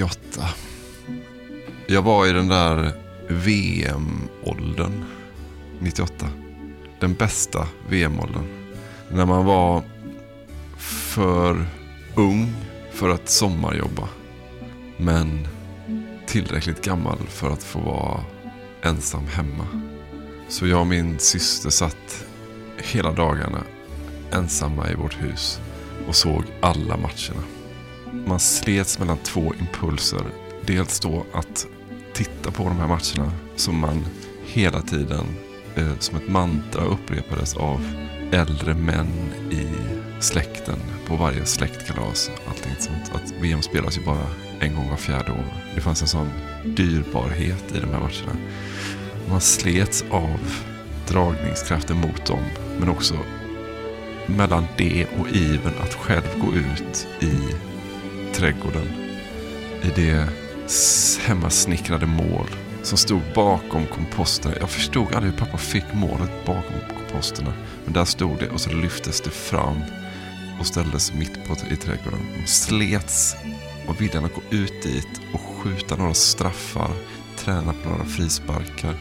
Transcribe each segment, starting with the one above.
98. Jag var i den där VM-åldern 98. Den bästa VM-åldern. När man var för ung för att sommarjobba. Men tillräckligt gammal för att få vara ensam hemma. Så jag och min syster satt hela dagarna ensamma i vårt hus och såg alla matcherna. Man slets mellan två impulser. Dels då att titta på de här matcherna som man hela tiden eh, som ett mantra upprepades av äldre män i släkten på varje släktkalas. Allting sånt. Att VM spelas ju bara en gång var fjärde år. Det fanns en sån dyrbarhet i de här matcherna. Man slets av dragningskraften mot dem men också mellan det och iven att själv gå ut i trädgården. I det hemmasnickrade mål som stod bakom komposterna. Jag förstod aldrig hur pappa fick målet bakom komposterna. Men där stod det och så lyftes det fram och ställdes mitt på i trädgården. De slets och viljan att gå ut dit och skjuta några straffar, träna på några frisparkar.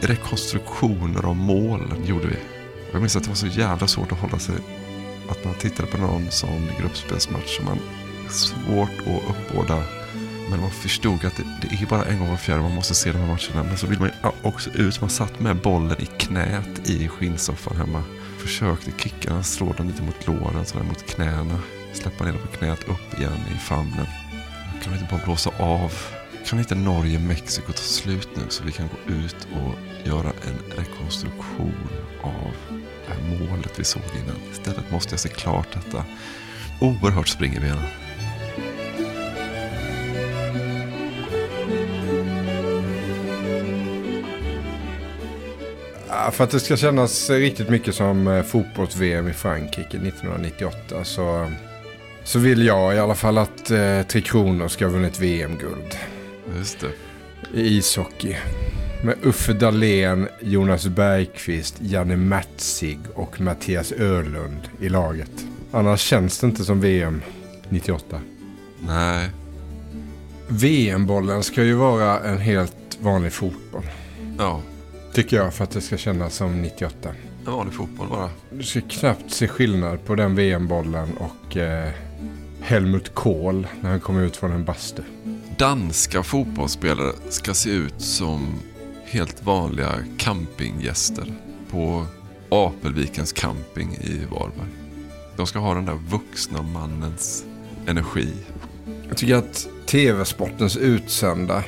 Rekonstruktioner av målen gjorde vi. Jag minns att det var så jävla svårt att hålla sig. Att man tittade på någon sån gruppspelsmatch som man svårt att uppbåda. Men man förstod att det, det är bara en gång var fjärde man måste se de här matcherna. Men så vill man ju också ut. Man satt med bollen i knät i skinnsoffan hemma. Försökte kicka, den, slå den lite mot låren, sådär mot knäna. Släppa ner den på knät, upp igen i famnen. Kan vi inte bara blåsa av? Kan inte Norge, Mexiko ta slut nu så vi kan gå ut och göra en rekonstruktion av det här målet vi såg innan? Istället måste jag se klart detta oerhört spring i För att det ska kännas riktigt mycket som eh, fotbolls-VM i Frankrike 1998 så, så vill jag i alla fall att eh, Tre Kronor ska ha vunnit VM-guld. Just det. I ishockey. Med Uffe Dahlén, Jonas Bergqvist, Janne Matzig och Mattias Örlund i laget. Annars känns det inte som VM 98. Nej, VM-bollen ska ju vara en helt vanlig fotboll. ja. Tycker jag för att det ska kännas som 98. En vanlig fotboll bara. Du ska knappt se skillnad på den VM-bollen och eh, Helmut Kohl när han kom ut från en bastu. Danska fotbollsspelare ska se ut som helt vanliga campinggäster på Apelvikens camping i Varberg. De ska ha den där vuxna mannens energi. Jag tycker att tv-sportens utsända,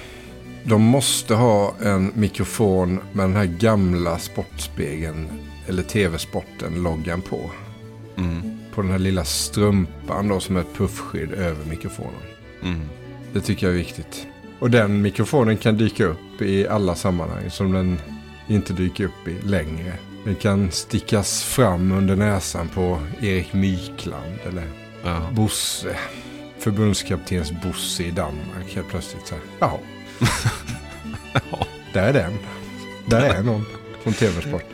de måste ha en mikrofon med den här gamla sportspegeln eller tv-sporten-loggan på. Mm. På den här lilla strumpan då som är ett puffskydd över mikrofonen. Mm. Det tycker jag är viktigt. Och den mikrofonen kan dyka upp i alla sammanhang som den inte dyker upp i längre. Den kan stickas fram under näsan på Erik Mykland eller Ja. Bosse. Förbundskaptens Bosse i Danmark helt plötsligt så här. Jaha. Där är den. Där är någon från TV-sport.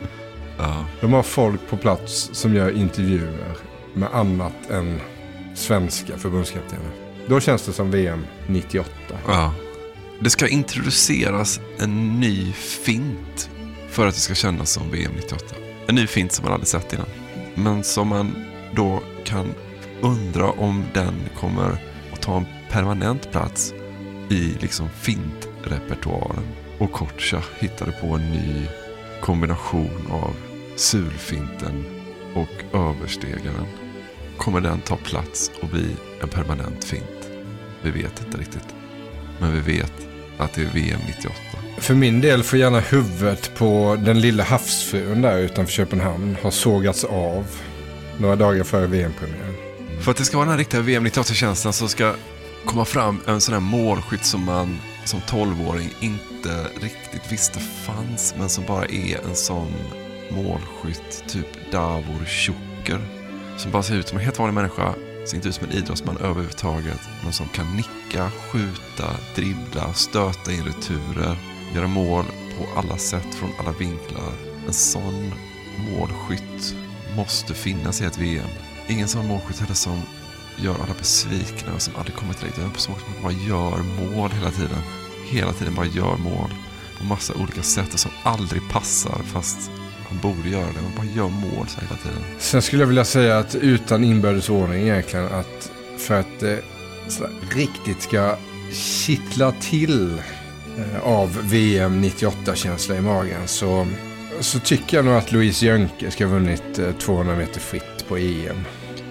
Ja. De har folk på plats som gör intervjuer med annat än svenska förbundskaptener. Då känns det som VM 98. Ja. Det ska introduceras en ny fint för att det ska kännas som VM 98. En ny fint som man aldrig sett innan. Men som man då kan undra om den kommer att ta en permanent plats i liksom fintrepertoaren. Och Kotscha hittade på en ny kombination av sulfinten och överstegaren. Kommer den ta plats och bli en permanent fint? Vi vet inte riktigt. Men vi vet att det är VM 98. För min del får gärna huvudet på den lilla havsfrun där utanför Köpenhamn ha sågats av några dagar före VM-premiären. För att det ska vara den här riktiga VM 98-känslan så ska komma fram en sån här målskytt som man som 12-åring inte riktigt visste fanns men som bara är en sån målskytt, typ Davor Tjocker. Som bara ser ut som en helt vanlig människa, ser inte ut som en idrottsman överhuvudtaget, men som kan nicka, skjuta, dribbla, stöta in returer, göra mål på alla sätt från alla vinklar. En sån målskytt måste finnas i ett VM. Ingen sån målskytt heller som gör alla besvikna och som aldrig kommer till utan en person som bara gör mål hela tiden. Hela tiden bara gör mål på massa olika sätt och som aldrig passar fast han borde göra det. Man bara gör mål så här hela tiden. Sen skulle jag vilja säga att utan inbördes ordning egentligen att för att det riktigt ska kittla till eh, av VM 98-känsla i magen så, så tycker jag nog att Louise Jönke ska ha vunnit eh, 200 meter fritt på EM.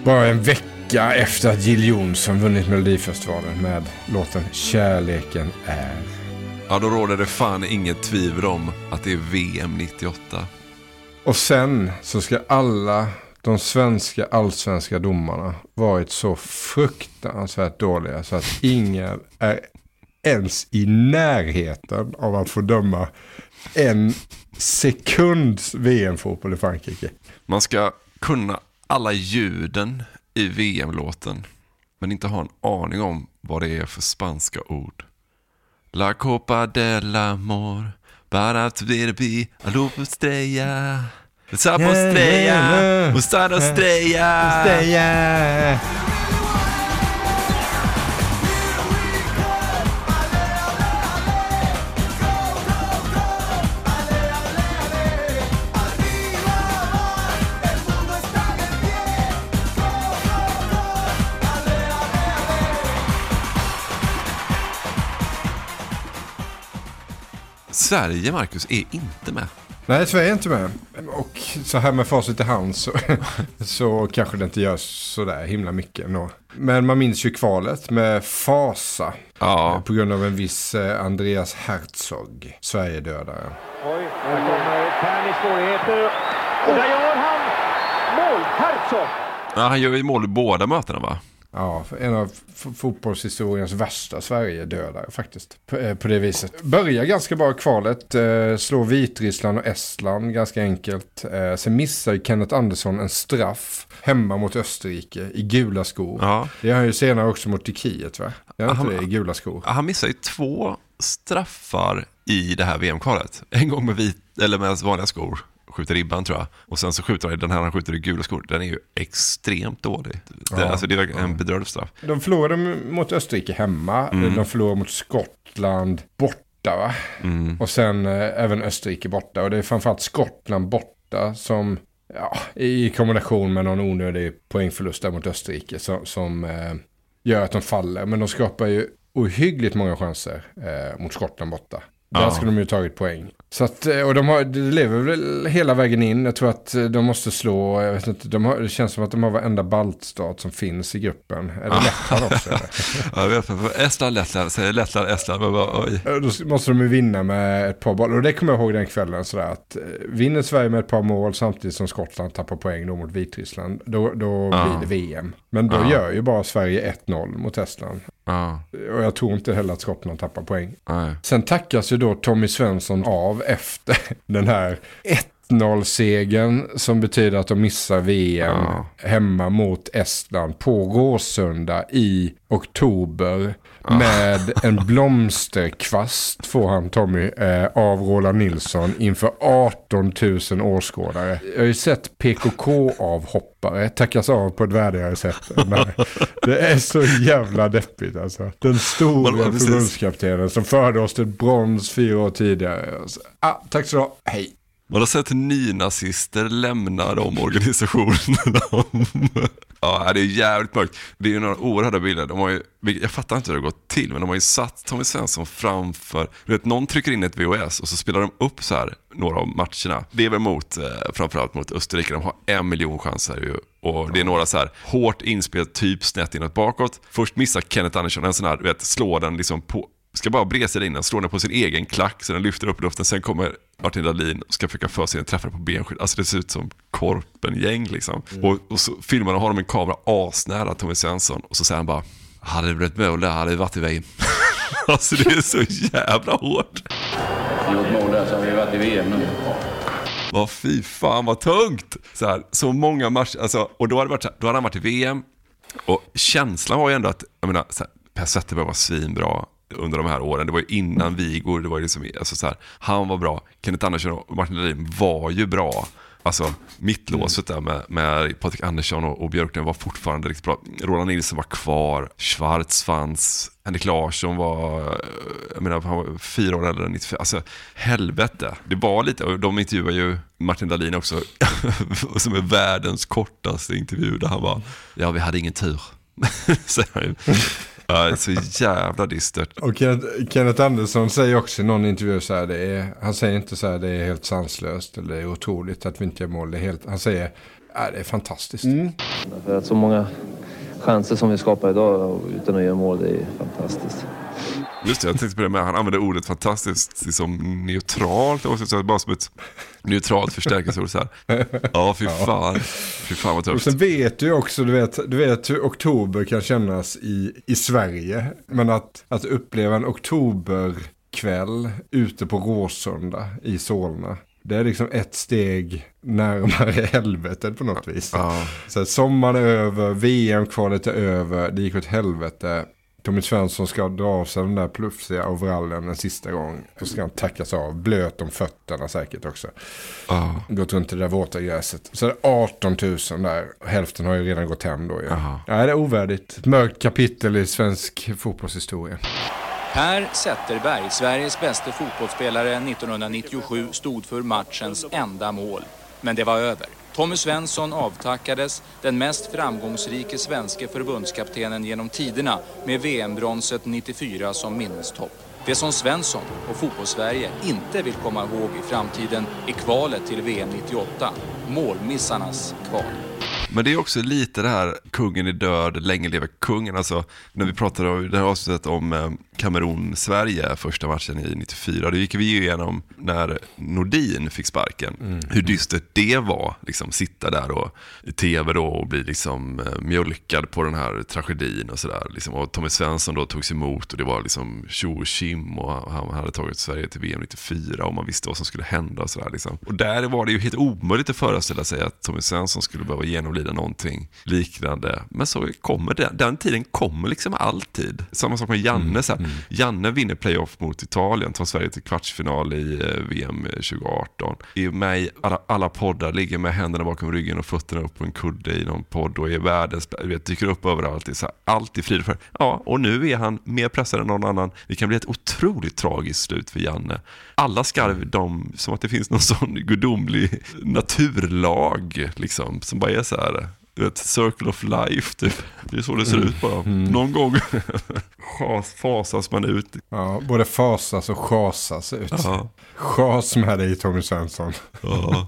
Bara en vecka efter att Jill Johnson vunnit Melodifestivalen med låten Kärleken är. Ja, då råder det fan inget tvivel om att det är VM 98. Och sen så ska alla de svenska allsvenska domarna varit så fruktansvärt dåliga så att ingen är ens i närheten av att få döma en sekunds VM-fotboll i Frankrike. Man ska kunna alla ljuden i VM-låten, men inte ha en aning om vad det är för spanska ord. La Copa del Amor, Barat Virbi, Alup Estrella, Sapo Estrella, Ustado Estrella. Sverige, Marcus, är inte med. Nej, Sverige är inte med. Och så här med facit i hand så, så kanske det inte görs sådär himla mycket ändå. Men man minns ju kvalet med fasa. Ja, På grund av en viss eh, Andreas Herzog, Sverigedödare. Oj, här kommer Tern i svårigheter. Och där gör han mål! Herzog! ja han gör ju mål i båda mötena va? Ja, en av fotbollshistoriens värsta Sverigedödare faktiskt. På, eh, på det viset. Börjar ganska bra kvalet. Eh, slår Vitryssland och Estland ganska enkelt. Eh, sen missar Kenneth Andersson en straff hemma mot Österrike i gula skor. Ja. Det gör han ju senare också mot Turkiet va? Gör han Han- inte det i gula skor? Han missar ju två straffar i det här VM-kvalet. En gång med, vit, eller med vanliga skor, skjuter ribban tror jag. Och sen så skjuter han, den här han skjuter i gula skor, den är ju extremt dålig. Det, Ja. alltså, det är en bedrövlig straff. De förlorade mot Österrike hemma. Mm. De förlorade mot Skottland borta? Mm. Och sen eh, även Österrike borta. Och det är framförallt Skottland borta som ja, i kombination med någon onödig poängförlust där mot Österrike som, som eh, gör att de faller. Men de skapar ju ohyggligt många chanser eh, mot Skottland borta. Där Ja. skulle de ju tagit poäng. Så att, eh, och de har, det lever väl hela vägen in. Jag tror att eh, de måste slå, jag vet inte, de har, det känns som att de har varenda baltstat som finns i gruppen. Är det Lettland också? eller? Ja, jag vet, Estland, Lettland, säger Lettland, Estland, men bara, oj. Då måste de ju vinna med ett par bollar. Och det kommer jag ihåg den kvällen. Sådär, att eh, vinner Sverige med ett par mål samtidigt som Skottland tappar poäng då mot Vitryssland. Då, då Ja. blir det VM. Men då Ja. gör ju bara Sverige 1-0 mot Estland. Ja, Och jag tror inte heller att Skottland tappar poäng. nej. Sen tackas ju då Tommy Svensson av efter den här 1-0-segern som betyder att de missar VM Ja. hemma mot Estland på Råsunda i oktober. Med en blomsterkvast får han Tommy eh, av Roland Nilsson inför 18 000 åskådare. Jag har ju sett PKK-avhoppare tackas av på ett värdigare sätt. Det är så jävla deppigt alltså. Den stora ja, förbundskaptenen som förde oss till brons fyra år tidigare. Och så, Ah, tack så du ha, hej. Man har sett nynazister lämna de organisationerna. ja, det är jävligt mörkt. Det är ju några oerhörda bilder. De har ju, jag fattar inte hur det har gått till, men de har ju satt Tommy Svensson framför. Du vet, någon trycker in ett VHS och så spelar de upp så här några av matcherna. Det är väl mot, eh, framförallt mot Österrike. De har en miljon chanser ju. Och det är några så här hårt inspelat, typ snett inåt bakåt. Först missar Kenneth Andersson en sån här, du vet, slår den liksom på ska bara bresa in den, slår den på sin egen klack så den lyfter upp luften. Sen kommer Martin Dahlin och ska försöka få sig en träffare på benskydd. Alltså det ser ut som Korpen-gäng liksom. Och, och så filmar de honom med en kamera asnära Tommy Svensson och så säger han bara hade det blivit mål där hade det varit i VM. alltså det är så jävla hårt. gjort mål där så har vi varit i VM nu. Vad fy fan vad tungt! Så, här, så många matcher, alltså, och då hade, det varit, då hade han varit i VM. Och känslan var ju ändå att, jag menar, så här, Per Zetterberg var svinbra under de här åren. Det var ju innan Vigor, det var ju liksom, alltså så här, han var bra. Kenneth Andersson och Martin Dahlin var ju bra. Alltså mittlåset där med, med Patrik Andersson och, och Björklund var fortfarande riktigt bra. Roland Nilsson var kvar, Schwarz fanns, Henrik Larsson var, eh, jag menar han var fyra år äldre än 94. Alltså helvete. Det var lite, och de intervjuar ju Martin Dahlin också, som är världens kortaste intervju där han bara, ja vi hade ingen tur. Ja, så jävla dystert. Och Kenneth, Andersson säger också i någon intervju så här, det är, han säger inte så här, det är helt sanslöst eller det är otroligt att vi inte gör mål. Det är helt, han säger, ja, det är fantastiskt. För att så många chanser som vi skapar idag utan att göra mål, det är fantastiskt. Just det, jag tänkte på det med, han använder ordet fantastiskt liksom neutralt, så bara som ett neutralt förstärkningsord så här. Ja, fy fan. Fy fan vad Och tufft. sen vet du också, du vet, du vet hur oktober kan kännas i, i Sverige. Men att, att uppleva en oktoberkväll ute på Råsunda i Solna. Det är liksom ett steg närmare helvetet på något vis. Ja. Så sommaren är över, VM-kvalet är över, det gick åt helvete. Tommy Svensson ska dra av sig den där plufsiga overallen en sista gång. Och ska han tackas av, blöt om fötterna säkert också. Ja. Gått runt i det där våta gräset. Så är det 18 000 där. Hälften har ju redan gått hem då. Nej, det är ovärdigt. Ett mörkt kapitel i svensk fotbollshistoria. Per Zetterberg, Sveriges bästa fotbollsspelare 1997, stod för matchens enda mål. Men det var över. Tommy Svensson avtackades, den mest framgångsrike svenske förbundskaptenen genom tiderna med VM-bronset 94 som minnestopp. Det som Svensson och fotbollssverige inte vill komma ihåg i framtiden är kvalet till VM 98. Målmissarnas kval. Men det är också lite det här, kungen är död, länge lever kungen. Alltså, när vi pratade om det här avsnittet om eh, Kamerun-Sverige, första matchen i 94, då gick vi ju igenom när Nordin fick sparken. Hur dystert det var, liksom sitta där och i tv då och bli liksom eh, mjölkad på den här tragedin och sådär. Liksom. Och Tommy Svensson då togs emot och det var liksom tjo och tjim och han hade tagit Sverige till VM 94 och man visste vad som skulle hända och sådär. Liksom. Och där var det ju helt omöjligt att föreställa sig att Tommy Svensson skulle behöva genomlida någonting liknande. Men så kommer det, den tiden kommer liksom alltid. Samma sak med Janne. Här. Janne vinner playoff mot Italien, tar Sverige till kvartsfinal i VM 2018. Är med i alla, alla poddar, ligger med händerna bakom ryggen och fötterna upp på en kudde i någon podd och är världens, vet, dyker upp överallt. Det är så här, allt är frid för. Ja, och nu är han mer pressad än någon annan. Det kan bli ett otroligt tragiskt slut för Janne. Alla skarv, de, som att det finns någon sån gudomlig naturlag, liksom, som bara är så här ett circle of life typ. Det är så det ser Mm. ut bara. Mm. Någon gång fasas man ut. Ja, både fasas och chasas ut. Ja. Chas med dig Tommy Svensson. Ja.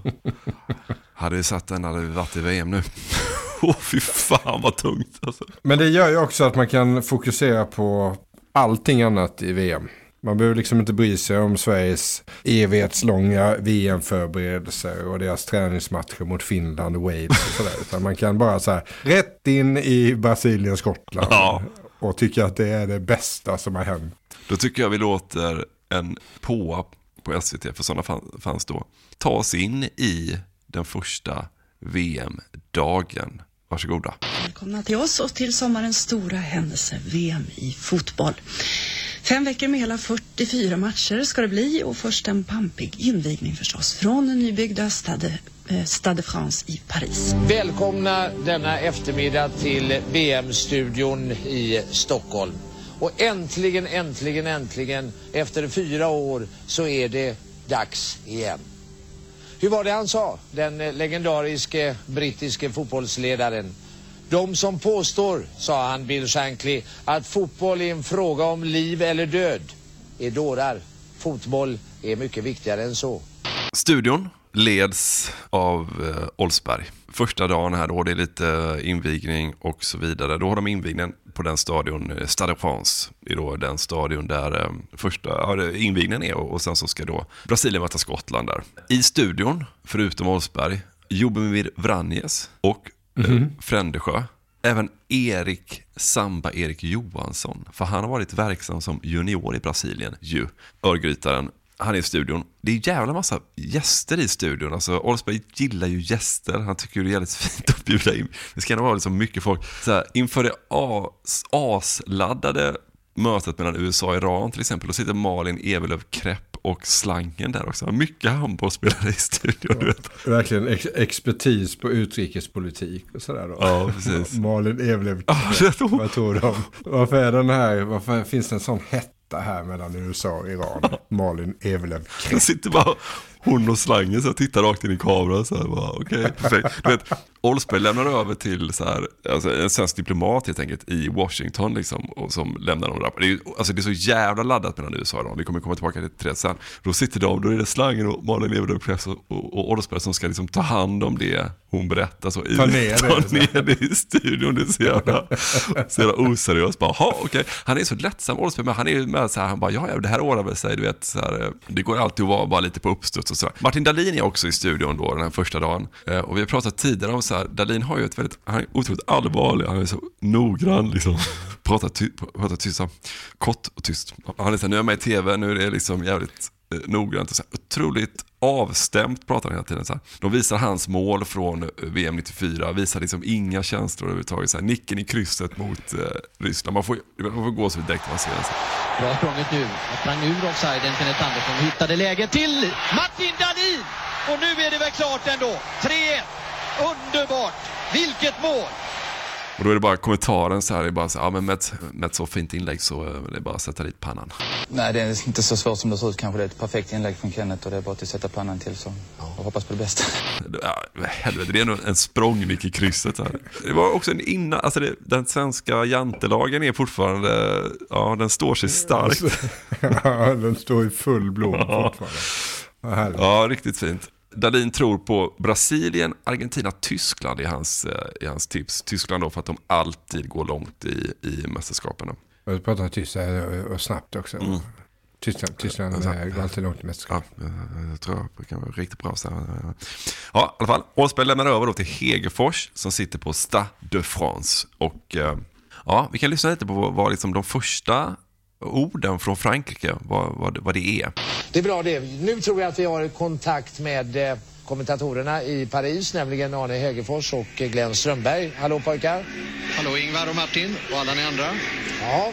Hade vi satt den hade vi varit i VM nu. Åh fy fan vad tungt alltså. Men det gör ju också att man kan fokusera på allting annat i VM. Man behöver liksom inte bry sig om Sveriges evighetslånga VM-förberedelser och deras träningsmatcher mot Finland och Wales och sådär. Utan man kan bara så här rätt in i Brasilien och Skottland. Ja. Och tycka att det är det bästa som har hänt. Då tycker jag vi låter en påa på SVT, för sådana fann- fanns då, ta oss in i den första VM-dagen. Varsågoda. Välkomna till oss och till sommarens stora händelse, VM i fotboll. Fem veckor med hela 44 matcher ska det bli och först en pampig invigning förstås från den nybyggda Stade, eh, Stade de France i Paris. Välkomna denna eftermiddag till VM-studion i Stockholm. Och äntligen, äntligen, äntligen, efter fyra år så är det dags igen. Hur var det han sa, den legendariske brittiske fotbollsledaren? De som påstår, sa han Bill Shankly, att fotboll är en fråga om liv eller död är dårar. Fotboll är mycket viktigare än så. Studion leds av eh, Olsberg. Första dagen här då, det är lite eh, invigning och så vidare. Då har de invigningen på den stadion, eh, Stade de France. Det är då den stadion där eh, första ja, invigningen är och, och sen så ska då Brasilien möta Skottland där. I studion, förutom Olsberg, Jobimir Vranjes och mm-hmm. Eh, Frändesjö. Även Erik Samba-Erik Johansson. För han har varit verksam som junior i Brasilien, ju. Örgrytaren. Han är i studion. Det är jävla massa gäster i studion. Alltså, Oldsberg gillar ju gäster. Han tycker det är jävligt fint att bjuda in. Det ska nog vara liksom mycket folk. Så här, inför det as, asladdade mötet mellan USA och Iran till exempel, då sitter Malin Evelöv Krepp och Slangen där också. Mycket handbollsspelare i studion. Vet. Verkligen ex expertis på utrikespolitik och sådär då. Ja, precis. Malin Evelöv. Ja, tror- Vad tror de? Varför är den här, varför finns det en sån hetta här mellan USA och Iran? Malin Evelöv. Det sitter bara hon och slangen så tittar rakt in i kameran så här, bara, okej, perfekt. Du vet, Olsberg lämnar över till så här, alltså, en svensk diplomat helt enkelt i Washington liksom, och som lämnar dem rapport. Det är, alltså, det är så jävla laddat mellan USA och Iran, vi kommer komma tillbaka till det sen. Då sitter de, då är det slangen och Malin Evelöv och, och, Olsberg som ska liksom ta hand om det hon berättar. Så, i, Ta ner det, ta så. ner det i studion, det är så jävla, så jävla oseriöst. Bara, "Ha, okej. Han är så lättsam Olsberg, men han är ju med så här, han bara, ja, ja, det här ordnar väl sig, du vet, så här, det går alltid att vara bara lite på uppstuds och så. Martin Dahlin är också i studion då, den här första dagen. Eh, Och vi har pratat tidigare om så här, Dahlin har ju ett väldigt, han är otroligt allvarlig, han är så noggrann liksom. Pratar, ty, pratar tyst, kort och tyst. Han är så här, nu är jag med i tv, nu är det liksom jävligt eh, noggrant och så här, otroligt avstämt pratar han hela tiden. Så här. De visar hans mål från eh, VM 94, visar liksom inga känslor överhuvudtaget. Så här, nicken i krysset mot eh, Ryssland. Man får, man får gå så direkt när man ser den. Bra språnget nu. Han sprang ur offsiden. Kenneth Andersson hittade läget till Martin Dahlin! Och nu är det väl klart ändå. 3-1. Underbart! Vilket mål! Och då är det bara kommentaren så här, det är bara så ja men med ett, med ett så fint inlägg så eh, det är bara att sätta dit pannan. Nej, det är inte så svårt som det ser ut kanske. Det är ett perfekt inlägg från Kenneth och det är bara att sätta pannan till så jag hoppas på det bästa. Ja, helvete, det är nog en språngnick i krysset här. Det var också en innan, alltså det, den svenska jantelagen är fortfarande, ja den står sig starkt. ja, den står i full blom fortfarande. Ja, riktigt fint. Dahlin tror på Brasilien, Argentina, Tyskland i hans, eh, i hans tips. Tyskland då för att de alltid går långt i, i mästerskapen. Jag pratar tyst här och snabbt också. Mm. Tyskland, Tyskland eh, går alltid långt i mästerskap. Ja, jag- tror det kan vara riktigt bra. Så här. Ja, i alla fall. Åsberg lämnar över då till Hegerfors som sitter på Stade de France. Och eh, ja, vi kan lyssna lite på vad liksom de första orden från Frankrike, vad, vad, vad det är. Det är bra det. Nu tror jag att vi har kontakt med eh, kommentatorerna i Paris, nämligen Arne Hegerfors och Glenn Strömberg. Hallå pojkar! Hallå Ingvar och Martin och alla ni andra. Ja.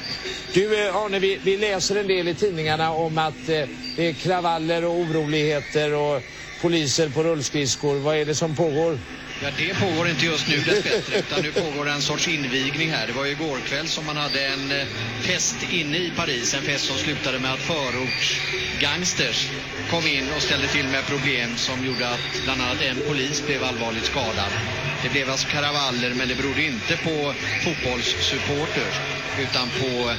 Du eh, Arne, vi, vi läser en del i tidningarna om att eh, det är kravaller och oroligheter och poliser på rullskridskor. Vad är det som pågår? Ja, det pågår inte just nu dessbättre, utan nu pågår en sorts invigning här. Det var ju igår kväll som man hade en eh, fest inne i Paris. En fest som slutade med att förortsgangsters kom in och ställde till med problem som gjorde att bland annat en polis blev allvarligt skadad. Det blev alltså karavaller, men det berodde inte på fotbollssupporters utan på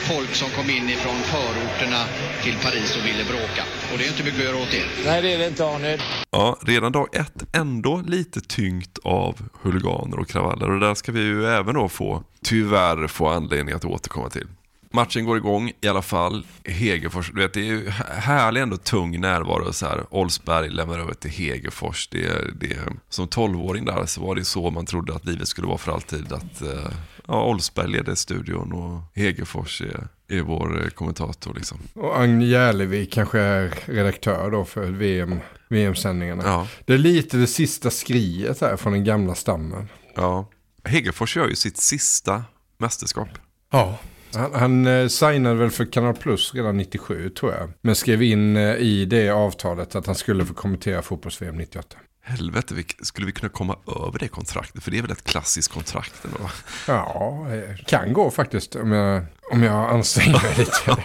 folk som kom in ifrån förorterna till Paris och ville bråka. Och det är inte mycket att göra åt det. Nej, det är det inte Arne. Ja, redan dag ett ändå lite tyngt av huliganer och kravaller. Och där ska vi ju även då få, tyvärr, få anledning att återkomma till. Matchen går igång i alla fall. Hegerfors, du vet, det är ju härlig ändå tung närvaro så här. Olsberg lämnar över till Hegerfors. Det, det, som tolvåring där så var det så man trodde att livet skulle vara för alltid. Att eh, ja, Olsberg leder studion och Hegerfors är, är vår eh, kommentator. Liksom. Och Agne Järlevik kanske är redaktör då för VM, VM-sändningarna. Ja. Det är lite det sista skriet här från den gamla stammen. Ja. Hegerfors gör ju sitt sista mästerskap. Ja. Han, han eh, signade väl för Kanal Plus redan 97 tror jag. Men skrev in eh, i det avtalet att han skulle få kommentera fotbolls-VM 98. Helvete, skulle vi kunna komma över det kontraktet? För det är väl ett klassiskt kontrakt ändå? Ja, det kan gå faktiskt om jag, om jag anstränger mig lite.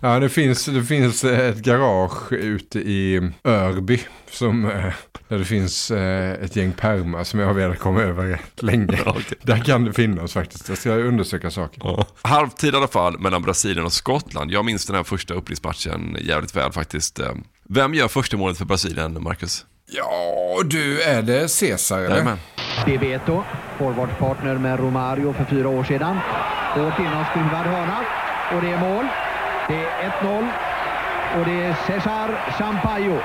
Ja, det finns, det finns ett garage ute i Örby som, eh, där det finns eh, ett gäng permar som jag har velat komma över länge. Där kan det finnas faktiskt. Jag ska undersöka saker. Ja. Halvtid i alla fall mellan Brasilien och Skottland. Jag minns den här första upplistmatchen jävligt väl faktiskt. Eh, Vem gör första målet för Brasilien, Marcus? Ja, du, är det Cesar eller? Jajamän. Bebeto, forwardpartner med Romario för fyra år sedan. Hårt inåtskruvad hörna och det är mål. Det är 1-0 och det är Cesar Sampaio.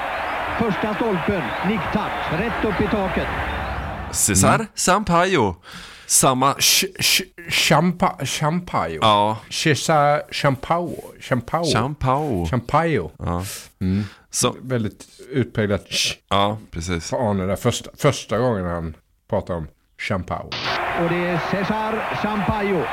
Första stolpen, nick-touch, rätt upp i taket. Cesar Sampaio. Samma... Champa, Champaio. Ja. Cesar Champao. Champao. Champao. Champaio. Ja. Mm. Så. Väldigt utpräglat Ja, precis. på Arne där första, första gången han pratar om Champao. Och det är Cesar Sampaio.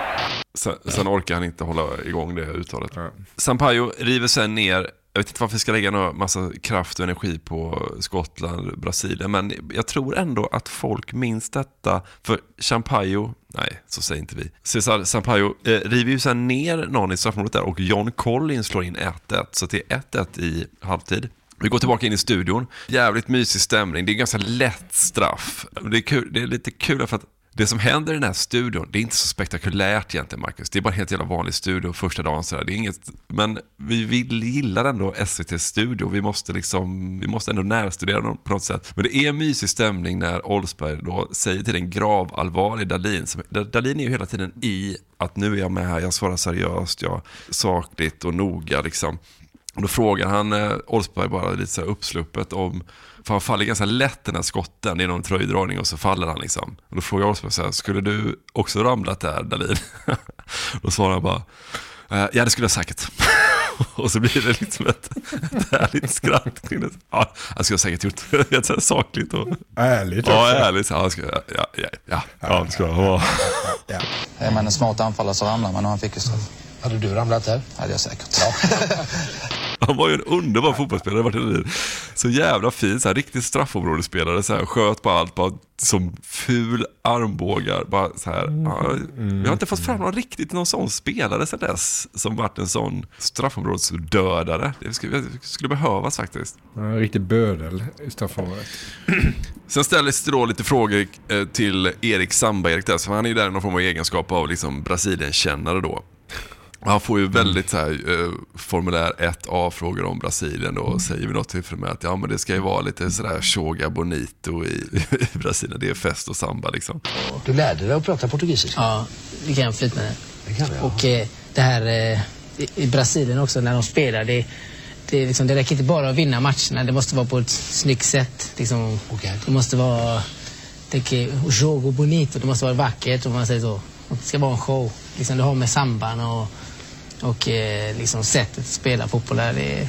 Sen, sen orkar han inte hålla igång det uttalet. Sampaio river sen ner, jag vet inte varför vi ska lägga någon massa kraft och energi på Skottland, Brasilien, men jag tror ändå att folk minns detta. För Sampaio, nej så säger inte vi, Cesar Sampaio eh, river ju sen ner någon i straffområdet där och John Collins slår in 1-1, så det är 1-1 i halvtid. Vi går tillbaka in i studion. Jävligt mysig stämning. Det är ganska lätt straff. Det är, kul, det är lite kul för att det som händer i den här studion, det är inte så spektakulärt egentligen Marcus. Det är bara en helt jävla vanlig studio första dagen sådär. Det är inget, men vi vill, gillar ändå SVTs studio. Vi måste liksom, vi måste ändå närstudera dem på något sätt. Men det är en mysig stämning när Oldsberg då säger till en gravallvarlig Dalin. Som, Dalin är ju hela tiden i att nu är jag med här, jag svarar seriöst, jag sakligt och noga liksom. Och då frågar han eh, bara lite så här uppsluppet om, för han faller ganska lätt den här skotten, det är någon tröjdragning och så faller han liksom. Och då frågar så här, skulle du också ramlat där Dalin? då svarar han bara, eh, ja det skulle jag säkert. och så blir det liksom ett, ett härligt skratt kring det. Ja, jag skulle jag säkert gjort det så här sakligt och Ärligt Ja, också. ärligt. Ja, jag ska, ja, ja, ja, ja, ja, det ska jag vara. Är man en smart anfallare så ramlar man och han fick ju straff. Hade du ramlat där? hade jag säkert. Han var ju en underbar fotbollsspelare, Martin Olin. Så jävla fin, så här, riktig straffområdesspelare. Så här, sköt på allt, bara som ful armbågar. Bara, så här, ja, Vi har inte fått fram någon riktigt någon sån spelare sedan dess som varit en sån straffområdesdödare. Det skulle, skulle behövas faktiskt. Ja, En riktig bödel i straffområdet. Sen ställs det då lite frågor eh, till Erik Samba-Erik där, så han är ju där i någon form av egenskap av liksom Brasilien-kännare då. Han får ju väldigt så här, eh, formulär 1A frågor om Brasilien då och säger vid något tillfälle med att ja men det ska ju vara lite sådär choga bonito i, i Brasilien, det är fest och samba liksom. Du lärde dig att prata portugisiska? Ja, det kan jag flytande. Det kan du, ja. Och eh, det här eh, i, i Brasilien också när de spelar, det, det, är liksom, det räcker inte bara att vinna matcherna, det måste vara på ett snyggt sätt. Liksom, Det måste vara det jogo bonito, det måste vara vackert om man säger så. Det ska vara en show. Liksom, det har med samban och, och eh, liksom sättet att spela fotboll där. Det är,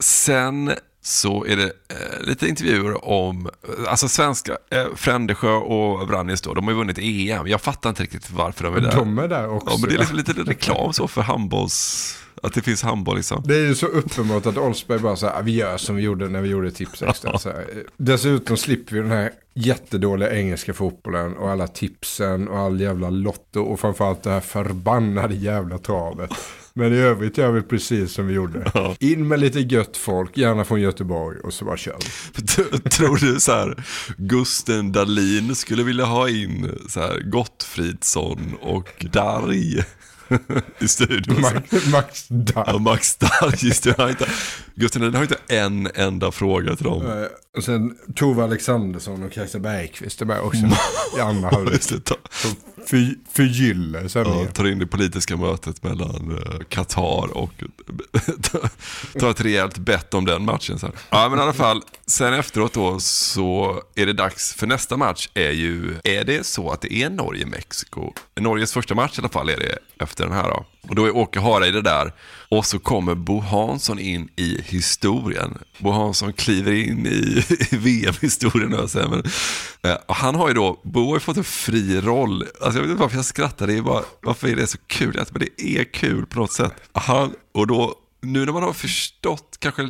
Sen så är det eh, lite intervjuer om, alltså svenska, eh, Frändesjö och Brannis då, de har ju vunnit EM. Jag fattar inte riktigt varför de är där. De är där också. Ja, men det är liksom lite reklam så för handbolls, att det finns handboll liksom. Det är ju så uppenbart att Oldsberg bara så här, vi gör som vi gjorde när vi gjorde tips extra. Så här. Dessutom slipper vi den här jättedåliga engelska fotbollen och alla tipsen och all jävla lotto och framförallt det här förbannade jävla travet. Men i övrigt gör vi precis som vi gjorde. In med lite gött folk, gärna från Göteborg och så bara kör vi. Tror du så här, Gusten Dahlin skulle vilja ha in så här Gottfridsson och Darj i studion? Max, Max Darj. Ja, Max Darj i studion. Han har inte- Gusten Dahlin har inte en enda fråga till dem. Och sen Tove Alexandersson och Kajsa Bergqvist är med också. I andra halvlek. Som för, förgyller Ja, sändningen. tar in det politiska mötet mellan eh, Qatar och tar ett rejält bett om den matchen sen. Ja, men i alla fall, sen efteråt då så är det dags för nästa match är ju, är det så att det är Norge-Mexiko? Norges första match i alla fall är det efter den här då. Och då är Åke Hareide där och så kommer Bo Hansson in i historien. Bo Hansson kliver in i, i VM-historien. och Men, eh, och han har ju då, Bo har ju fått en fri roll. Alltså jag vet inte varför jag skrattar, det är bara, varför är det så kul? Alltså, Men det är kul på något sätt. Han, och då, nu när man har förstått, kanske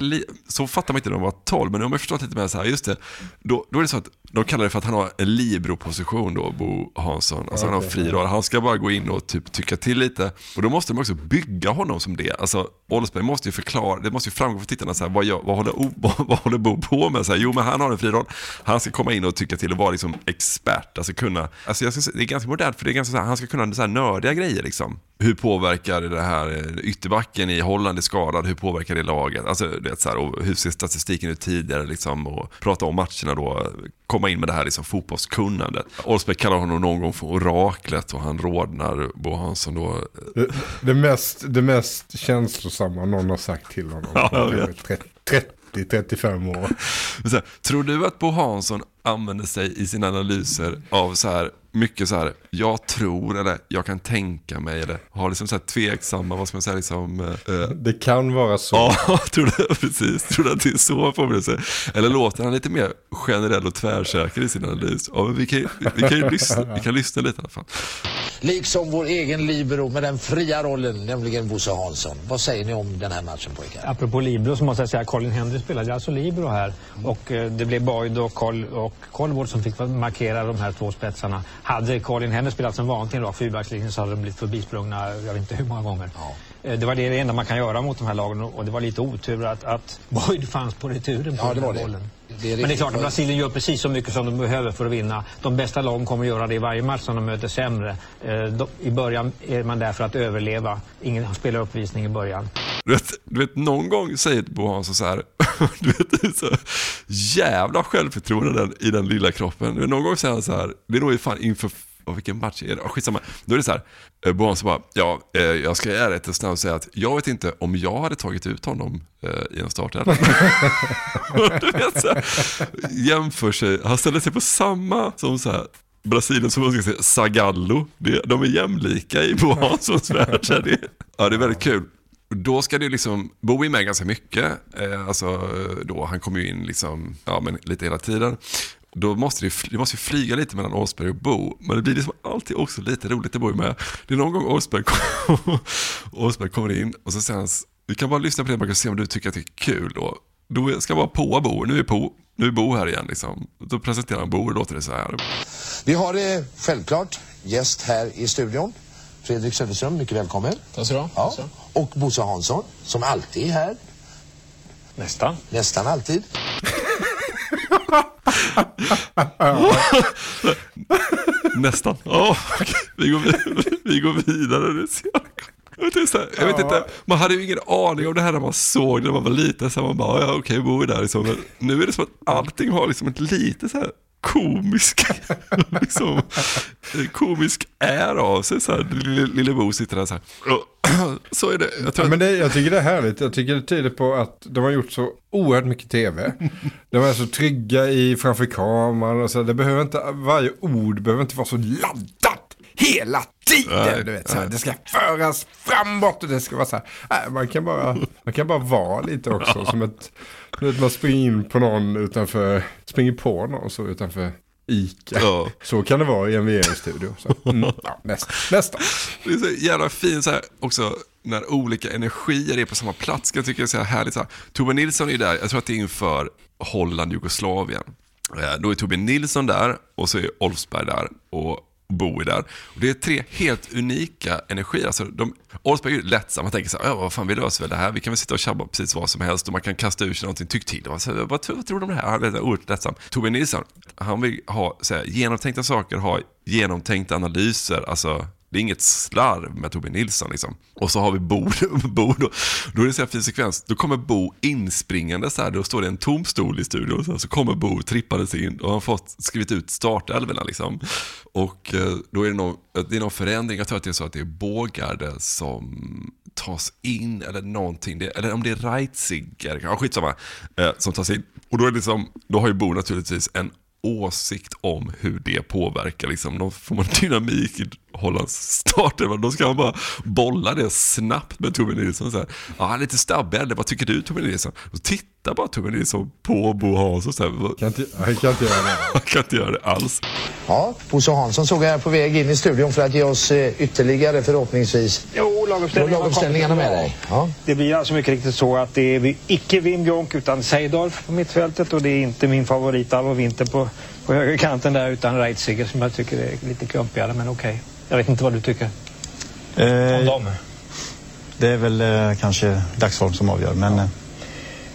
så fattar man inte när man var 12, men nu har man förstått lite mer så här, just det, då, då är det så att de kallar det för att han har en libero-position då, Bo Hansson. Alltså han har fri roll. Han ska bara gå in och typ tycka till lite. Och då måste de också bygga honom som det. Alltså Oldsberg måste ju förklara, det måste ju framgå för tittarna så här, vad, gör, vad, håller, vad, vad håller Bo på med? Så här, jo men han har en fri roll. Han ska komma in och tycka till och vara liksom expert. Alltså kunna, alltså jag ska, det är ganska modernt för det är ganska så här, han ska kunna så här nördiga grejer liksom. Hur påverkar det här eh, ytterbacken i Holland är skadad, hur påverkar det laget? Alltså, du vet, så här, och hur ser statistiken ut tidigare liksom, och prata om matcherna då, komma in med det här liksom, fotbollskunnandet. Olsbeck kallar honom någon gång för oraklet och han rodnar, Bo Hansson då. Det, det, mest, det mest känslosamma någon har sagt till honom. Ja, jag Det är vet. 30-35 år. Så här, tror du att Bo Hansson använder sig i sina analyser av så här mycket så här, jag tror eller jag kan tänka mig eller har liksom så här tveksamma, vad ska man säga liksom. eh, Det kan vara så. Ja, tror du, precis. Tror du att det är så han formulerar sig? Eller låter han lite mer generell och tvärsäker i sin analys? Ja, men vi kan, ju- vi kan ju lyssna, vi kan lyssna lite i alla fall. Liksom vår egen libero med den fria rollen, nämligen Bosse Hansson. Vad säger ni om den här matchen pojkar? Apropå Libro så måste jag säga att Colin Henry spelade alltså Libro här. Och eh, det blev Boyd och, Col och och Colvard som fick markera de här två spetsarna. Hade Colin Henry spelat som vanligt i en rak fyrbackslinje så hade de blivit förbisprungna jag vet inte hur många gånger. Ja. Det var det enda man kan göra mot de här lagen och det var lite otur att, att Boyd fanns på returen på Ja, den det. bollen. Det Men det är klart att Brasilien gör precis så mycket som de behöver för att vinna. De bästa lagen kommer att göra det i varje match som de möter sämre. Eh, I början är man där för att överleva. Ingen spelar uppvisning i början. Du vet, du vet någon gång säger Bo Hansson så här, du vet, det är så jävla självförtroende i den, i den lilla kroppen. Du vet, Någon gång säger han så här, det är nog fan inför, och vilken match är det? Oh, skitsamma. Då är det så här, eh, Bo Hansson bara, ja, eh, jag ska i ärlighetens namn säga att jag vet inte om jag hade tagit ut honom eh, i en startelva. du vet så här, jämför sig, han ställer sig på samma som så här, Brasilien som man ska säga, Zagallo. Det, de är jämlika i Bo Hanssons värld. Det, ja, det är väldigt kul. Då ska det liksom, Bo är med ganska mycket. Eh, alltså, då, han kommer ju in liksom, ja, men lite hela tiden. Då måste det, det måste ju flyga lite mellan Åsberg och Bo. Men det blir liksom alltid också lite roligt, det Bo är med. Det är någon gång Åsberg, kom, Åsberg kommer in och så säger han, vi kan bara lyssna på det, man kan se om du tycker att det är kul då. Då ska man på Bo, nu är Bo, nu är Bo här igen liksom. Då presenterar han Bo och låter det så här. Vi har det självklart gäst här i studion. Fredrik Söderström, mycket välkommen. Tack så Ja. Och Bosse Hansson, som alltid är här. Nästan. Nästan alltid. Nästan. Ja, okej. vi, går vidare, vi går vidare. Jag vet, inte, jag vet inte, man hade ju ingen aning om det här när man såg det när man var liten. Så man bara, ja okej, Bo är där liksom. Men nu är det som att allting har liksom ett lite så här komisk, liksom, komisk är av sig. Så här, lille, lille Bo sitter där så här. Så är det. Jag tror Ja, men det, jag tycker det är härligt. Jag tycker det tyder på att de har gjort så oerhört mycket tv. De är så trygga i framför kameran. Och så. Det behöver inte, varje ord behöver inte vara så laddat hela tiden. Du vet, så här, det ska föras framåt och det ska vara så här. Nej, man, kan bara, man kan bara vara lite också. Som ett, du vet, man springer in på någon utanför, springer på någon så utanför Ica. Ja. Så kan det vara i en VM-studio. Så, mm, ja, nästa. nästa. Det är så jävla fint så här också när olika energier är på samma plats. Jag tycker det är så här härligt. Så här. Tobbe Nilsson är där, jag tror att det är inför Holland-Jugoslavien. Eh, Då är Tobbe Nilsson där och så är Olfsberg där och Bo i där. Och det är tre helt unika energier. Alltså de, Oldsberg är ju lättsam, man tänker så här, ja, vad fan vi löser väl det här, vi kan väl sitta och tjabba precis vad som helst och man kan kasta ur sig någonting, tyck till. Och så, vad, tror- vad tror du om det här? Han är oerhört lättsam. Tobbe Nilsson, han vill ha så här, genomtänkta saker, ha genomtänkta analyser, alltså det är inget slarv med Tobbe Nilsson liksom. Och så har vi Bo, Bo då, då är det så här fin sekvens. Då kommer Bo inspringande så här, då står det en tom stol i studion. Så, här, så kommer Bo trippandes in och har fått skrivit ut startelvorna liksom. Och eh, då är det någon, eh, det är någon förändring, jag tror att det är så att det är Bågarde som tas in eller någonting. Det, eller om det är Reitziger, ja skitsamma, eh, som tas in. Och då, är det liksom, då har ju Bo naturligtvis en åsikt om hur det påverkar. Liksom. Då får man dynamik Hollands starter. Då ska han bara bolla det snabbt med Tobbe Nilsson. Så här. Ja, han är lite stabbig, eller vad tycker du Tobbe Nilsson? Och tittar bara Tobbe Nilsson på Bo Hansson. Så här. Kan inte, han kan inte göra det. Han kan inte göra det alls. Ja, Bosse Hansson såg jag här på väg in i studion för att ge oss eh, ytterligare förhoppningsvis Jo, laguppställningarna med dig. Ja. Det blir alltså mycket riktigt så att det är icke Wim Jonk utan Seidorf på mittfältet och det är inte min favorit Alvo Winter på, på högerkanten där utan Reitsiger som jag tycker är lite klumpigare men okej. Jag vet inte vad du tycker. Eh, Om dem. det är väl eh, kanske dagsform som avgör, men eh,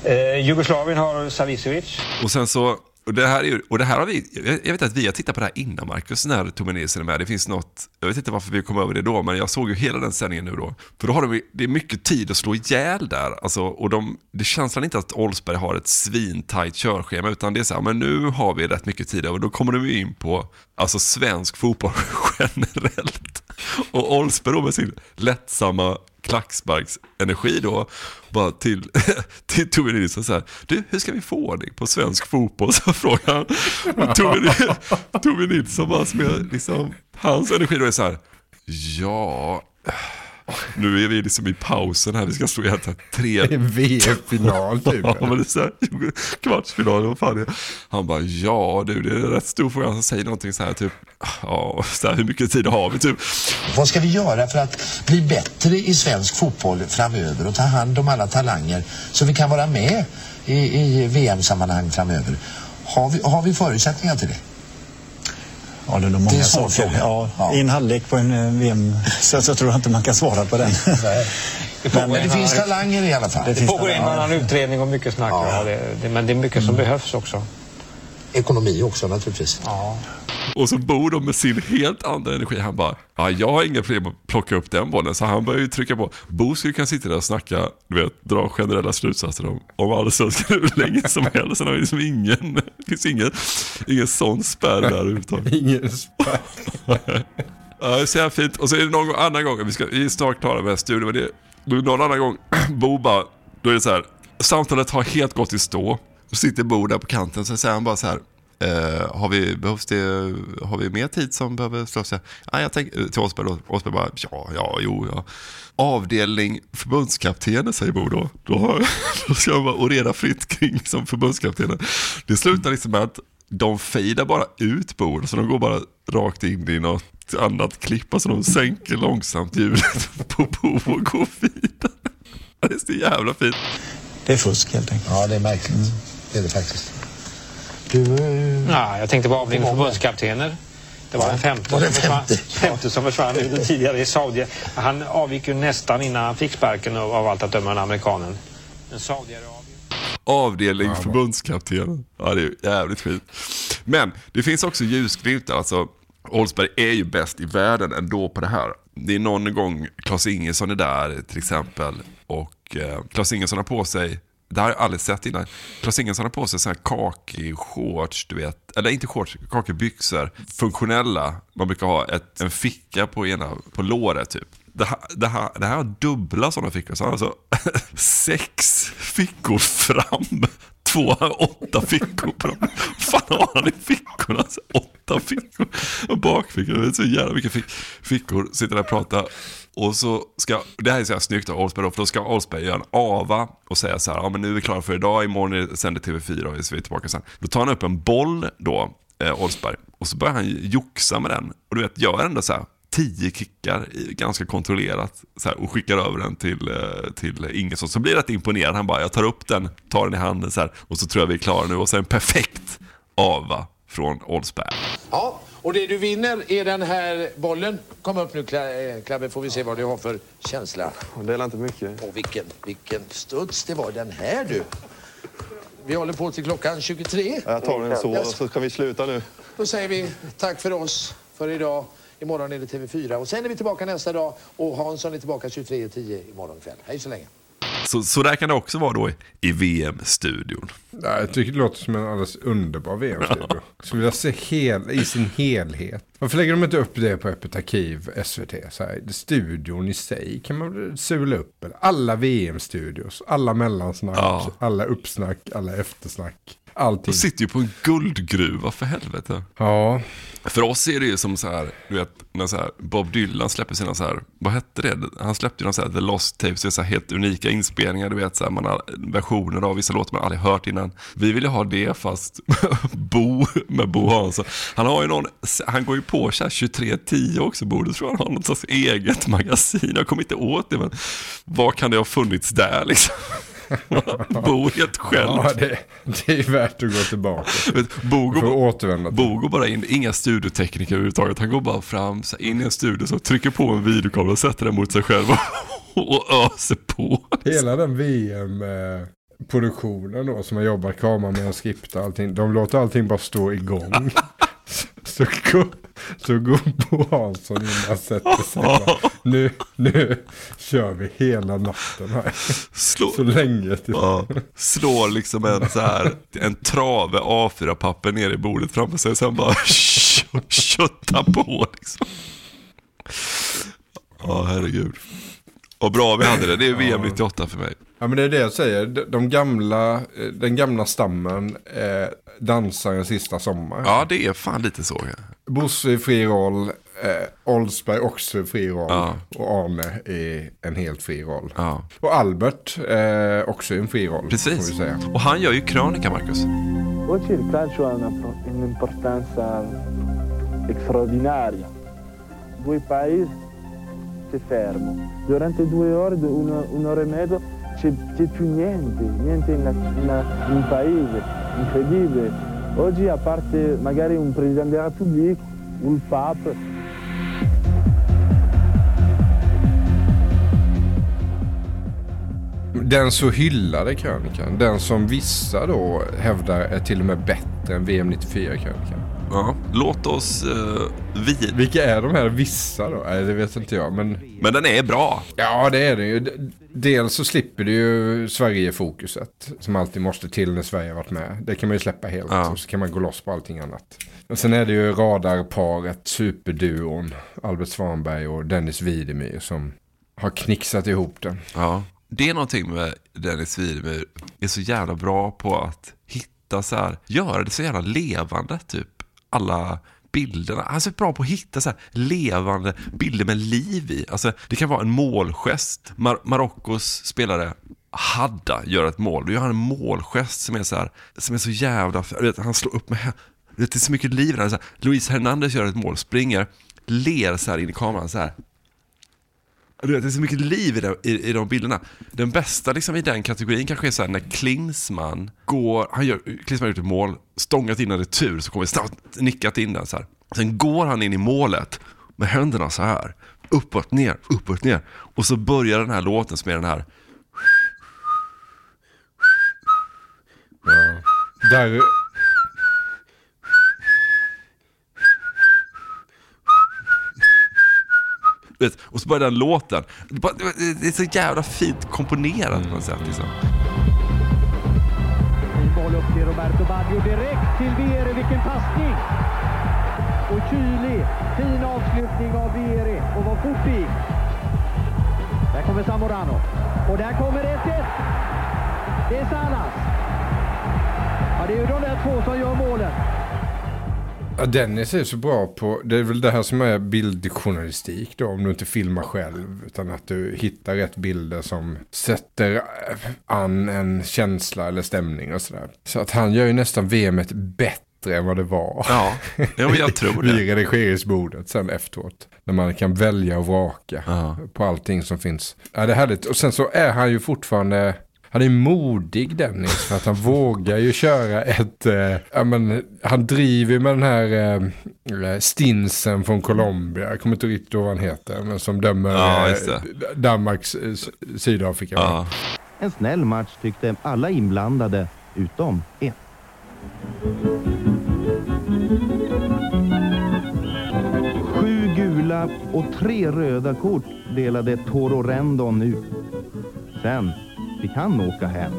Eh, Jugoslavien har Savicevic. Och sen så, och det här, är, ju- och det här har vi, jag vet att vi har tittat på det här innan Marcus, när Tobbe Nilsson är med. Det finns något, jag vet inte varför vi kom över det då, men jag såg ju hela den sändningen nu då. För då har de, det är mycket tid att slå ihjäl där. Alltså, och de, det känns väl inte att Olsberg har ett svintajt körschema, utan det är så här, men nu har vi rätt mycket tid och då kommer de ju in på alltså, svensk fotboll generellt. Och Olsberg då med sin lättsamma klacksparksenergi då, bara till, till Tobbe Nilsson så här, du hur ska vi få ordning på svensk fotboll? Så frågar han. Och Tobbe, Nilsson- Nilsson bara som är liksom, hans energi då är så här, ja, nu är vi liksom i pausen här, vi ska slå ihjäl tre... VM-final typ. Ja, men det är så här, kvartsfinal, vad fan är det? Han bara, ja du, det är en rätt stor fråga. Han säger någonting så här, typ, ja, så här, hur mycket tid har vi typ? Vad ska vi göra för att bli bättre i svensk fotboll framöver och ta hand om alla talanger så vi kan vara med i, i VM-sammanhang framöver? Har vi, har vi förutsättningar till det? Ja, det är nog Det är många en svår saker. fråga. Ja, Ja. I en halvlek på en eh, VM så, så tror jag inte man kan svara på den. Men det finns talanger i alla fall. Det Det pågår en annan utredning och mycket snack. Ja. det, det, men det är mycket som behövs också. Ekonomi också naturligtvis. Ja. Och så bor de med sin helt andra energi. Han bara, ja jag har inga problem att plocka upp den bollen. Så han börjar ju trycka på. Bo skulle kunna sitta där och snacka, du vet, dra generella slutsatser om, om allsvenskan hur länge som helst. Han har liksom ingen, det finns ingen, ingen sån spärr där överhuvudtaget. Ingen spärr. Ja, så här fint. Och så är det någon annan gång, vi, ska, vi är snart klara med studion, men det är någon annan gång, Bo bara, då är det så här, samtalet har helt gått i stå. Då sitter Bo där på kanten, så säger han bara så här, eh, har, vi, behövs det, har vi mer tid som behöver slås? Ja, jag tänker, till Osberg då, Osberg bara, ja, ja, jo, ja. Avdelning förbundskaptenen säger Bo då. Då, har, då ska han bara orera fritt kring som förbundskaptenen. Det slutar liksom med att de fejdar bara ut Bo, så de går bara rakt in i något annat klipp. Alltså de sänker långsamt hjulet på Bo och går vidare. Det är så jävla fint. Det är fusk helt enkelt. Ja, det är märkligt. Det är det faktiskt. Du, eh, Ja, jag tänkte på avdelningen förbundskaptener. Det var den femte, Var det som, försvann, femte? femte som försvann ut tidigare i Saudi. Han avgick ju nästan innan han fick sparken av, allt att döma, den amerikanen. Men Saudiarabien... Avdelning förbundskapten. Ja, det är jävligt fint. Men det finns också ljusglimtar. Alltså, Oldsberg är ju bäst i världen ändå på det här. Det är någon gång Klas Ingesson är där till exempel. Och eh, Klas Ingesson har på sig, det här har jag aldrig sett innan. Klas Ingesson har på sig sådana här kakig shorts, du vet. Eller inte shorts, kakibyxor. Funktionella. Man brukar ha ett, en ficka på ena, på låret typ. Det här, det, här, det här har dubbla sådana fickor. Så han har alltså sex fickor fram. två, åtta fickor på dem. fan har han i fickorna? Alltså, åtta fickor. Och bakfickor, det är så jävla mycket fick, fickor. Sitter där och pratar. Och så ska, det här är så här snyggt av Oldsberg då, för då ska Oldsberg göra en AVA och säga så här, ja men nu är vi klara för idag, imorgon sänder TV4 och så är vi tillbaka sen. Då tar han upp en boll då, eh, Oldsberg, och så börjar han joxa med den. Och du vet, gör ändå så här tio kickar ganska kontrollerat så här, och skickar över den till, eh, till Ingesson. Så blir rätt imponerad. Han bara, jag tar upp den, tar den i handen så här, och så tror jag vi är klara nu. Och så en perfekt AVA från Oldsberg. Ja, och det du vinner är den här bollen. Kom upp nu eh, Klabbe, får vi se vad du har för känsla. Det är inte mycket. Och vilken, vilken studs det var den här du. Vi håller på till klockan 23. Jag tar den så, så ska vi sluta nu. Då säger vi tack för oss för idag. Imorgon är det TV4 och sen är vi tillbaka nästa dag och Hansson är tillbaka 23.10 imorgon kväll. Hej så länge. Så, så där kan det också vara då i, VM-studion. Ja, jag tycker det låter som en alldeles underbar VM-studio. Skulle vilja se hel, i sin helhet. Varför lägger de inte upp det på Öppet Arkiv, SVT? Så här, studion i sig kan man väl sula upp. eller? Alla VM-studios, alla mellansnack, Ja. alla uppsnack, alla eftersnack. Allting. De sitter ju på en guldgruva för helvete. Ja. För oss är det ju som så här, du vet, när så här, Bob Dylan släpper sina så här, vad hette det? Han släppte ju någon så här, The Lost Tapes, så här helt unika inspelningar, du vet, så här, man har versioner av vissa låtar man aldrig hört innan. Vi vill ju ha det fast Bo, med Bo Hansson. Han har ju någon, han går ju på så här 2310 också, borde tror jag han har något slags eget magasin. Jag kommer inte åt det, men vad kan det ha funnits där liksom? Bo helt själv. Ja, det, det är värt att gå tillbaka. Vet, Bo För återvända till. Bo går bara in, inga studiotekniker överhuvudtaget. Han går bara fram, så in i en studio, så trycker på en videokamera och sätter den mot sig själv och, och öser på. Hela den VM-produktionen då som har jobbat kamera med och skripta allting. De låter allting bara stå igång. så, går, så går Bo Hansson in och sätter sig. Nu, nu kör vi hela natten här. Slå, Så länge till. ja, slår liksom en så här, en trave A4-papper ner i bordet framför sig. Sen bara köttar på liksom. Ja, herregud. Och bra vi hade det. Det är VM 98 för mig. Ja men det är det jag säger. De, gamla, eh, den gamla stammen eh, dansar en sista sommar. Ja, det är fan lite så. Ja. Bosse i fri roll, eh, Oldsberg också i fri roll Ja. och Arne i en helt fri roll. Ja. Och Albert eh, också i en fri roll. Precis. Får vi säga. Och han gör ju krönika, Marcus. Oggi il calcio ha una- un'importanza straordinaria. Due paesi c'è fermo. Durante due ore, un'ora e mezzo c'è, più niente, niente in, in- in un paese. Incredibile. Oggi a parte magari un presidente della Repubblica, un Papa, Den så hyllade krönikan, den som vissa då hävdar är till och med bättre än VM 94-krönikan. Ja, låt oss uh, vid... Vilka är de här vissa då? Nej, det vet inte jag. Men, Men den är bra. ja, det är det ju. Dels så slipper du ju Sverige-fokuset som alltid måste till när Sverige har varit med. Det kan man ju släppa helt. Ja. Och så kan man gå loss på allting annat. Men sen är det ju radarparet, superduon, Albert Svanberg och Dennis Widemyr som har knixat ihop den. Ja. Det är någonting med Dennis Widemyr är så jävla bra på att hitta så här, göra det så jävla levande typ. Alla bilderna. Han är så bra på att hitta så här levande bilder med liv i. Alltså, det kan vara en målgest. Mar- Marockos spelare Hadda gör ett mål. Då gör han en målgest som är så här, som är så jävla, vet, han slår upp med det är så mycket liv i. Så här, Luis Hernandez gör ett mål, springer, ler så här in i kameran så här. Det är så mycket liv i de, i, i de bilderna. Den bästa liksom, i den kategorin kanske är så här när Klinsman går, han gör, Klinsman har gjort ett mål, stångat in en retur, så kommer snabbt nickat in den så här. Sen går han in i målet med händerna så här, uppåt, ner, uppåt, ner. Och så börjar den här låten som är den här, Där... vet, och så börjar den låten. Det är så jävla fint komponerat på något sätt. Liksom. Boll upp till Roberto Baggio direkt till Vieri. Vilken passning! Och kylig, fin avslutning av Vieri. Och vad fort det gick. Där kommer Zamorano. Och där kommer 1-1. Det är Salas. Ja, det är ju de där två som gör målen. Ja, Dennis är så bra på, det är väl det här som är bildjournalistik då, om du inte filmar själv, utan att du hittar rätt bilder som sätter an en känsla eller stämning och sådär. Så att han gör ju nästan VMet bättre än vad det var. Ja, ja men jag tror det. Vid redigeringsbordet sen efteråt. När man kan välja och vraka på allting som finns. Ja, det är härligt. Och sen så är han ju fortfarande han är modig Dennis för att han vågar ju köra ett, eh, ja men han driver med den här eh, stinsen från Colombia, jag kommer inte riktigt ihåg vad han heter, men som dömer Ja, eh. Danmarks eh, Sydafrika. va? En snäll match tyckte alla inblandade, utom en. Sju gula och tre röda kort delade Toro Rendon ut. Sen fick han åka hem.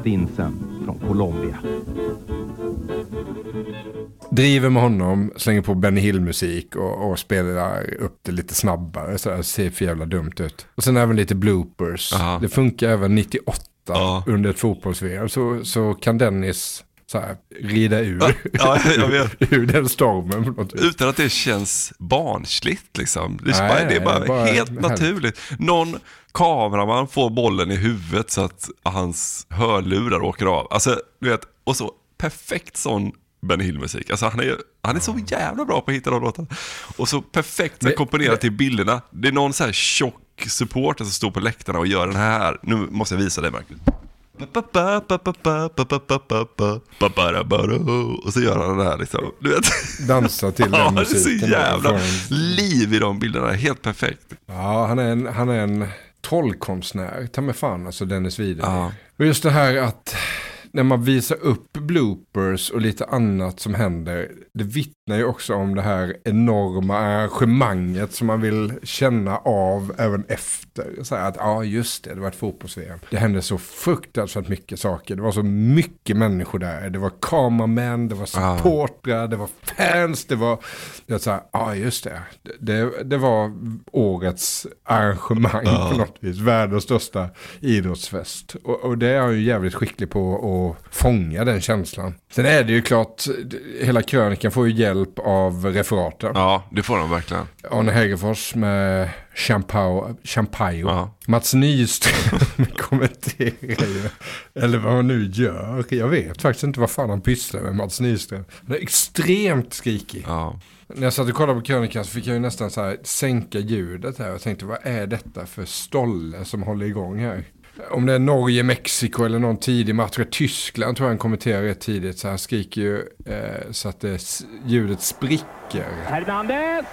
Stinsen från Colombia. Driver med honom, slänger på Benny Hill-musik och, och spelar upp det lite snabbare. Så det ser för jävla dumt ut. Och sen även lite bloopers. Det funkar även 98 under ett fotbolls så, så kan Dennis så här, rida ur, Ja, jag vet. ur den stormen. På något vis. Utan att det känns barnsligt liksom. Det är, Nej, bara, det är bara, bara helt härligt. naturligt. Någon kameraman får bollen i huvudet så att hans hörlurar åker av. Alltså, du vet, och så perfekt sån Benny Hill-musik. Alltså han är, han är så jävla bra på att hitta de låtarna. Och så perfekt så komponerat till bilderna. Det är någon så här tjock supporter som står på läktarna och gör den här. Nu måste jag visa dig Marcus. Och så gör han den här liksom. Du vet. Dansa till den ja, det är musiken. så jävla liv i de bilderna. Helt perfekt. Ja, han är en, han är en trollkonstnär. Ta mig fan alltså Dennis Wider. Och just det här att när man visar upp bloopers och lite annat som händer. Det vittnar ju också om det här enorma arrangemanget som man vill känna av även efter. Så här att ja just det, det var ett fotbolls Det hände så fruktansvärt mycket saker. Det var så mycket människor där. Det var kameramän, det var supportrar, det var fans, det var ja just det. det. Det var årets arrangemang Ja. på något vis. Världens största idrottsfest. Och, och det är han ju jävligt skicklig på fånga den känslan. Sen är det ju klart, hela krönikan får ju hjälp av referaten. Ja, det får de verkligen. Arne Hegerfors med Champao, Champaio. Mats Nyström kommenterar ju. Eller vad han nu gör. Jag vet faktiskt inte vad fan han pysslar med Mats Nyström. Han är extremt skrikig. När jag satt och kollade på krönikan så fick jag ju nästan så här sänka ljudet här. Och tänkte vad är detta för stolle som håller igång här? Om det är Norge, Mexiko eller någon tidig match. Tyskland tror jag han kommenterar rätt tidigt. Så han skriker ju eh, så att det, ljudet spricker. Hernandez!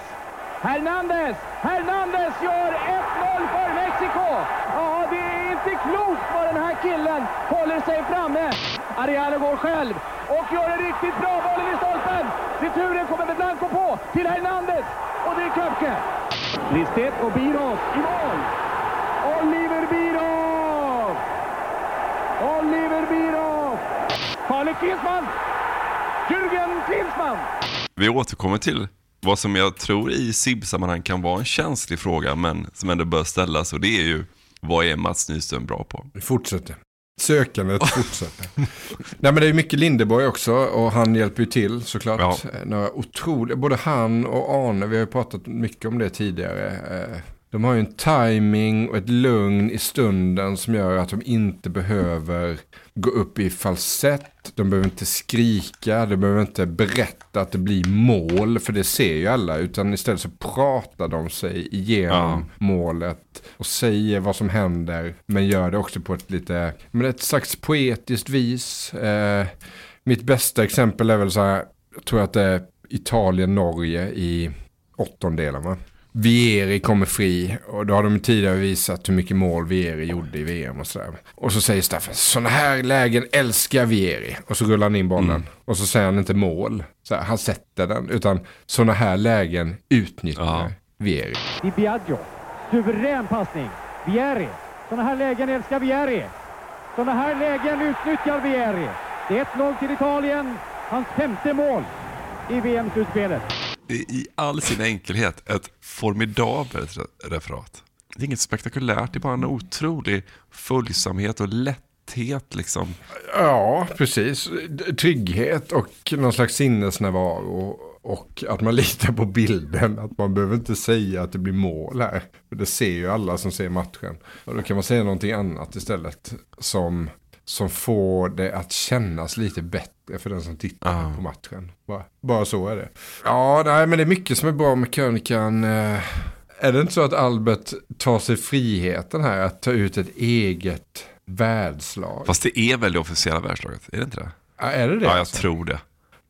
Hernandez! Hernandez gör 1-0 för Mexiko! Ja, det är inte klokt vad den här killen håller sig framme. Ariano går själv och gör en riktigt bra boll i stolpen. Returen kommer med Blanco på till Hernandez och det är Köpke. Listet och Biros i mål. Oliver Biros! Oliver Biros! Farligt Klinsmann! Jürgen Klinsmann! Vi återkommer till vad som jag tror i SIB-sammanhang kan vara en känslig fråga, men som ändå bör ställas. Och det är ju, vad är Mats Nyström bra på? Vi fortsätter. Sökandet fortsätter. Nej men det är mycket Lindeborg också och han hjälper ju till såklart. Ja. Eh, Några otroliga, både han och Arne, vi har ju pratat mycket om det tidigare. De har ju en timing och ett lugn i stunden som gör att de inte behöver gå upp i falsett. De behöver inte skrika, de behöver inte berätta att det blir mål, för det ser ju alla. Utan istället så pratar de sig igenom målet och säger vad som händer. Men gör det också på ett lite, men ett slags poetiskt vis. Eh, mitt bästa exempel är väl så här, jag tror att det är Italien-Norge i åttondelarna. Vieri kommer fri och då har de tidigare visat hur mycket mål Vieri gjorde i VM och sådär. Och så säger Staffan, sådana här lägen älskar Vieri. Och så rullar han in bollen. Och så säger han inte mål. Så här, han sätter den. Utan sådana här lägen utnyttjar Vieri. Di Biagio. Suverän passning. Vieri. Sådana här lägen älskar Vieri. Sådana här lägen utnyttjar Vieri. Det är 1-0 till Italien. Hans femte mål i VM-slutspelet i all sin enkelhet ett formidabelt referat. Det är inget spektakulärt, det är bara en otrolig följsamhet och lätthet liksom. Ja, precis. Trygghet och någon slags sinnesnärvaro. Och att man litar på bilden. Att man behöver inte säga att det blir mål här. För det ser ju alla som ser matchen. Och då kan man säga någonting annat istället. Som, som får det att kännas lite bättre för den som tittar på matchen. Bara, bara så är det. Ja, nej, men det är mycket som är bra med krönikan. Eh, Är det inte så att Albert tar sig friheten här att ta ut ett eget världslag? Fast det är väl det officiella världslaget? Är det inte det? Ja, är det det? Ja, jag alltså? tror det.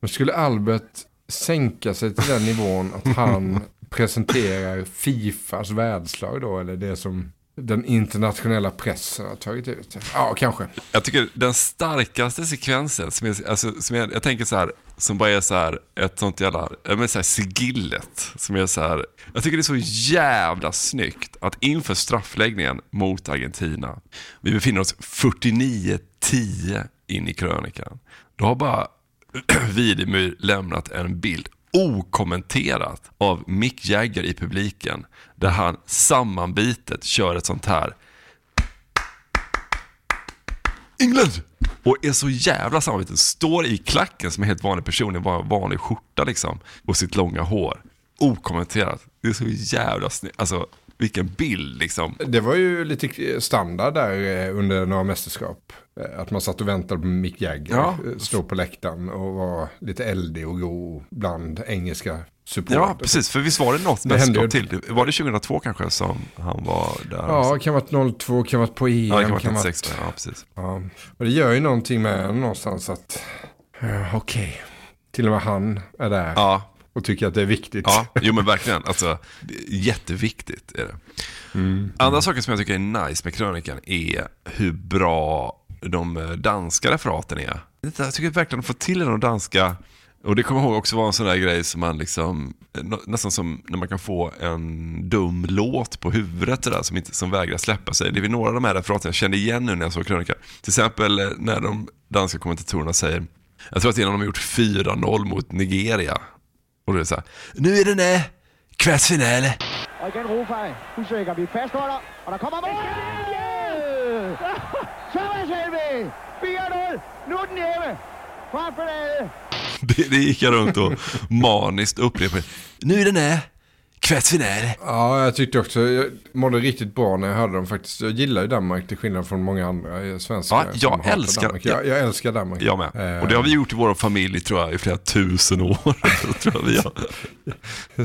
Men skulle Albert sänka sig till den nivån att han presenterar Fifas världslag då? Eller det som den internationella pressen har tagit ut? Ja, kanske. Jag tycker den starkaste sekvensen, som är, alltså, som är, jag tänker så här, som bara är så här, ett sånt jävla, men så här, sigillet. Som är så här, jag tycker det är så jävla snyggt att inför straffläggningen mot Argentina, vi befinner oss 49-10 in i krönikan. Då har bara Videmyr lämnat en bild okommenterat av Mick Jagger i publiken där han sammanbitet kör ett sånt här England! Och är så jävla sammanbiten. Står i klacken som en helt vanlig person i en vanlig skjorta liksom. Och sitt långa hår. Okommenterat. Det är så jävla snyggt. Alltså vilken bild liksom. Det var ju lite standard där eh, under några mästerskap. Eh, Att man satt och väntade på Mick Jagger. Ja. eh, Stå på läktaren och var lite eldig och go bland engelska supportrar. Ja, precis. För visst var det något Det hände mästerskap till? Var det 2002 kanske som han var där? Ja, det kan vara 02, kan vara på EM. Ja, det kan vara vara- 96, ja, precis. Ja. Och det gör ju någonting med en någonstans att, uh, okej, till och med han är där Ja. och tycker att det är viktigt. Ja, jo men verkligen. Alltså, jätteviktigt är det. Mm. Andra saker som jag tycker är nice med krönikan är hur bra de eh, danska referaten är. Jag tycker verkligen att få till de danska, och det kommer jag ihåg också var en sån där grej som man liksom, nå- nästan som när man kan få en dum låt på huvudet det där, som, inte, som vägrar släppa sig. Det är några av de här referaten jag kände igen nu när jag såg krönikan. Till exempel eh, när de danska kommentatorerna säger, jag tror att det är när de har gjort 4-0 mot Nigeria. Och då är det så här, nu är det nej, kvartsfinale. Og igen Rofaj. Usikker. Vi fastholder. Og der kommer mål! Yeah! vi! 4-0. Nu er den Det, det gick jag runt och maniskt upprepade. Nu är den här! Kvartsfinale. Ja, jag tyckte också, jag mådde riktigt bra när jag hörde dem faktiskt. Jag gillar ju Danmark till skillnad från många andra eh, svenskar. Ja, jag älskar Danmark. Jag, jag älskar Danmark. Jag med. Eh, Och det har vi gjort i vår familj tror jag i flera tusen år. tror vi.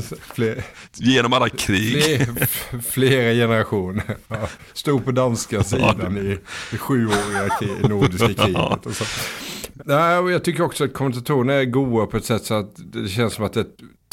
Fler, Genom alla krig. fler, flera generationer. Ja, stod på danska sidan i det sjuåriga krig, nordiska kriget. Och så. Nej, och jag tycker också att kommentatorerna är goa på ett sätt så att det känns som att det är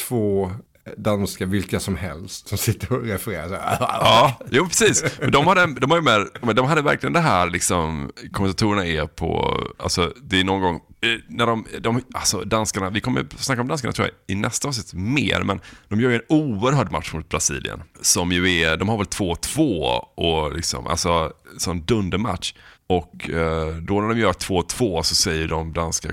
två danska, vilka som helst, som sitter och refererar. Så här. Ja, jo precis. Men de hade, de, hade med, de hade verkligen det här, liksom, kommentatorerna är på, alltså det är någon gång, eh, när de, de, alltså danskarna, vi kommer snacka om danskarna tror jag i nästa avsnitt mer, men de gör ju en oerhörd match mot Brasilien. Som ju är, de har väl 2-2 och liksom, alltså sån dundermatch. Och eh, då när de gör 2-2 så säger de danska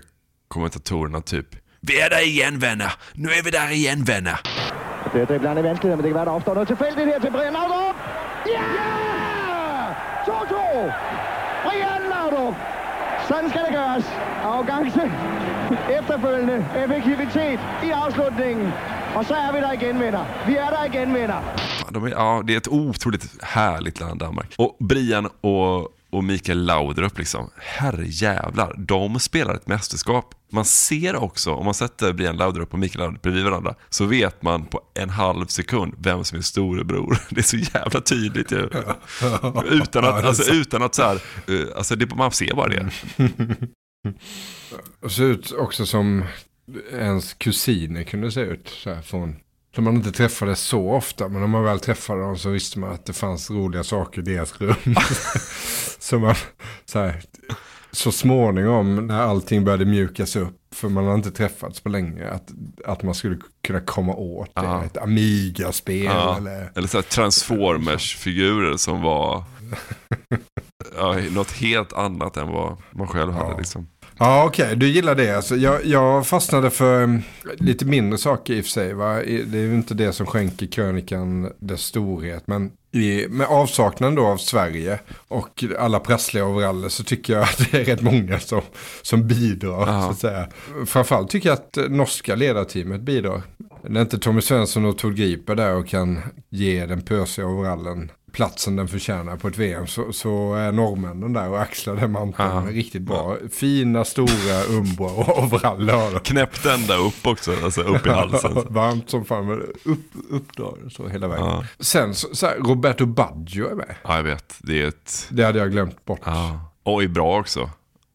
kommentatorerna typ, vi är där igen vänner, nu är vi där igen vänner. Det er driblerne vanskeligheder, men det kan være, der opstår noget tilfældigt her til Brian Laudrup. Ja! 2-2! Brian Laudrup. Sådan skal det gøres. Arrogance. Efterfølgende effektivitet i afslutningen. Og så er vi der igen, venner. Vi er der igen, venner. De är, ja, det är ett otroligt härligt land Danmark. Och Brian och, och Mikael Laudrup, liksom, herrejävlar, de spelar ett mästerskap. Man ser också, om man sätter Brian Laudrup och Mikael Laudrup bredvid varandra, så vet man på en halv sekund vem som är storebror. Det är så jävla tydligt ju. Utan att, alltså, utan att så här, eh, alltså det, man ser bara det. Och ser ut också som ens kusiner kunde se ut. Så här, från, som man inte träffade så ofta. Men om man väl träffade dem så visste man att det fanns roliga saker i deras rum. så man, så här, så småningom när allting började mjukas upp. För man har inte träffats på länge. Att, att man skulle kunna komma åt det. Ja. Ett Amiga-spel Ja. eller... Eller så Transformers-figurer som var ja, något helt annat än vad man själv hade. Ja. Liksom. Ja, okej. Du gillar det. Alltså, jag, jag fastnade för um, lite mindre saker i och för sig. Va? Det är ju inte det som skänker krönikan dess storhet. Men i, med avsaknaden då av Sverige och alla prassliga overaller så tycker jag att det är rätt många som, som bidrar. Så att säga. Framförallt tycker jag att norska ledarteamet bidrar. När inte Tommy Svensson och Tord Griper där och kan ge den pösiga overallen platsen den förtjänar på ett VM så, så är norrmännen där och axlar den manteln riktigt bra. Fina, stora Umbro och overaller har de. Knäppt ända upp också, alltså upp i halsen. Varmt som fan, men upp, uppdrar så hela vägen. Ja. Sen så, så här, Roberto Baggio är med. Ja, jag vet. Det är ett... Det hade jag glömt bort. Ja. Är bra också.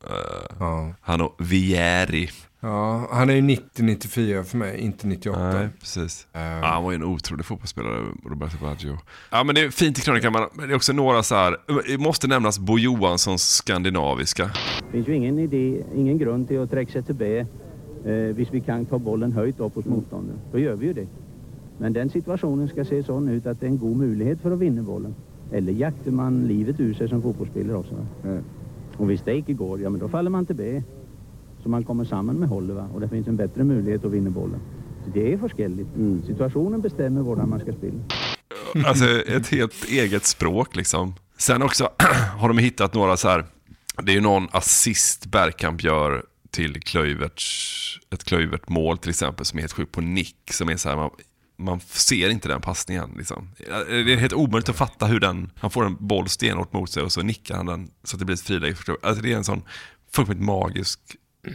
Eh, Han och Vieri. Ja, han är ju 90-94 för mig, inte 98. Nej, precis. Ja, han var ju en otrolig fotbollsspelare, Roberto Baggio. Ja, men det är fint i krönikan, men det är också några så här, det måste nämnas Bo Johanssons skandinaviska. Det finns ju ingen idé, ingen grund till att sträcka sig till B eh, hvis vi kan ta bollen höjt upp hos motståndaren. Då gör vi ju det. Men den situationen ska se sån ut att det är en god möjlighet för att vinna bollen. Eller jaktar man livet ur sig som fotbollsspelare också. Va? Och hvis det inte går, ja men då faller man till B. Så man kommer samman med hållet va? och det finns en bättre möjlighet att vinna bollen. Så det är förskelligt. Situationen bestämmer hur man ska spela. Alltså ett helt eget språk liksom. Sen också har de hittat några så här, det är ju någon assist Bergkamp gör till Klöiverts, ett Klöivert-mål till exempel som är helt sjukt på nick. Som är så här, man, man ser inte den passningen. Liksom. Det är helt omöjligt att fatta hur den, han får en boll stenhårt mot sig och så nickar han den så att det blir ett friläge. Alltså det är en sån fullkomligt magisk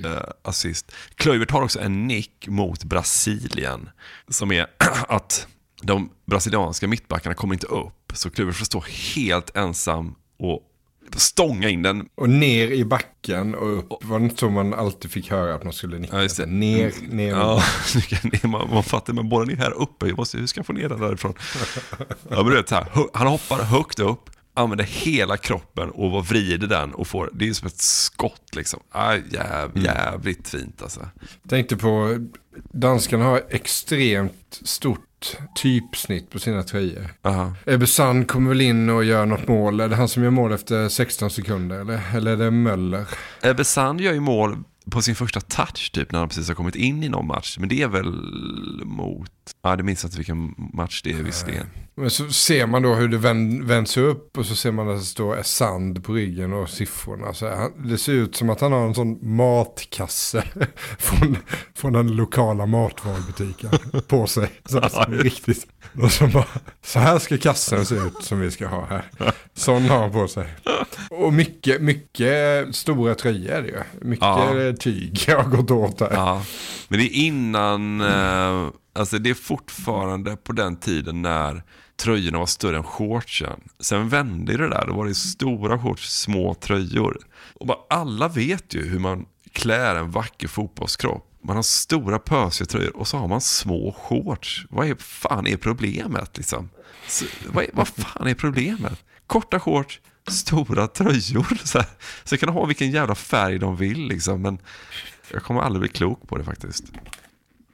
eh, assist. Klöivert har också en nick mot Brasilien som är att de brasilianska mittbackarna kommer inte upp. Så Klöivert får stå helt ensam och stånga in den. Och ner i backen och upp. Var det inte så man alltid fick höra att man skulle nicka? Ja, just det. Ner, ner. Ja, ner, man, man fattar, men bollen är här uppe. Jag måste, hur ska jag få ner den därifrån? Ja, men du vet, så här, han hoppar högt upp, använder hela kroppen och vad vrider den och får, det är som ett skott liksom. Ah, jäv, jävligt fint alltså. Tänkte på, danskarna har extremt stort typsnitt på sina tröjor. Ebbe Sand kommer väl in och gör något mål. Är det han som gör mål efter 16 sekunder eller? Eller är det Möller? Ebbe Sand gör ju mål på sin första touch typ när han precis har kommit in i någon match. Men det är väl mot, ja det minns inte vilken match det är visserligen. Men så ser man då hur det vänd, vänds upp och så ser man att det står sand på ryggen och siffrorna. Så han, det ser ut som att han har en sån matkasse från, från den lokala matvarubutiken på sig. Så, alltså, riktigt. Och så, bara, så här ska kassen se ut som vi ska ha här. Sån har han på sig. Och mycket, mycket stora tröjor är det ju. Mycket Ja. tyg har gått åt här. Ja, men det är innan, eh, alltså det är fortfarande på den tiden när tröjorna var större än shortsen. Sen vände det där, då var det stora shorts, små tröjor. Och bara, alla vet ju hur man klär en vacker fotbollskropp. Man har stora pösiga tröjor och så har man små shorts. Vad är fan är problemet liksom? Så, vad, är, vad fan är problemet? Korta shorts, stora tröjor. Så, här. så kan de ha vilken jävla färg de vill liksom. Men jag kommer aldrig bli klok på det faktiskt.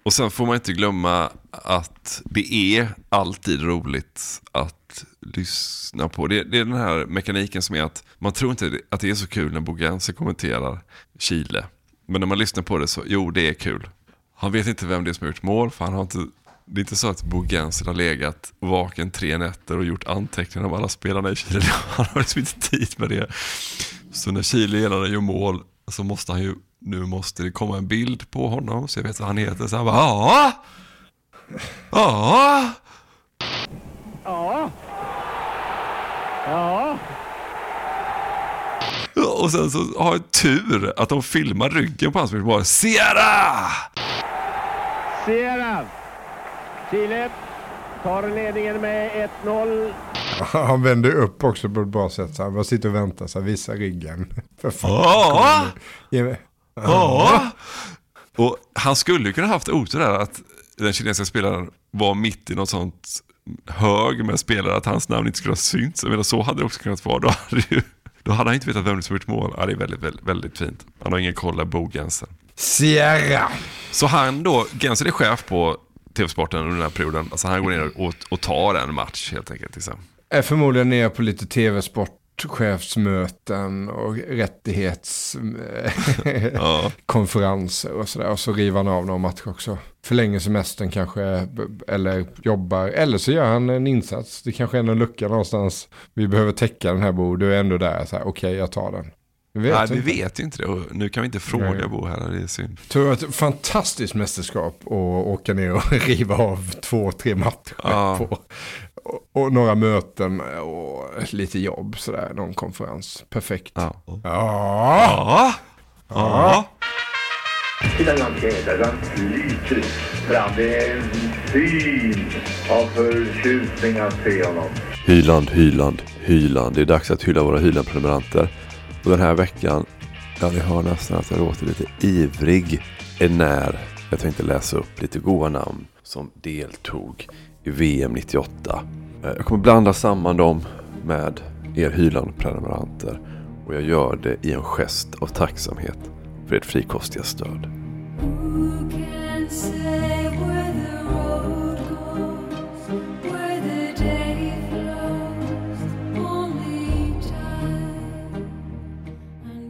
Och sen får man inte glömma att det är alltid roligt att lyssna på. Det, det är den här mekaniken som är att man tror inte att det är så kul när Bogense kommenterar Chile. Men när man lyssnar på det så, jo det är kul. Han vet inte vem det är som har gjort mål, för han har inte det är inte så att Bo Genser har legat vaken tre nätter och gjort anteckningar om alla spelarna i Chile. Han har liksom inte tid med det. Så när Chile gör mål så måste han ju, nu måste det komma en bild på honom så jag vet vad han heter. Så han bara, ah! Ah! ja, ja. Ja. Ja. Och sen så har jag tur att de filmar ryggen på hans som bara Sierra! Sierra. Chile tar ledningen med 1-0. Han vänder upp också på ett bra sätt. Så han bara sitter och väntar så här, visar ryggen. För fan. Ja. Och han skulle ju kunna haft otur där att den chilenska spelaren var mitt i något sånt hög med spelare att hans namn inte skulle ha synts. Jag menar, så hade det också kunnat vara. Då hade, ju, då hade han inte vetat vem som gjort mål. Ja, det är väldigt, väldigt, väldigt fint. Han har ingen koll där, Bo Genser. Sierra. Så han då, Genser är chef på TV-sporten under den här perioden. Alltså han går ner och, och tar en match helt enkelt. Liksom. Är förmodligen ner på lite tv-sport sportchefsmöten och rättighetskonferenser och sådär. Och så river han av några matcher också. Förlänger semestern kanske, eller jobbar, eller så gör han en insats. Det kanske är en lucka någonstans. Vi behöver täcka den här Bo, du är ändå där. Okej, okay, jag tar den. Vi vet, Nej, vi vet inte det och nu kan vi inte fråga Nej. Bo här, det är synd. Det var ett fantastiskt mästerskap att åka ner och riva av två, tre matcher ja. på. Och, och, några möten och lite jobb sådär, någon konferens. Perfekt. Ja. Ja. ja. ja. Titta Johan Kedergan lyser fram. Det är en syn av förtjusning att se honom. Hyland, Hyland, Hyland. Det är dags att hylla våra Hyland-prenumeranter. Och den här veckan, ja ni hör nästan att jag låter lite ivrig, är när jag tänkte läsa upp lite goda namn som deltog VM 98. Eh, jag kommer blanda samman dem med er Hyland-prenumeranter och jag gör det i en gest av tacksamhet för ert frikostiga stöd.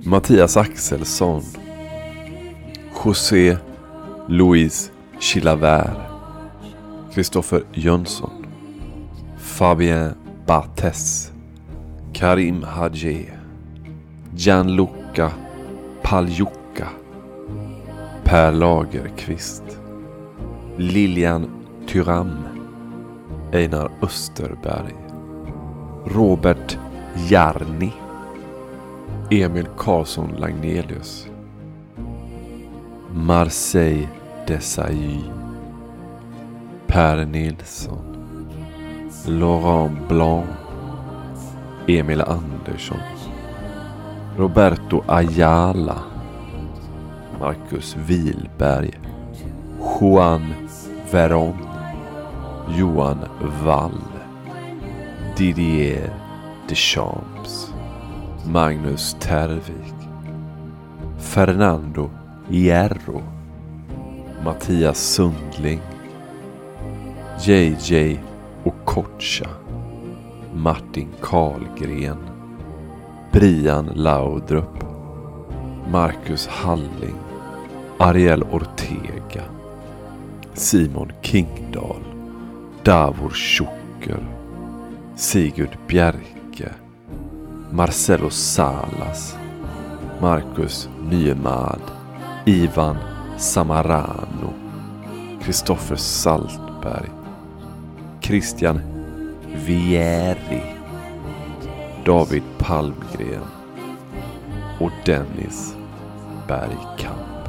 Mattias Axelsson José Luis Chilavert Kristoffer Jönsson Fabien Bates Karim Hadje Gianluca Paljuka Per Lagerqvist Lilian Tyram Einar Österberg Robert Jarni Emil Karlsson Lagnelius Marseille Desailly Per Nilsson Laurent Blanc Emil Andersson Roberto Ayala Marcus Wilberg Juan Veron Johan Wall Didier Deschamps Magnus Tervik Fernando Hierro Mattias Sundling JJ Okocha Martin Karlgren Brian Laudrup Marcus Halling Ariel Ortega Simon Kingdahl Davor Schucker Sigurd Bjerke Marcelo Salas, Marcus Nyemad, Ivan Samarano, Kristoffer Saltberg, Christian Vieri, David Palmgren och Dennis Bergkamp.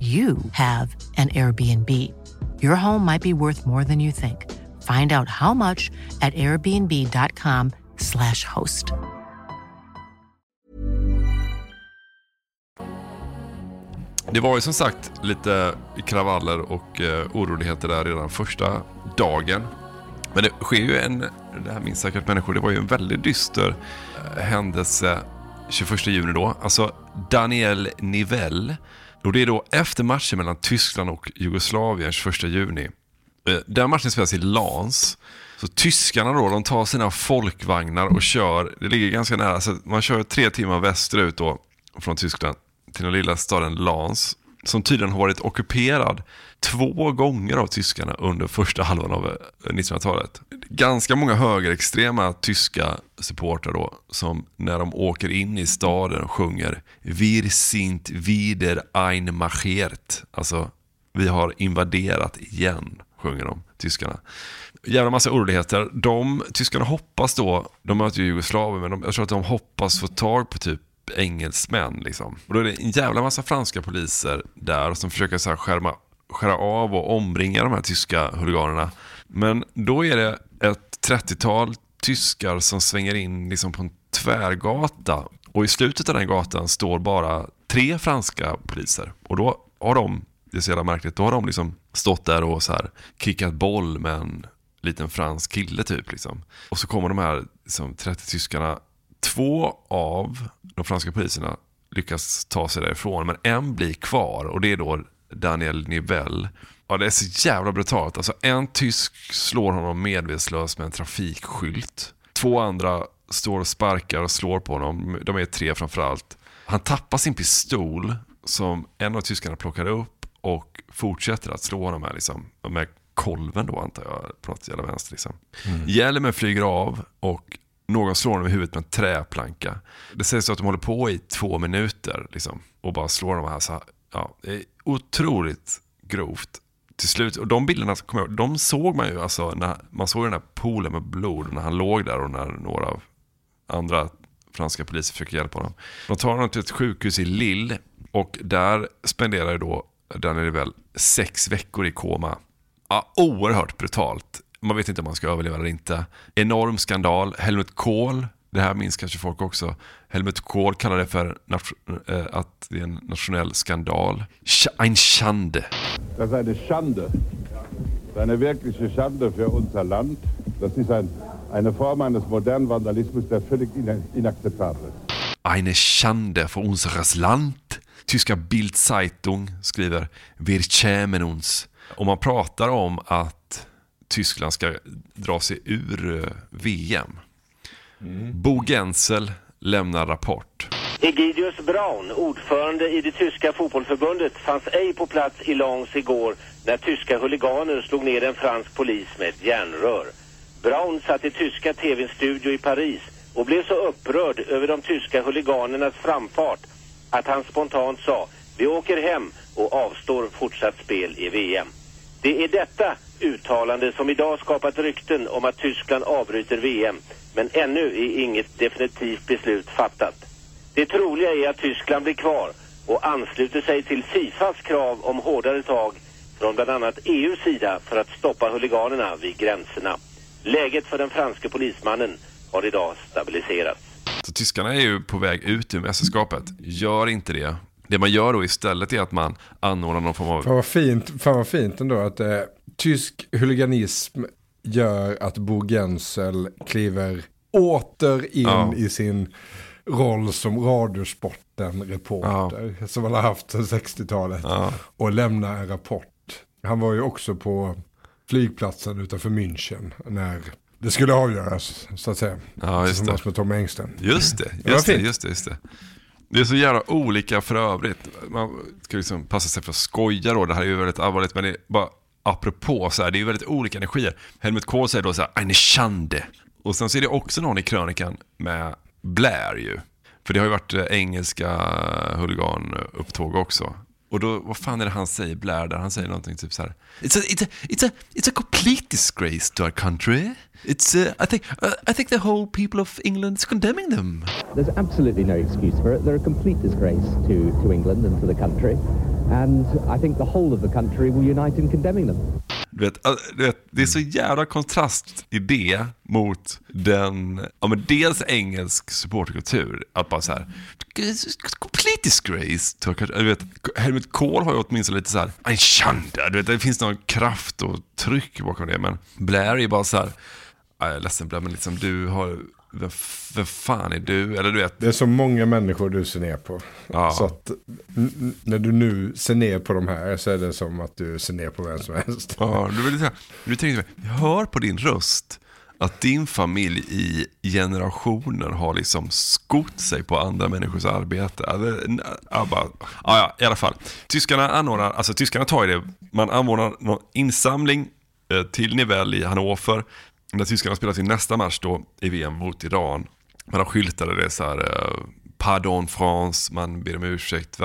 you have an Airbnb. Your home might be worth more than you think. Find out how much at airbnb.com slash host. Det var ju som sagt lite kravaller och eh, oroligheter där redan första dagen. Men det sker ju en, det här minns säkert människor, det var ju en väldigt dyster eh, händelse 21 juni då. Alltså Daniel Nivell och det är då efter matchen mellan Tyskland och Jugoslavien 21 juni. Eh, den matchen spelas i Lans. Så tyskarna då, de tar sina folkvagnar och kör, det ligger ganska nära, så man kör tre timmar västerut då från Tyskland till den lilla staden Lans, som tydligen har varit ockuperad två gånger av tyskarna under första halvan av eh, 1900-talet. Ganska många högerextrema tyska supportrar då, som när de åker in i staden sjunger Wir sind wieder einmarschiert. Alltså, vi har invaderat igen, sjunger de, tyskarna. Jävla massa oroligheter. De, tyskarna hoppas då, de möter ju Jugoslavien, men de, jag tror att de hoppas få tag på typ engelsmän. Liksom. Och då är det en jävla massa franska poliser där som försöker så här skärma, skära av och omringa de här tyska huliganerna. Men då är det ett 30-tal tyskar som svänger in liksom på en tvärgata. Och i slutet av den gatan står bara tre franska poliser. Och då har de, det är så jävla märkligt, då har de liksom stått där och så här kickat boll med en liten fransk kille typ. Liksom. Och så kommer de här liksom, 30 tyskarna. Två av de franska poliserna lyckas ta sig därifrån, men en blir kvar och det är då Daniel Nivell. Ja, det är så jävla brutalt. Alltså, en tysk slår honom medvetslös med en trafikskylt. Två andra står och sparkar och slår på honom. De är tre framförallt. Han tappar sin pistol som en av tyskarna plockar upp och fortsätter att slå honom med, liksom, med kolven då antar jag, på något jävla vänster. Liksom. Mm. Hjälmen flyger av och någon slår honom i huvudet med en träplanka. Det sägs att de håller på i två minuter liksom, och bara slår de här. Så här. Ja, otroligt grovt. Till slut, och de bilderna kommer jag, de såg man ju alltså, när man såg den här poolen med blod när han låg där och när några av andra franska poliser försöker hjälpa honom. De tar honom till ett sjukhus i Lille och där spenderar ju då Daniel väl sex veckor i koma. Ja, oerhört brutalt. Man vet inte om man ska överleva eller inte. Enorm skandal. Helmut Kohl, det här minns kanske folk också. Helmut Kohl kallar det för eh, att det är en nationell skandal. Ein Schande. Das ist eine Schande. Das ist eine wirkliche Schande für unser Land. Das ist ein, eine Form eines modernen Vandalismus, der völlig ina- inakzeptabel ist. Eine Schande för unseres Land. Tyska Bild Zeitung skriver Wir schämen uns. Och man pratar om att Tyskland ska dra sig ur eh, Mm. Bo Gensel lämnar rapport. Egidius Braun, ordförande i det tyska fotbollförbundet, fanns ej på plats i Lens igår när tyska huliganer slog ner en fransk polis med ett järnrör. Braun satt i tyska tv-studio i Paris och blev så upprörd över de tyska huliganernas framfart att han spontant sa vi åker hem och avstår fortsatt spel i VM. Det är detta uttalande som idag skapat rykten om att Tyskland avbryter VM men ännu är inget definitivt beslut fattat. Det troliga är att Tyskland blir kvar och ansluter sig till Fifas krav om hårdare tag från bland annat EUs sida för att stoppa huliganerna vid gränserna. Läget för den franske polismannen har idag stabiliserats. Så tyskarna är ju på väg ut ur mästerskapet. Gör inte det. Det man gör då istället är att man anordnar någon form av... Fan vad fint, fan vad fint ändå att eh, tysk huliganism gör att Bo Gensel kliver åter in Ja. i sin roll som Radiosporten-reporter som han har haft sedan 60-talet och lämnar en rapport. Han var ju också på flygplatsen utanför München när det skulle avgöras så att säga. Ja, just tillsammans det. med Tom Engström. Just det, just det, just det, just det. Det är så jävla olika för övrigt. Man ska liksom passa sig för att skoja då. Det här är ju väldigt allvarligt, men det är bara apropå så här, det är ju väldigt olika energier. Helmut Kohl säger då så här, eine Schande. Och sen så är det också någon i krönikan med Blair ju. För det har ju varit eh, engelska eh, huliganupptåg också. Och då, vad fan är det han säger, Blair, där han säger någonting typ så här. It's a, it's a, it's a, it's a complete disgrace to our country. It's, uh, I think, uh, I think the whole people of England is condemning them. There's absolutely no excuse for it. They're a complete disgrace to, to England and to the country. And I think the whole of the country will unite in condemning them. Du vet, du vet, det är så jävla kontrast i det mot den, ja men dels engelsk supporterkultur, att bara så här, complete disgrace. Du vet, Helmut Kohl har ju åtminstone lite så här, en kända, du vet, det finns någon kraft och tryck bakom det, men Blair är ju bara så här, ja, jag är ledsen Blair, men liksom du har, vem, fan är du? Eller du vet, Det är så många människor du ser ner på. Ja. Så att när du nu ser ner på de här så är det som att du ser ner på vem som helst. Ja, du, vill säga, du tänkte, jag hör på din röst Att din familj i generationer har liksom skott sig på andra människors arbete. Jag bara, ja, ja, i alla fall. Tyskarna anordnar, alltså tyskarna tar ju det, man anordnar någon insamling eh, till Nivelle i Hannover. När tyskarna spelar sin nästa match då i VM mot Iran. Man har skyltade det så här, eh, Pardon France, man ber om ursäkt.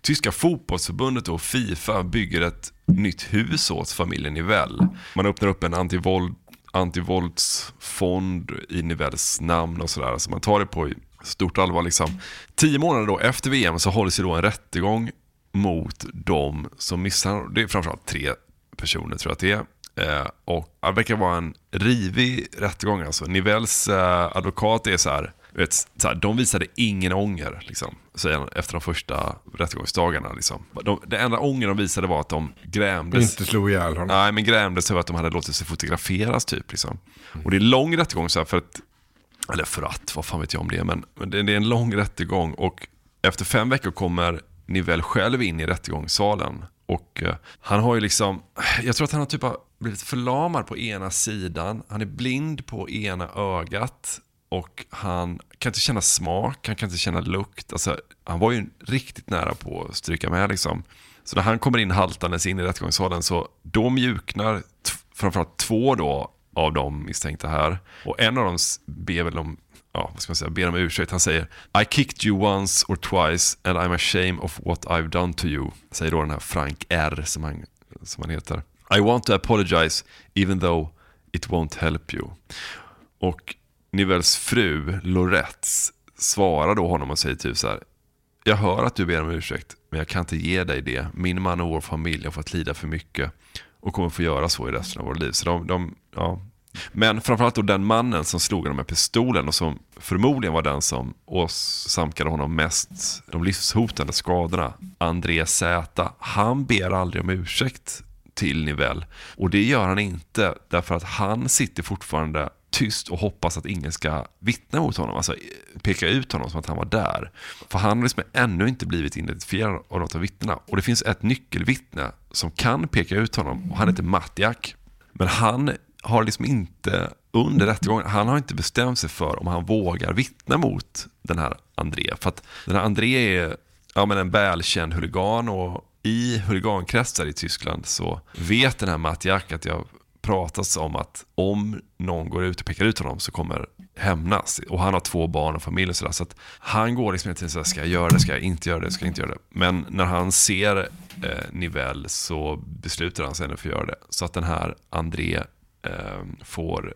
Tyska fotbollsförbundet och Fifa bygger ett nytt hus åt familjen Nivell. Man öppnar upp en antivåld, antivåldsfond i Nivells namn och sådär. Så man tar det på stort allvar. Liksom. Tio månader då efter VM så hålls ju då en rättegång mot de som missar, det är framförallt tre personer tror jag att det är. Eh, och det verkar vara en rivig rättegång. Alltså. Nivells eh, advokat är så här, vet, så här, de visade ingen ånger liksom, han, efter de första rättegångsdagarna. Liksom. De, det enda ånger de visade var att de grämdes. Inte slog ihjäl honom. Nej, men grämdes över att de hade låtit sig fotograferas typ. Liksom. Och det är lång rättegång så här, för att, eller för att, vad fan vet jag om det, men, men det, det är en lång rättegång och efter fem veckor kommer Nivell själv in i rättegångssalen. Och eh, han har ju liksom, jag tror att han har typ har blivit förlamad på ena sidan, han är blind på ena ögat och han kan inte känna smak, han kan inte känna lukt. Alltså, han var ju riktigt nära på att stryka med liksom. Så när han kommer in haltandes in i rättegångssalen så då mjuknar t- framförallt två då av de misstänkta här. Och en av dem ber väl om, ja vad ska man säga, ber om ursäkt. Han säger I kicked you once or twice and I'm ashamed of what I've done to you. Säger då den här Frank R som han, som han heter. I want to apologize even though it won't help you. Och Nivels fru, Lorette, svarar då honom och säger typ så här. Jag hör att du ber om ursäkt, men jag kan inte ge dig det. Min man och vår familj har fått lida för mycket och kommer få göra så i resten av våra liv. Så de, de, ja. Men framförallt då den mannen som slog honom med pistolen och som förmodligen var den som åsamkade honom mest de livshotande skadorna, André Z. Han ber aldrig om ursäkt till Nivell. Och det gör han inte därför att han sitter fortfarande tyst och hoppas att ingen ska vittna mot honom. Alltså eh, peka ut honom som att han var där. För han har liksom ännu inte blivit identifierad av något av vittnena. Och det finns ett nyckelvittne som kan peka ut honom och han heter Mattiak. Men han har liksom inte under rättegången, han har inte bestämt sig för om han vågar vittna mot den här André. För att den här André är ja, men en välkänd huligan och i huligankretsar i Tyskland så vet den här Mattiak att jag pratas om att om någon går ut och pekar ut honom så kommer hämnas. Och han har två barn och familj och sådär. Så att han går liksom hela tiden såhär, ska jag göra det, ska jag inte göra det, ska jag inte göra det. Men när han ser eh, Nivell så beslutar han sig ändå för att göra det. Så att den här André får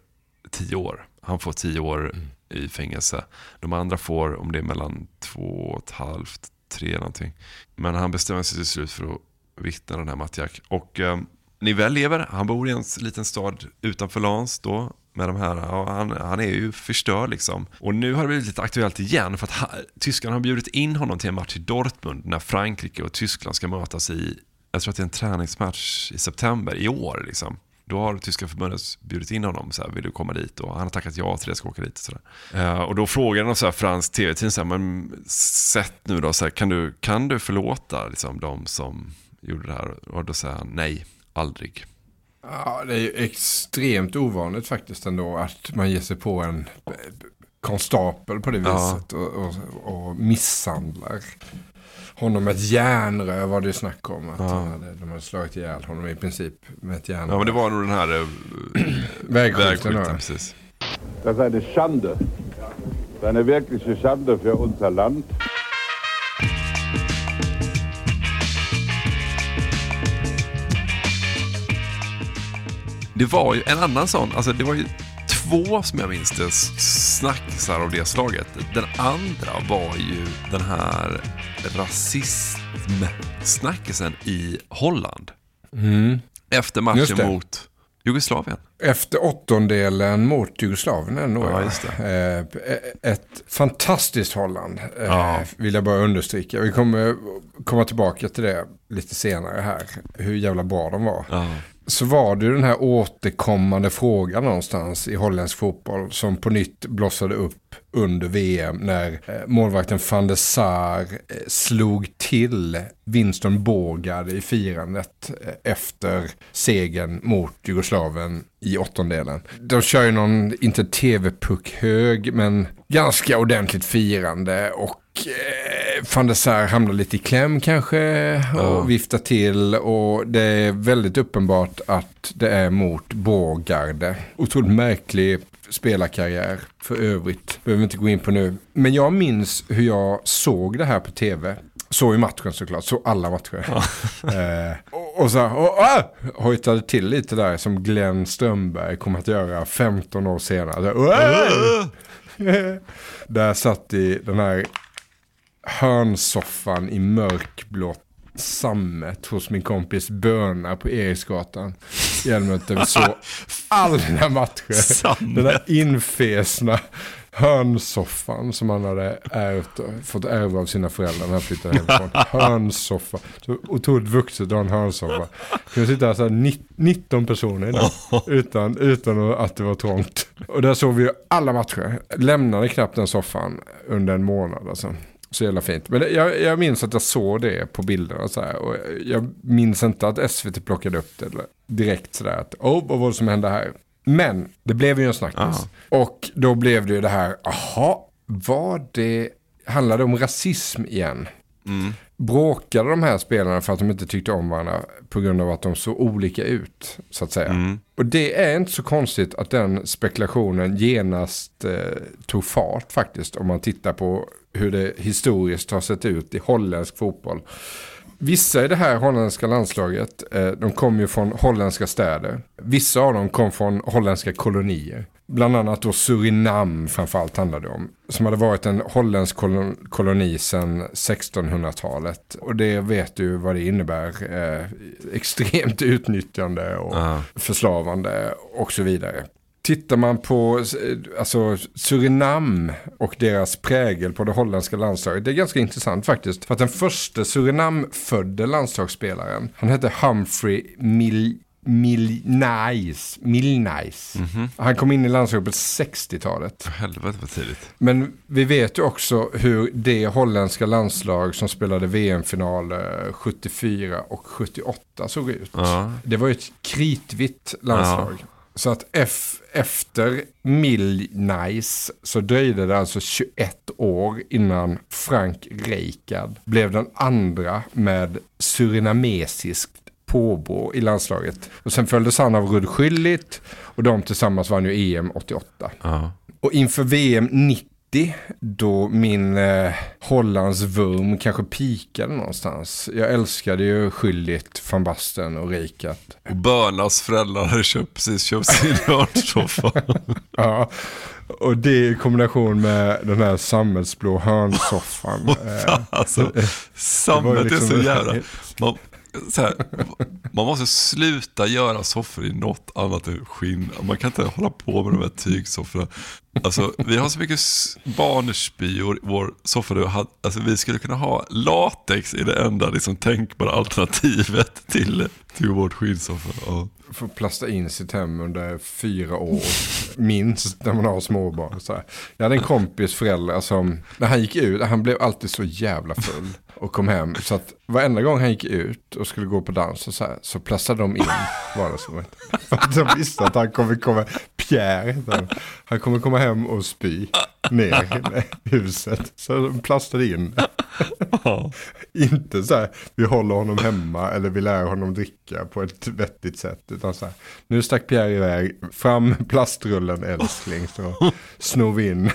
tio år. Han får tio år i fängelse. De andra får, om det är mellan två och ett halvt, tre någonting. Men han bestämmer sig till slut för att vittna den här Mattiak. Och eh, Nivell lever, han bor i en liten stad utanför Lans då. Med de här, han, han är ju förstörd liksom. Och nu har det blivit lite aktuellt igen för att ha, tyskarna har bjudit in honom till en match i Dortmund när Frankrike och Tyskland ska mötas i, jag tror att det är en träningsmatch i september i år liksom. Då har tyska förbundet bjudit in honom, så här, vill du komma dit? Och han har tackat ja till det, ska åka dit. Och, så. Eh, och då frågar så här, fransk tv-tidning, så här, men sätt nu då, så här, kan, du, kan du förlåta liksom, de som gjorde det här? Och då säger han nej, aldrig. Ja, det är ju extremt ovanligt faktiskt ändå att man ger sig på en konstapel på det Ja. viset och, och, och misshandlar honom med ett järnrör var det ju snack om. Att han hade, de hade slagit ihjäl honom i princip med ett järnrör. Ja, men det var nog den här äh, Vägskylten, ja. precis. Ist eine Schande. Das ist eine wirkliche Schande für unser Land. Det var ju en annan sån, alltså det var ju två som jag minns det snacksar av det slaget. Den andra var ju den här rasismsnackisen i Holland. Mm. Efter matchen mot Jugoslavien. Efter åttondelen mot Jugoslavien ändå. Ja, Ja, Eh, Ett fantastiskt Holland eh, Ja. vill jag bara understryka. Vi kommer komma tillbaka till det lite senare här. Hur jävla bra de var så var det ju den här återkommande frågan någonstans i holländsk fotboll som på nytt blossade upp under VM när eh, målvakten van der Sar eh, slog till Winston Bogard i firandet eh, efter segern mot Jugoslavien i åttondelen. De kör ju någon, inte tv-puck hög, men ganska ordentligt firande och van der Sar hamnar lite i kläm kanske och Ja. viftar till och det är väldigt uppenbart att det är mot Bågarde. Otroligt märklig spelarkarriär för övrigt. Behöver vi inte gå in på nu. Men jag minns hur jag såg det här på tv. Såg ju matchen såklart, såg alla matcher. eh, och, och så här, och, ah! hojtade till lite där som Glenn Strömberg kommer att göra 15 år senare. Där satt i den här hörnsoffan i mörkblått sammet hos min kompis Böna på Eriksgatan. Hjälmet där vi såg alla matcher. Den där infesna hörnsoffan som han hade ärvt, fått ärva av sina föräldrar när han flyttade hemifrån. Hörnsoffa. Så otroligt vuxet att ha en hörnsoffa. Kunde sitta så här ni- 19 personer i den. Utan, utan att det var trångt. Och där såg vi ju alla matcher. Lämnade knappt den soffan under en månad alltså. Så jävla fint. Men jag, jag minns att jag såg det på bilderna så här. Och jag minns inte att SVT plockade upp det direkt sådär att åh, vad var det som hände här? Men det blev ju en snackis. Och då blev det ju det här, aha, var det, handlade om rasism igen? Bråkade de här spelarna för att de inte tyckte om varandra på grund av att de såg olika ut, så att säga. Och det är inte så konstigt att den spekulationen genast eh, tog fart faktiskt, om man tittar på hur det historiskt har sett ut i holländsk fotboll. Vissa i det här holländska landslaget, eh, de kom ju från holländska städer. Vissa av dem kom från holländska kolonier. Bland annat då Surinam framförallt handlade det om. Som hade varit en holländsk kolon koloni sedan 1600-talet. Och det vet du vad det innebär. Eh, extremt utnyttjande och förslavande och så vidare. Tittar man på alltså, Surinam och deras prägel på det holländska landslaget. Det är ganska intressant faktiskt. För att den första Surinam-födde landslagsspelaren. Han hette Humphrey Mil Milnais. Milnais. Han kom in i landslaget på 60-talet. Helvete vad tidigt. Men vi vet ju också hur det holländska landslag som spelade VM-finaler 74 och 78 såg ut. Ja. Det var ju ett kritvitt landslag. Så att F efter Milnais så dröjde det alltså 21 år innan Frank Rijkaard blev den andra med surinamesiskt påbrå i landslaget. Och sen följdes han av Rud Schüllit och de tillsammans vann ju EM 88. Och inför VM 90 då min eh, Hollands vurm kanske pikade någonstans. Jag älskade ju Schüllit, van Basten och Rijkaard. Och Börnas föräldrar hade köpt, precis köpt sin hörnsoffa. Ja, och det i kombination med den här sammetsblå hörnsoffan. eh, alltså, Sammet är liksom- så jävla... Man, så här, man måste sluta göra soffor i något annat än skinn. Man kan inte hålla på med de här tygsofforna. Alltså, vi har så mycket barnspyor i vår soffa. nu. Alltså, vi skulle kunna ha latex i det enda liksom, tänkbara alternativet till, till vårt skinnsoffa. Ja. Får plasta in sitt hem under fyra år. Minst när man har småbarn. Så här. Jag hade en kompis föräldrar som, när han gick ut, han blev alltid så jävla full. Och kom hem. Så att varenda gång han gick ut och skulle gå på dans och så, här, så plastade de in vardagsrummet. För att de visste att han kommer komma, Pierre han. Han kommer komma hem och spy ner i huset. Så de plastade in. Inte så här, vi håller honom hemma eller vi lär honom dricka på ett vettigt sätt. Utan så här, nu stack Pierre iväg, fram plastrullen älskling så snor vi in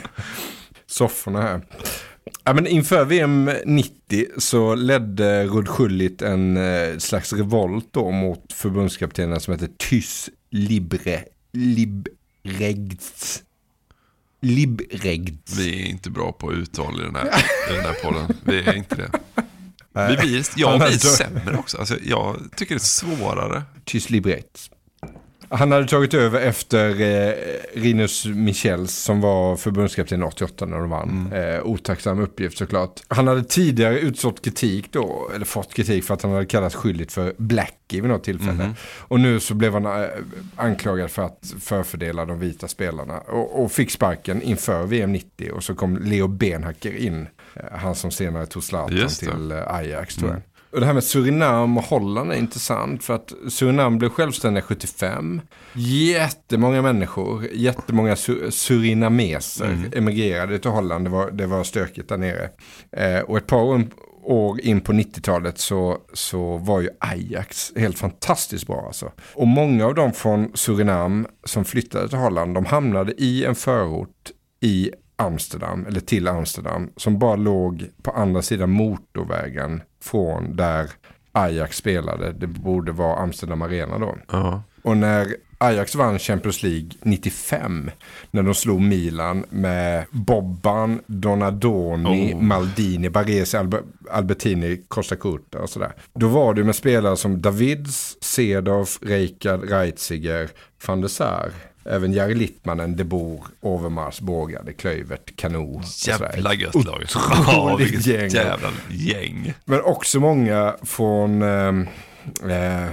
sofforna här. Ja, men inför VM 90 så ledde Rud Schüllit en eh, slags revolt då mot förbundskaptenen som heter Tys Libre Libregts. Libregts. Vi är inte bra på uttal i den här, i den här podden. Vi är inte det. Vi blir, jag blir sämre också. Alltså, jag tycker det är svårare. Tys Libregts. Han hade tagit över efter eh, Rinus Michels som var förbundskapten 88 när de vann. Eh, otacksam uppgift såklart. Han hade tidigare utstått kritik då, eller fått kritik för att han hade kallats skyldigt för Blackie vid något tillfälle. Mhm. Och nu så blev han eh, anklagad för att förfördela de vita spelarna. Och, och fick sparken inför VM 90 och så kom Leo Benhacker in. Eh, han som senare tog Zlatan till eh, Ajax tror jag. Mm. Och det här med Surinam och Holland är intressant för att Surinam blev självständiga 75. Jättemånga människor, jättemånga su- surinameser Mm. emigrerade till Holland. Det var, det var stökigt där nere. Eh, och ett par år, år in på 90-talet så, så var ju Ajax helt fantastiskt bra alltså. Och många av dem från Surinam som flyttade till Holland, de hamnade i en förort i Amsterdam, eller till Amsterdam, som bara låg på andra sidan motorvägen från där Ajax spelade. Det borde vara Amsterdam Arena då. Ja. Och när Ajax vann Champions League 95, när de slog Milan med Bobban, Donadoni, Oh. Maldini, Baresi, Albe- Albertini, Costa Curta och sådär. Då var det med spelare som Davids, Cedorf, Rijkaard, Reitziger, van der Sar. Även Jari Littmanen, De Boer, Overmars, Bågade, Klövert, Kano. Jävla gött lag. Ja, Otroligt vilket gäng. jävla gäng. Men också många från ehm, eh,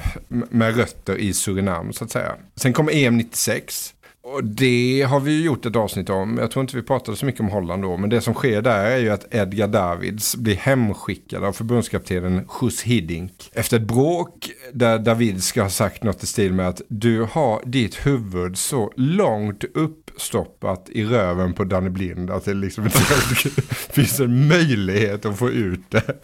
med rötter i Surinam så att säga. Sen kom EM 96. Och det har vi ju gjort ett avsnitt om. Jag tror inte vi pratade så mycket om Holland då. Men det som sker där är ju att Edgar Davids blir hemskickad av förbundskaptenen Jus Hiddink. Efter ett bråk där David ska ha sagt något i stil med att du har ditt huvud så långt uppstoppat i röven på Danny Blind att det liksom inte finns en möjlighet att få ut det.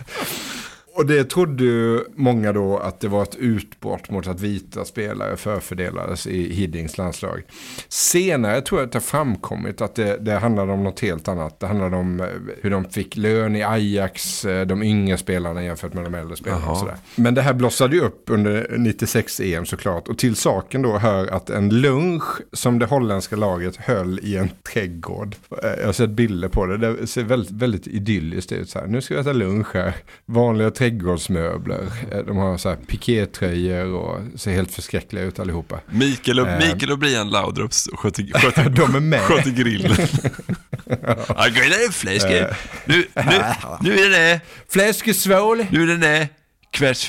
Och det trodde ju många då att det var ett utbrott mot att vita spelare förfördelades i Hiddings landslag. Senare tror jag att det har framkommit att det, det handlade om något helt annat. Det handlade om eh, hur de fick lön i Ajax, eh, de yngre spelarna jämfört med de äldre spelarna. Och sådär. Men det här blossade ju upp under 96 EM såklart. Och till saken då hör att en lunch som det holländska laget höll i en trädgård. Eh, Jag har sett bilder på det. Det ser väldigt, väldigt idylliskt ut. Så här. Nu ska vi äta lunch här. Vanliga trädgårdsmöbler. Eh, De har så här pikétröjor och ser helt förskräckliga ut allihopa. Mikael och, Eh, Mikael och Brian Laudrups sköter, sköter, De är med. sköter grillen. Jag grillar fläsk. Eh. Nu, nu, nu är det. Fläskesvål. Nu är det det.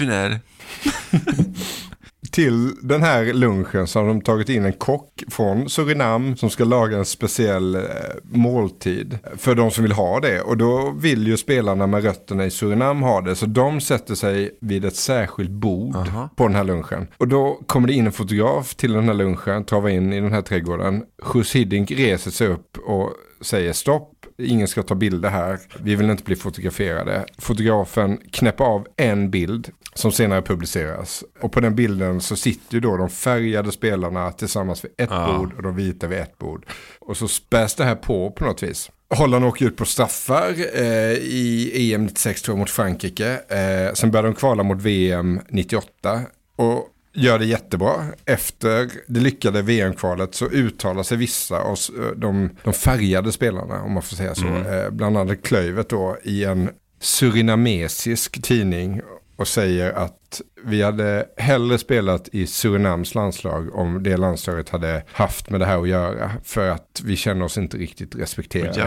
Till den här lunchen så har de tagit in en kock från Surinam som ska laga en speciell eh, måltid för de som vill ha det. Och då vill ju spelarna med rötterna i Surinam ha det. Så de sätter sig vid ett särskilt bord på den här lunchen. Och då kommer det in en fotograf till den här lunchen, travar in i den här trädgården. Jus Hiddink reser sig upp och säger stopp. Ingen ska ta bilder här. Vi vill inte bli fotograferade. Fotografen knäpper av en bild som senare publiceras. Och på den bilden så sitter ju då de färgade spelarna tillsammans vid ett Ja. bord och de vita vid ett bord. Och så späs det här på på något vis. Holland åker ut på straffar eh, i EM 96 tror jag mot Frankrike. Eh, sen börjar de kvala mot VM 98. Och gör det jättebra. Efter det lyckade VM-kvalet så uttalar sig vissa av s- de, de färgade spelarna, om man får säga så. Mm. Eh, bland annat Klövet då i en surinamesisk tidning och säger att vi hade hellre spelat i Surinams landslag om det landslaget hade haft med det här att göra. För att vi känner oss inte riktigt respekterade.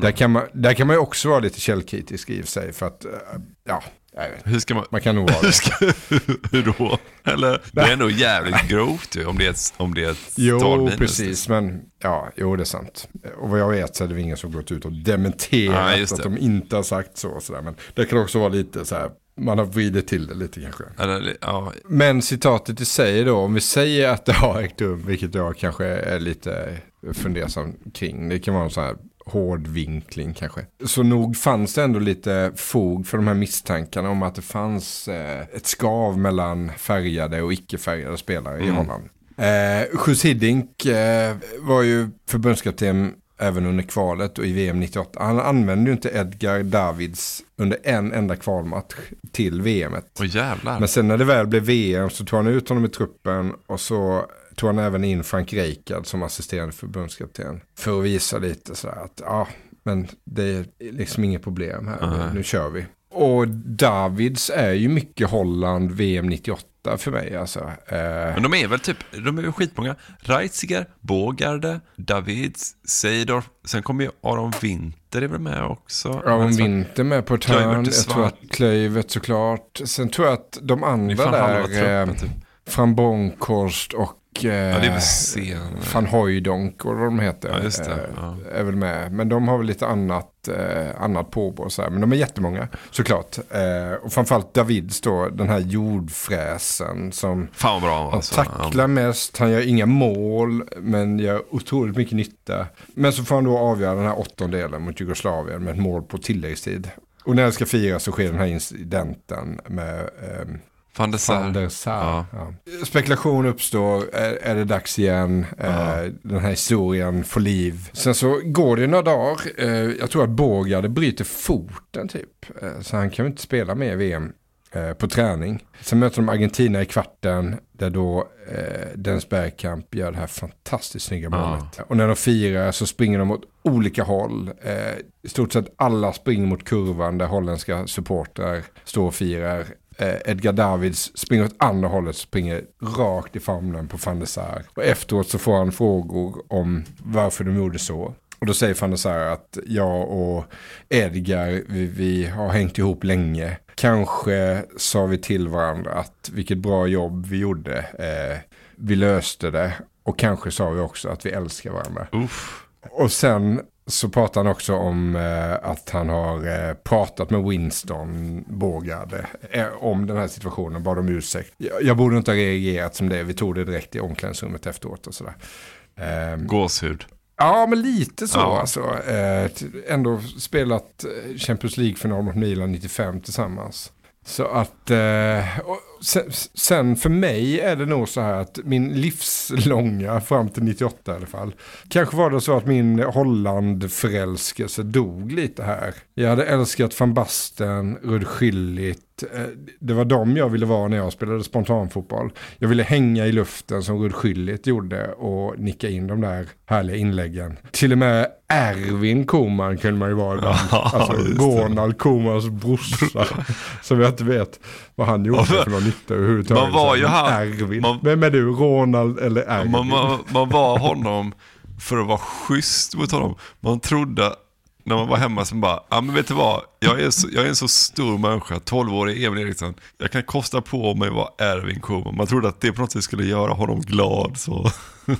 Där, kan man, där kan man ju också vara lite källkritisk i och för sig. För att, eh, ja. Hur ska man... man kan nog vara Hur, det. hur då? Eller, det är nog jävligt grovt ju, om det är ett, om det är ett Jo, precis. Men ja, jo, det är sant. Och vad jag vet så är det ingen som gått ut och dementerat just att de inte har sagt så. och sådär. Men det kan också vara lite så här, man har vridit till det lite kanske. Eller, ja, Men citatet i sig då, om vi säger att det har ägt rum, vilket jag kanske är lite fundersam kring. Det kan vara en sån här hård vinkling kanske. Så nog fanns det ändå lite fog för de här misstankarna om att det fanns eh, ett skav mellan färgade och icke-färgade spelare i Mm. Holland. Eh, Jus Hiddink eh, var ju förbundskapten även under kvalet och i VM 98. Han använde ju inte Edgar Davids under en enda kvalmatch till VMet. Åh jävlar. Men sen när det väl blev VM så tog han ut honom i truppen och så tog han även in Frank Rijkaard som assisterande förbundskapten. För att visa lite sådär att ja, men det är liksom inget problem här. Nej. Nu, kör vi. Och Davids är ju mycket Holland VM 98. 98 för mig alltså. Eh, Men de är väl typ, de är väl skitmånga. Reitziger, Bågarde, Davids, Seidorf. Sen kommer ju Aron Winter är väl med också. Aron Alltså, Winter med på ett hörn. Jag tror att Klöivert såklart. Sen tror jag att de andra där, truppen, typ. Eh, Van Bonkhorst och eh, det är väl senare. Van Hooijdonk och vad de heter. Ja, det. eh, Ja. Är väl med. Men de har väl lite annat, eh, annat påbrå. Så här. Men de är jättemånga såklart. Eh, och framförallt Davids då, den här jordfräsen som Fan bra han alltså. tacklar mest, han gör inga mål men gör otroligt mycket nytta. Men så får han då avgöra den här åttondelen mot Jugoslavien med ett mål på tilläggstid. Och när det ska firas så sker den här incidenten med ehm, Van der Sar. Van der Sar. Ja. Ja. Spekulation uppstår, är, är det dags igen? Eh, den här historien får liv. Sen så går det några dagar, eh, jag tror att Bågade bryter foten typ. Eh, så han kan ju inte spela med i VM eh, på träning. Sen möter de Argentina i kvarten där då eh, Dennis Bergkamp gör det här fantastiskt snygga målet. Och när de firar så springer de åt olika håll. Eh, I stort sett alla springer mot kurvan där holländska supportrar står och firar. Eh, Edgar Davids springer åt andra hållet, springer rakt i famnen på van der Sar. Och efteråt så får han frågor om varför de gjorde så. Och då säger van der Sar att jag och Edgar, vi, vi har hängt ihop länge. Kanske sa vi till varandra att vilket bra jobb vi gjorde. Eh, vi löste det. Och kanske sa vi också att vi älskar varandra. Och sen så pratar han också om eh, att han har eh, pratat med Winston Bågade eh, om den här situationen, bad om ursäkt. Jag, jag borde inte ha reagerat som det, vi tog det direkt i omklädningsrummet efteråt och sådär. Eh, Gåshud. Ja, men lite så Ja. alltså. Eh, ändå spelat eh, Champions League-final mot Milan 95 tillsammans. Så att, eh, och sen, för mig är det nog så här att min livslånga, fram till 98 i alla fall. Kanske var det så att min Holland-förälskelse dog lite här. Jag hade älskat van Basten, Rud Schillit. eh, Det var dem jag ville vara när jag spelade spontanfotboll. Jag ville hänga i luften som Rud Schillit gjorde och nicka in de där härliga inläggen. Till och med Erwin Koman kunde man ju vara ibland. Alltså just det. Ronald Komans brorsa. som jag inte vet vad han gjorde för någon nytta överhuvudtaget. Man var ju han- Erwin. Vem är du? Ronald eller Erwin? Man, man, man var honom för att vara schysst mot honom. Man trodde när man var hemma som bara, ja men vet du vad, jag är, så, jag är en så stor människa, 12-årig Emil Eriksson. Jag kan kosta på mig att vara Erwin Koman. Man trodde att det på något sätt skulle göra honom glad. Så.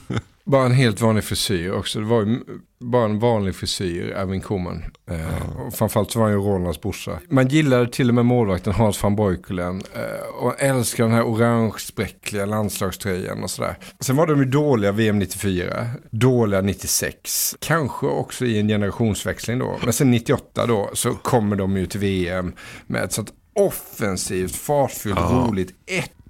Bara en helt vanlig frisyr också. Det var ju bara en vanlig frisyr, Erwin Koman. Eh, och framförallt så var han ju Ronalds brorsa. Man gillade till och med målvakten Hans van Breukelen. Eh, och älskade den här orange-spräckliga landslagströjan och sådär. Sen var de ju dåliga VM 94, dåliga 96. Kanske också i en generationsväxling då. Men sen 98 då så kommer de ju till VM med ett sånt offensivt, fartfyllt, Ja. roligt,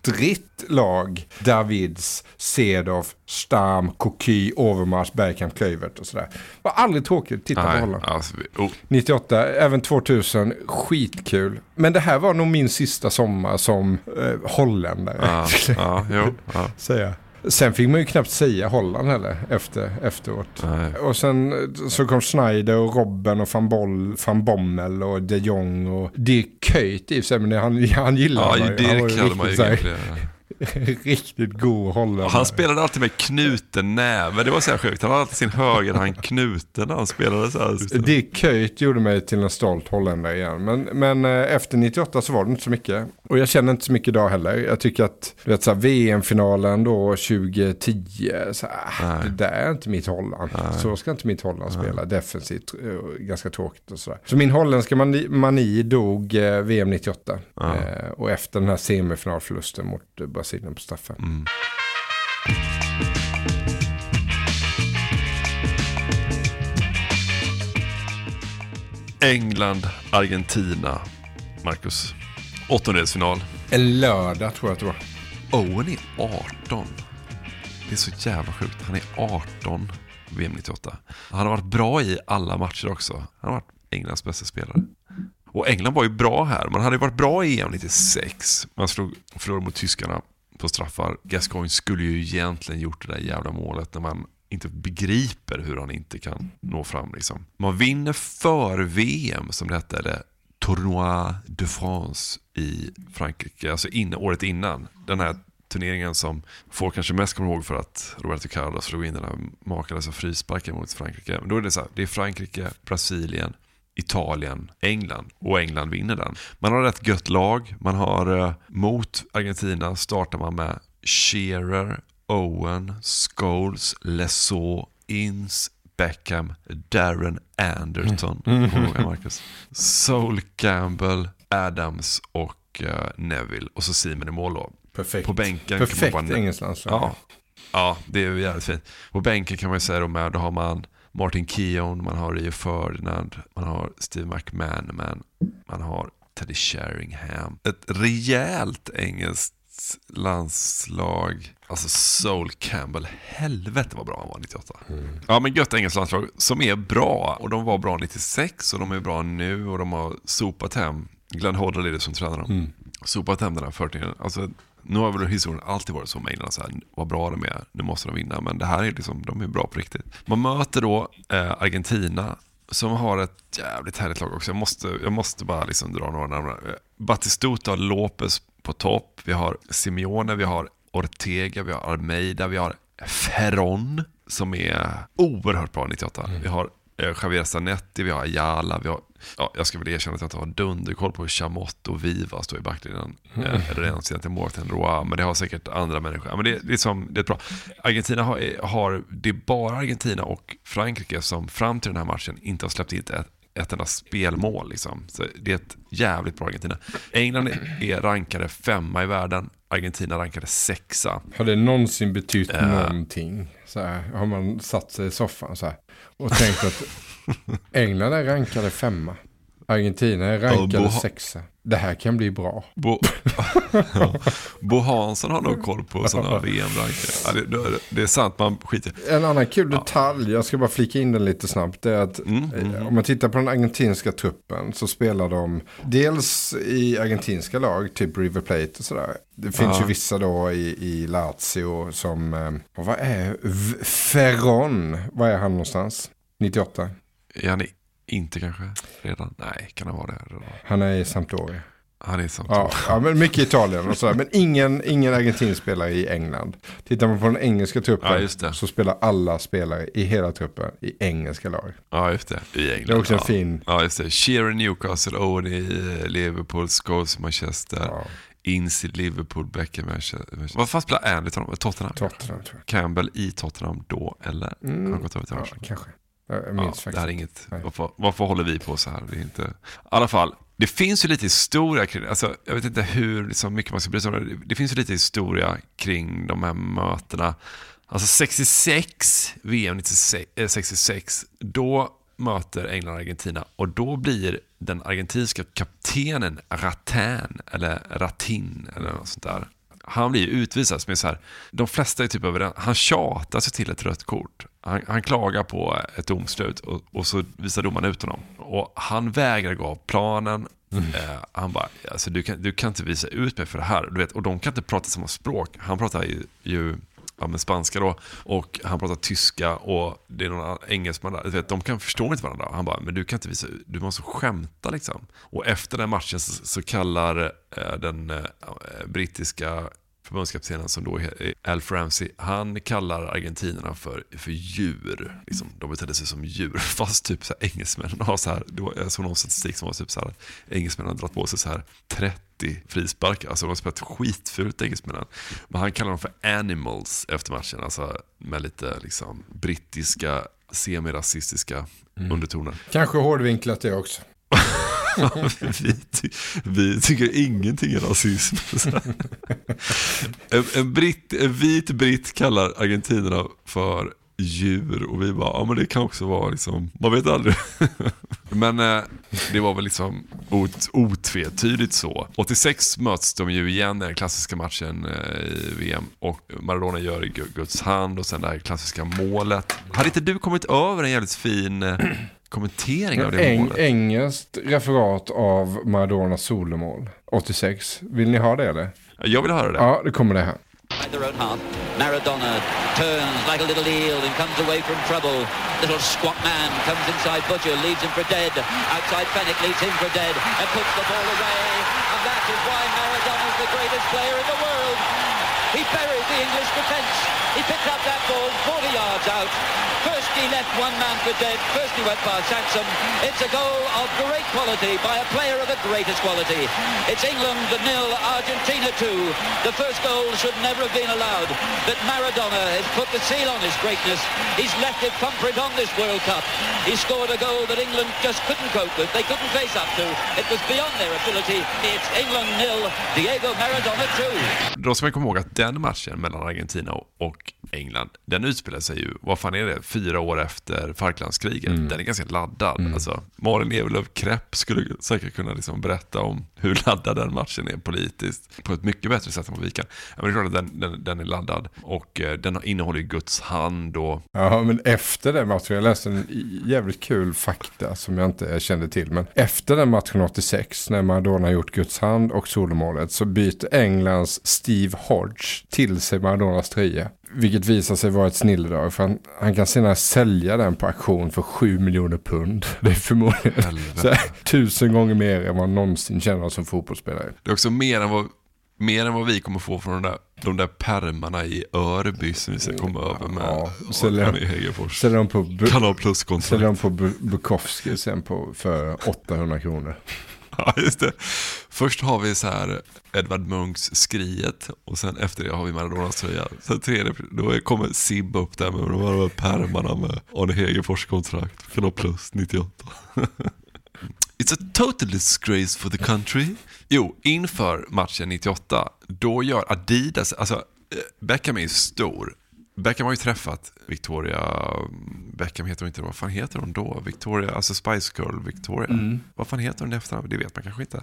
ettrigt lag. Davids, Cedorf, Stam, Koky, Overmars, Bergkamp, Klöivert och sådär. Var aldrig tråkigt att titta Nej, på Holland. alltså, oh. 98, även 2000, skitkul. Men det här var nog min sista sommar som eh, holländare. Ja, ja, jo, ja. Säga. Sen fick man ju knappt säga Holland heller efter, efteråt. Och sen eh, så kom Schneider och Robben och van, Boll, van Bommel och de Jong och Dirk Kuyt i sig, men han, han gillade Ja, man ju. Han var Dirk ju hade man ju egentligen. Riktigt god holländare. Han spelade alltid med knuten näve, det var så här sjukt. Han hade alltid sin högerhand knuten när han spelade så här. Dick Kuyt gjorde mig till en stolt holländare igen. Men, men eh, efter 98 så var det inte så mycket. Och jag känner inte så mycket idag heller. Jag tycker att vet, så VM-finalen då 2010, så här, det där är inte mitt Holland. Så ska inte mitt Holland spela. Defensivt, eh, ganska tråkigt och sådär. Så min holländska mani, mani dog eh, VM 98. Eh, och efter den här semifinalförlusten mot eh, Brasilien på straffen. England, Argentina, Marcus. Åttondelsfinal. En lördag tror jag att det var. Owen är 18. Det är så jävla sjukt. Han är 18 VM 98. Han har varit bra i alla matcher också. Han har varit Englands bästa spelare. Och England var ju bra här. Man hade ju varit bra i EM 96. Man slog, förlorade mot tyskarna på straffar. Gascoigne skulle ju egentligen gjort det där jävla målet när man inte begriper hur han inte kan nå fram. Liksom. Man vinner för VM som det hette, eller Tournoi de France i Frankrike, alltså in, året innan. Den här turneringen som folk kanske mest kommer ihåg för att Roberto Carlos slog in den här makalösa frisparken mot Frankrike. Men då är det så här, det är Frankrike, Brasilien, Italien, England och England vinner den. Man har ett gött lag. Man har eh, mot Argentina startar man med Shearer, Owen, Scholes, Lesaux, Ince, Beckham, Darren Anderton, Mm. ihåg, Marcus? Sol Campbell, Adams och eh, Neville och så Simon i mål då. Perfekt. På bänken Perfekt kan man bara... engelskt landslag. Ja, ja, det är jävligt fint. På bänken kan man ju säga då med, då har man Martin Keown, man har Rio Ferdinand, man har Steve McManaman, man har Teddy Sheringham. Ett rejält engelskt landslag. Alltså Sol Campbell, helvete vad bra han var 98. Ja men gött engelskt landslag som är bra. Och de var bra 96 och de är bra nu och de har sopat hem. Glenn Hoddle är det som tränar dem. Mm. Sopat hem den här förturneringen. Alltså, nu har väl historien alltid varit så med England, så här, vad bra de är, nu måste de vinna. Men det här är liksom, de är bra på riktigt. Man möter då eh, Argentina som har ett jävligt härligt lag också. Jag måste, jag måste bara liksom dra några namn. Eh, Batistuta och Lopez på topp. Vi har Simeone, vi har Ortega, vi har Almeida, vi har Ferron som är oerhört bra 98. Vi har Javier Zanetti, vi har Ayala, vi har, ja, jag ska väl erkänna att jag inte har dunderkoll på hur Chamot och Viva står i backlinjen. Mm. Eh, eller ens egentligen målet än Roa, men det har säkert andra människor. Men det, det, är som, det är bra. Argentina har, har, det är bara Argentina och Frankrike som fram till den här matchen inte har släppt in ett, ett enda spelmål. Liksom. Så det är ett jävligt bra Argentina. England är, rankade femma i världen, Argentina rankade sexa. Har det någonsin betytt Eh. någonting? Så här, har man satt sig i soffan så här, och tänkt att England är rankade femma. Argentina är rankade Bo- sexa. Det här kan bli bra. Bo, ja. Bo Hansson har nog koll på sådana VM-rankar. Ja, det, det, det är sant, man skiter En annan kul detalj, jag ska bara flika in den lite snabbt, det är att eh, om man tittar på den argentinska truppen så spelar de dels i argentinska lag, typ River Plate och sådär. Det finns ju vissa då i, i Lazio som, eh, vad är Ferron, var är han någonstans? 98? Är han inte kanske redan? Nej, kan han vara det redan? Han är i Sampdoria. Han är i Sampdoria. Ja, ja, men mycket Italien och sådär. Men ingen, ingen argentin spelar i England. Tittar man på den engelska truppen Ja, så spelar alla spelare i hela truppen i engelska lag. Ja, just det. I England. Det är också en ja. fin- Ja, just det. Shearer Newcastle, Owen i eh, Liverpool, Scholes Manchester. Ince i Liverpool, Beckham Manchester. Vad fan spelar Andy Tottenham? Tottenham? Tottenham tror Campbell i Tottenham då, eller? Mm. Har han gått över till Ja, Arsenal? kanske. Jag minns ja, faktiskt Det här är inget. Varför, varför håller vi på så här? Det är inte... I alla fall, det finns ju lite historia kring alltså, Jag vet inte hur liksom, mycket man ska bry sig om det. Det finns ju lite historia kring de här mötena. Alltså 66, VM 96, eh, 66, då möter England och Argentina och då blir den argentinska kaptenen Ratin, eller Ratin eller något sånt där. Han blir utvisad som är så här, de flesta är typ överens, han tjatar sig till ett rött kort. Han, han klagar på ett domslut och, och så visar domaren ut honom. Och han vägrar gå av planen. Eh, han bara, alltså, du, kan, du kan inte visa ut mig för det här. Du vet, och de kan inte prata samma språk. Han pratar ju, ju ja, med spanska då och han pratar tyska och det är någon engelsman där. Du vet, de kan förstå inte varandra. Han bara, men du kan inte visa, du måste skämta liksom. Och efter den matchen så, så kallar eh, den eh, brittiska förbundskaptenen som då är Alf Ramsey, han kallar argentinerna för, för djur. Liksom, de betedde sig som djur. Fast typ så här, engelsmännen har så här, det var, jag såg någon statistik som var typ så här, engelsmännen har dragit på sig så här 30 frisparkar. Alltså de har spelat skitfult engelsmännen. Men han kallar dem för animals efter matchen. Alltså med lite liksom brittiska semirasistiska undertoner. Kanske hårdvinklat det också. vi, ty vi tycker ingenting är rasism. en, en, britt, en vit britt kallar argentinerna för djur och vi bara, ja men det kan också vara liksom, man vet aldrig. men eh, det var väl liksom ot, otvetydigt så. 86 möts de ju igen i den klassiska matchen eh, i VM och Maradona gör i Guds hand och sen det här klassiska målet. Hade inte du kommit över en jävligt fin eh, kommentering av det Eng, målet? engelskt referat av Maradonas solomål 86. Vill ni ha det eller? Jag vill höra det. Ja, det kommer det här. Maradona turns like a little eel and comes away from trouble. Little squat man comes inside Butcher, leaves him for dead. Outside Fennec leaves him for dead and puts the ball away. And that is why Maradona is the greatest player in the world. He buried the English defence. He picked up that ball 40 yards out. He left one man for dead. First he went past Sansom. It's a goal of great quality by a player of the greatest quality. It's England nil, Argentina two. The first goal should never have been allowed. But Maradona has put the seal on his greatness. He's left it thumbprint on this World Cup. He scored a goal that England just couldn't cope with. They couldn't face up to. It was beyond their ability. It's England nil, Diego Maradona two. Då ska man komma ihåg att den matchen mellan Argentina och England, den utspelar sig ju, vad fan är det, fyra år efter Falklandskriget. Mm. Den är ganska laddad. Alltså, Malin Evelöv Krepp skulle säkert kunna liksom berätta om hur laddad den matchen är politiskt på ett mycket bättre sätt än vad vi kan. Ja, Men det är klart att den, den, den är laddad och eh, den innehåller ju Guds hand och Ja, men efter den matchen, jag läste en jävligt kul fakta som jag inte kände till. Men efter den matchen 86, när Maradona gjort Guds hand och solomålet, så byter Englands Steve Hodge till sig Maradonas tröja. Vilket visar sig vara ett snilledrag, för han, han kan senare sälja den på auktion för 7 miljoner pund. Det är förmodligen här, tusen gånger mer än vad han någonsin tjänar som fotbollsspelare. det är också mer än vad, mer än vad vi kommer få från de där, de där permarna i Örby som vi ska komma över med Ja, och säljer, han i Hägerfors. säljer de på, Bu- Kanal Plus-kontrakt. säljer de på Bu- Bukowski sen på, för 800 kronor. Ja, just det. Först har vi så här Edvard Munchs Skriet och sen efter det har vi Maradonas tröja. Sen tredje, då kommer Sib upp där med de här pärmarna med Arne Hegerfors kontrakt. Kanal Plus 98. It's a total disgrace for the country. Jo, inför matchen 98, då gör Adidas, alltså eh, Beckham är ju stor. Beckham har ju träffat Victoria, Beckham heter hon inte, vad fan heter hon då? Victoria, alltså Spice Girl Victoria. Mm. Vad fan heter hon i efternamn? Det vet man kanske inte.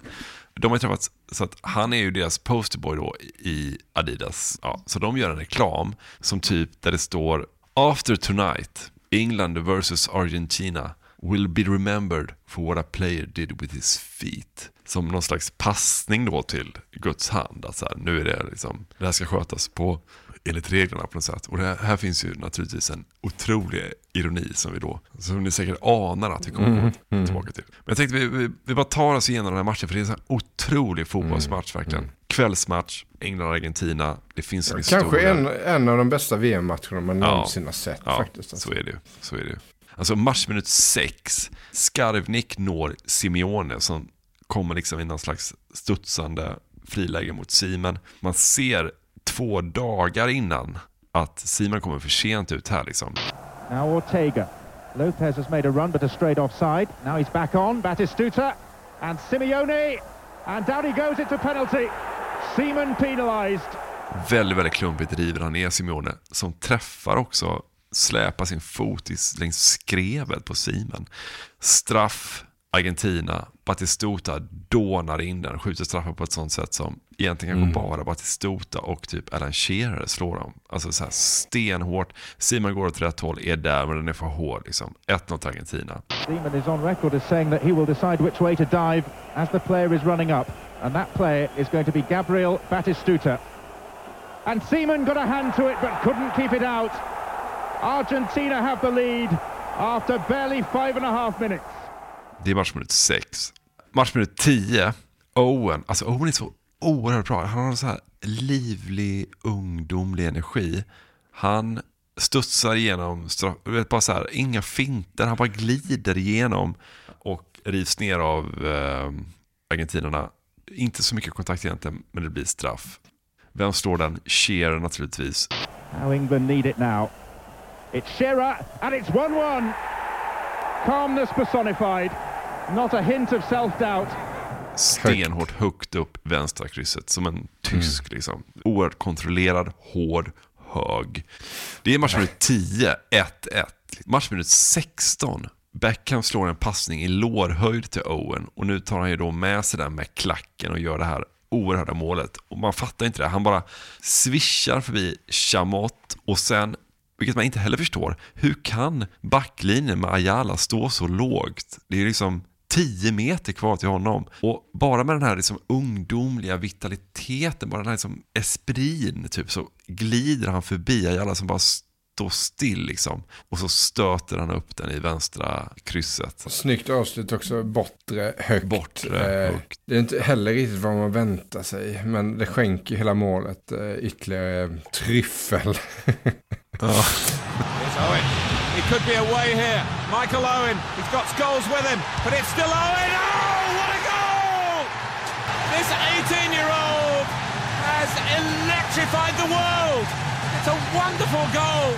De har ju träffats, så att han är ju deras posterboy då i Adidas. Ja, så de gör en reklam som typ där det står After tonight, England versus Argentina will be remembered for what a player did with his feet. Som någon slags passning då till Guds hand. Att så här, nu är det liksom, det här ska skötas på enligt reglerna på något sätt. Och det här, här finns ju naturligtvis en otrolig ironi som vi då, som ni säkert anar att vi kommer Mm, komma mm. tillbaka till. Men jag tänkte vi, vi, vi bara tar oss igenom den här matchen för det är en sån här otrolig fotbollsmatch Mm, verkligen. Kvällsmatch, England-Argentina, det finns en historia. Kanske en, en av de bästa VM-matcherna man Ja. någonsin har sett Ja, faktiskt. alltså. så är det. Så är det. Alltså matchminut 6, Skarvnik når Simeone som kommer liksom i någon slags studsande friläge mot Simen. Man ser två dagar innan att Simon kommer för sent ut här liksom. Now Ortega. Lopez has made a run, but a straight offside. Now he's back on. Batistuta and Simeone. And down he goes into penalty. Seaman penalised. Väldigt, väldigt klumpigt river han ner Simeone som träffar också, släpar sin fot längs skrevet på Simon. Straff, Argentina, Batistuta dånar in den, skjuter straffen på ett sånt sätt som egentligen Mm. kanske bara Batistuta och typ Alan Shearer slår dem. Alltså så här stenhårt. Simon går åt rätt håll, är där men den är för hård liksom. 1-0 till Argentina. Seaman is on record as saying that he will decide which way to dive as the player is running up. And that player is going to be Gabriel Batistuta. And Seaman got a hand to it but couldn't keep it out. Argentina have the lead after barely five and a half minutes. Det är matchminut 6. Matchminut 10, Owen. Alltså Owen är så oerhört bra. Han har en så här livlig, ungdomlig energi. Han studsar igenom, du vet, bara så här, inga finter, han bara glider igenom och rivs ner av eh, argentinarna. Inte så mycket kontakt egentligen, men det blir straff. Vem slår den? Shearer naturligtvis. How England need it now. It's Shearer, and it's 1-1. Calmness personified. Not a hint of self-doubt. stenhårt högt upp vänstra krysset som en tysk. Liksom. Oerhört kontrollerad, hård, hög. Det är matchminut 10, 1-1. Matchminut 16, Beckham slår en passning i lårhöjd till Owen och nu tar han ju då med sig den med klacken och gör det här oerhörda målet. Och man fattar inte det. Han bara svischar förbi Chamot och sen vilket man inte heller förstår. Hur kan backlinjen med Ayala stå så lågt? Det är liksom 10 meter kvar till honom. Och bara med den här liksom ungdomliga vitaliteten, bara den här liksom esprin, typ, så glider han förbi alla som bara står still liksom. Och så stöter han upp den i vänstra krysset. Snyggt avslut också, bortre högt. Bortre Eh, Det är inte heller riktigt vad man väntar sig, men det skänker hela målet eh, ytterligare tryffel. Here's He could be away here. Michael Owen. He's got Scholes with him, but it's still Owen. Oh, what a goal! This 18-year-old has electrified the world. It's a wonderful goal.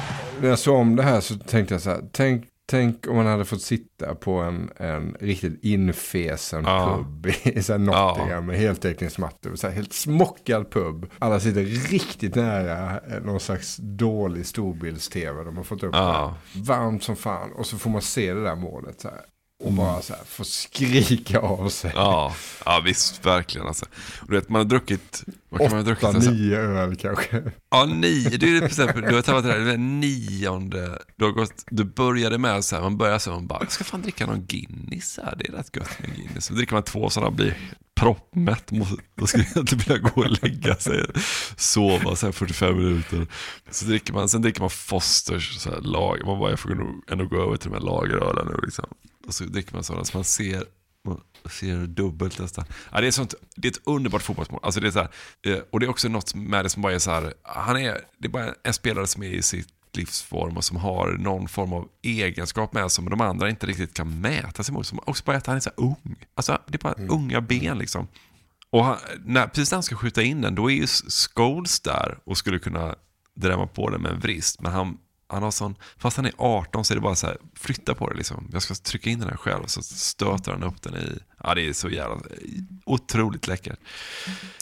När jag såg om det här så tänkte jag så här, tänk, tänk om man hade fått sitta på en, en riktigt infesen Ja. pub i så här Nottingham med heltäckningsmattor. Så här helt smockad pub. Alla sitter riktigt nära eh, någon slags dålig storbilds-tv. De har fått upp Ja. Varmt som fan. Och så får man se det där målet så här. Och Mm. bara så här få skrika av sig. Ja, ja visst, verkligen alltså. Och du vet, man har druckit, vad kan man ha druckit? Åtta, Alltså? nio öl kanske. Ja, nio. Du, är till exempel, du har tappat det där, det är nionde. Du, har gått, du började med så här, man börjar så här, man bara, jag ska fan dricka någon Guinness här, det är rätt gött med Guinness. Så dricker man två sådana, blir proppmätt, då skulle jag inte vilja gå och lägga sig, sova så här 45 minuter. Så dricker man, sen dricker man Fosters så här, lager, man bara, jag får nog ändå gå över till de här lagerölen nu liksom. Och så dricker man sådana, så man ser man ser dubbelt nästan. Ja, det, är sånt, det är ett underbart fotbollsmål. Alltså det är så här, eh, och det är också något med det som bara är så här, han är, det är bara en spelare som är i sitt livsform och som har någon form av egenskap med som de andra inte riktigt kan mäta sig mot. Som också bara att han är så ung. Alltså det är bara unga ben liksom. Och han, när, precis när han ska skjuta in den, då är ju Scholes där och skulle kunna drämma på den med en vrist. Men han, han har sån, fast han är 18 så är det bara så här, flytta på det liksom. Jag ska trycka in den här själv. Så stöter han upp den i, ja det är så jävla, otroligt läckert.